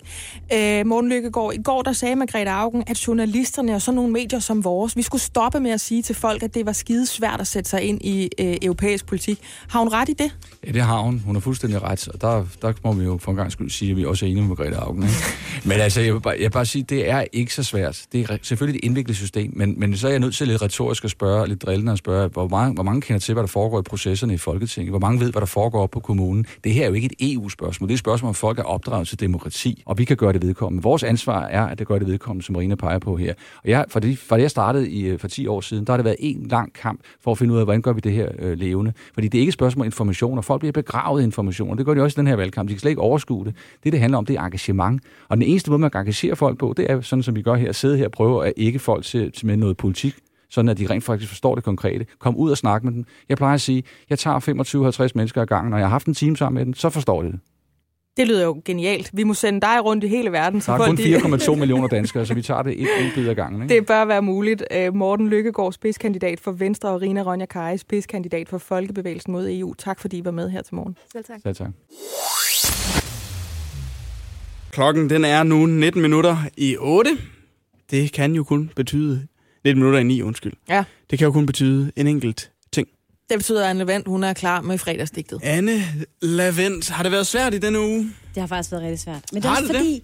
Ja. Øh, Morten Lykkegaard, i går der sagde Margrethe Augen, at journalisterne og sådan nogle medier som vores, vi skulle stoppe med at sige til folk, at det var skide svært at sætte sig ind i øh, europæisk politik. Har hun ret i det? Ja, det har hun. Hun har fuldstændig ret, og der, der må vi jo for en gang skyld sige, at vi også er enige med Margrethe Augen. Ikke? men altså, jeg vil, bare, jeg vil bare sige, det er ikke så svært. Det er selvfølgelig et indviklet system, men, men så er jeg nødt til lidt retorisk at spørge, lidt drillende at spørge, hvor mange, hvor mange kender til, hvad der foregår i processerne i Folketinget? Hvor mange ved, hvad der foregår på kommunen? Det her er jo ikke et EU-spørgsmål. Det er et spørgsmål, om folk er opdraget til demokrati, og vi kan gøre det vedkommende. Vores ansvar er, at det gør det vedkommende, som Marina peger på her. Og jeg, for, det, for det jeg startede i, øh, for 10 år siden, der har det været en lang kamp for at finde ud af, hvordan gør vi det her øh, levende. Fordi det er ikke et spørgsmål om information, og folk bliver begravet i information, og det gør de også i den her valgkamp. De kan slet ikke overskue det. Det, det handler om, det er engagement. Og den eneste måde, man kan engagere folk på, det er sådan, som vi gør her, sidde her og prøve at ikke folk til, til med noget politik sådan at de rent faktisk forstår det konkrete. Kom ud og snak med dem. Jeg plejer at sige, jeg tager 25-50 mennesker ad gangen, når jeg har haft en time sammen med dem, så forstår de det. Det lyder jo genialt. Vi må sende dig rundt i hele verden. Så der er kun 4,2 millioner danskere, så vi tager det et, et bid ad gangen. Ikke? Det bør være muligt. Øh, Morten Lykkegaard, spidskandidat for Venstre, og Rina Ronja Kaj, spidskandidat for Folkebevægelsen mod EU. Tak fordi I var med her til morgen. Selv tak. Selv tak. Klokken den er nu 19 minutter i 8. Det kan jo kun betyde... 19 minutter i 9, undskyld. Ja. Det kan jo kun betyde en enkelt ting. Det betyder, at Anne Levent, hun er klar med fredagsdigtet. Anne Lavent, har det været svært i denne uge? Det har faktisk været rigtig svært. Men det er Har også det fordi...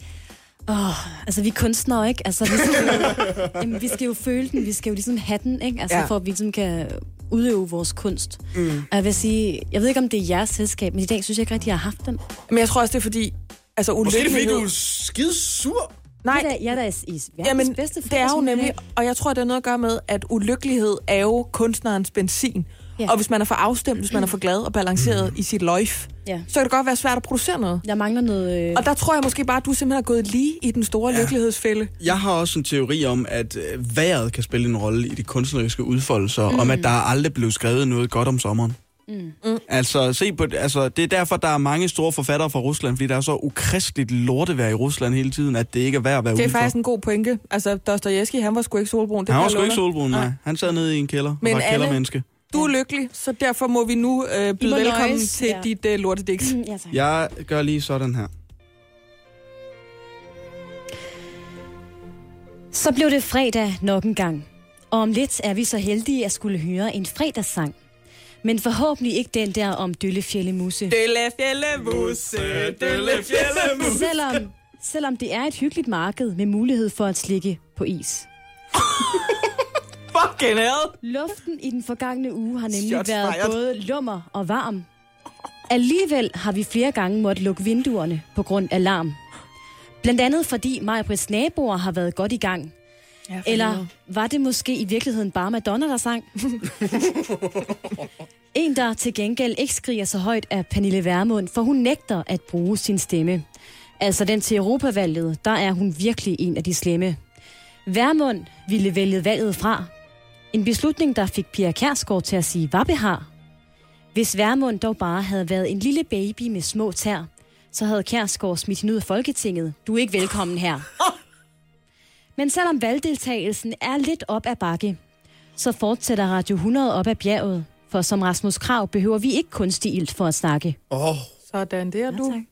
Åh, altså vi er kunstnere, ikke? Altså, vi skal, jo, jamen, vi skal jo føle den, vi skal jo ligesom have den, ikke? Altså, Ja. for at vi ligesom kan udøve vores kunst. Mm. Og jeg vil sige, jeg ved ikke, om det er jeres selskab, men i dag synes jeg ikke rigtig, jeg har haft den. Men jeg tror også, det er fordi... Altså, Måske er det fordi, ulykkelighed- du er skide sur. Nej, jeg er da, jeg er da i, verdens Jamen, bedste det er jo nemlig, og jeg tror, det har noget at gøre med, at ulykkelighed er jo kunstnerens benzin. Ja. Og hvis man er for afstemt, hvis man er for glad og balanceret i sit life, Ja. så kan det godt være svært at producere noget. Jeg mangler noget... Øh... Og der tror jeg måske bare, at du simpelthen er gået lige i den store ja. lykkelighedsfælde. Jeg har også en teori om, at øh, vejret kan spille en rolle i de kunstneriske udfoldelser, mm. om at der aldrig blev skrevet noget godt om sommeren. Mm. Mm. Altså, se på, altså, det er derfor, der er mange store forfattere fra Rusland, fordi der er så ukristeligt lortevejr i Rusland hele tiden, at det ikke er værd at være Det er udenfor. faktisk en god pointe. Altså, Dostojevski, han var sgu ikke solbrun. Det Han var sgu ikke solbrun, nej. Han sad nede i en kælder Men og var Anne- kældermenneske. Du er lykkelig, så derfor må vi nu øh, byde velkommen nøjes, til ja. dit øh, lortediks. Ja, tak. Jeg gør lige sådan her. Så blev det fredag nok en gang. Og om lidt er vi så heldige at skulle høre en fredagssang. Men forhåbentlig ikke den der om Dølle Fjellemusse. Dølle Fjellemusse, Dølle Fjellemusse. Selvom, selvom det er et hyggeligt marked med mulighed for at slikke på is. Fucking hell. Luften i den forgangne uge har nemlig Shots været fired. både lummer og varm. Alligevel har vi flere gange måttet lukke vinduerne på grund af larm. Blandt andet fordi Majbrits naboer har været godt i gang. Ja, Eller var det måske i virkeligheden bare Madonna, der sang? en, der til gengæld ikke skriger så højt, er Pernille Vermund, for hun nægter at bruge sin stemme. Altså den til Europavalget, der er hun virkelig en af de slemme. Vermund ville vælge valget fra. En beslutning, der fik Pia Kærsgaard til at sige vabbehar. Hvis Vermund dog bare havde været en lille baby med små tær, så havde Kærsgaard smidt hende ud af Folketinget. Du er ikke velkommen her. Men selvom valgdeltagelsen er lidt op ad bakke, så fortsætter Radio 100 op ad bjerget. For som Rasmus Krav behøver vi ikke kunstig ilt for at snakke. Oh. Sådan der, du.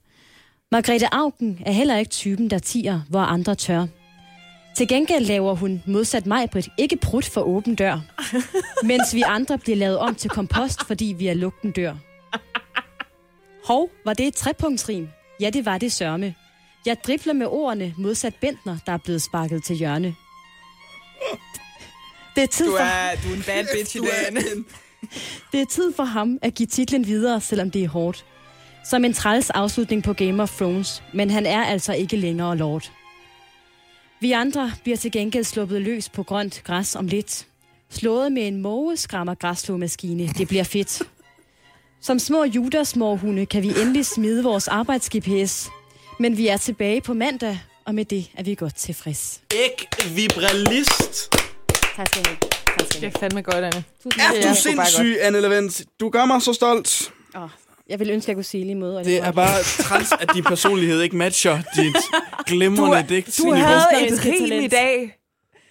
Margrethe Augen er heller ikke typen, der tiger, hvor andre tør. Til gengæld laver hun, modsat mig, Britt, ikke prut for åben dør. mens vi andre bliver lavet om til kompost, fordi vi er lugten dør. Hov, var det et trepunktsrim? Ja, det var det sørme. Jeg dribler med ordene modsat Bentner, der er blevet sparket til hjørne. Det er tid Du for... er, du er en bad bitch i dag. Det er tid for ham at give titlen videre, selvom det er hårdt. Som en træls afslutning på Game of Thrones, men han er altså ikke længere lord. Vi andre bliver til gengæld sluppet løs på grønt græs om lidt. Slået med en måge skræmmer græsslåmaskine. Det bliver fedt. Som små judasmårhunde kan vi endelig smide vores arbejds-GPS. Men vi er tilbage på mandag, og med det er vi godt tilfreds. Ikke vibralist. Tak skal I have. Tak skal I Det er fandme godt, Anne. Tusind Er tak. du sindssyg, Anne Levent? Du gør mig så stolt. Åh, jeg vil ønske, at jeg kunne sige lige måde. og Det var- er bare træls, at din personlighed ikke matcher dit glimrende digt. Du havde et rim i dag,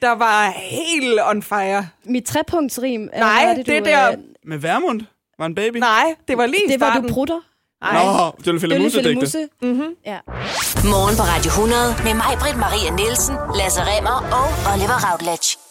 der var helt on fire. Mit trepunktsrim, Nej, er det, det, det du, der... øh, Med Værmund? Var en baby? Nej, det var lige Det var, starten. du prutter. Nå, det var Fille Musse digte. Mm-hmm. Ja. Morgen på Radio 100 med mig, Britt Maria Nielsen, Lasse Remmer og Oliver Routledge.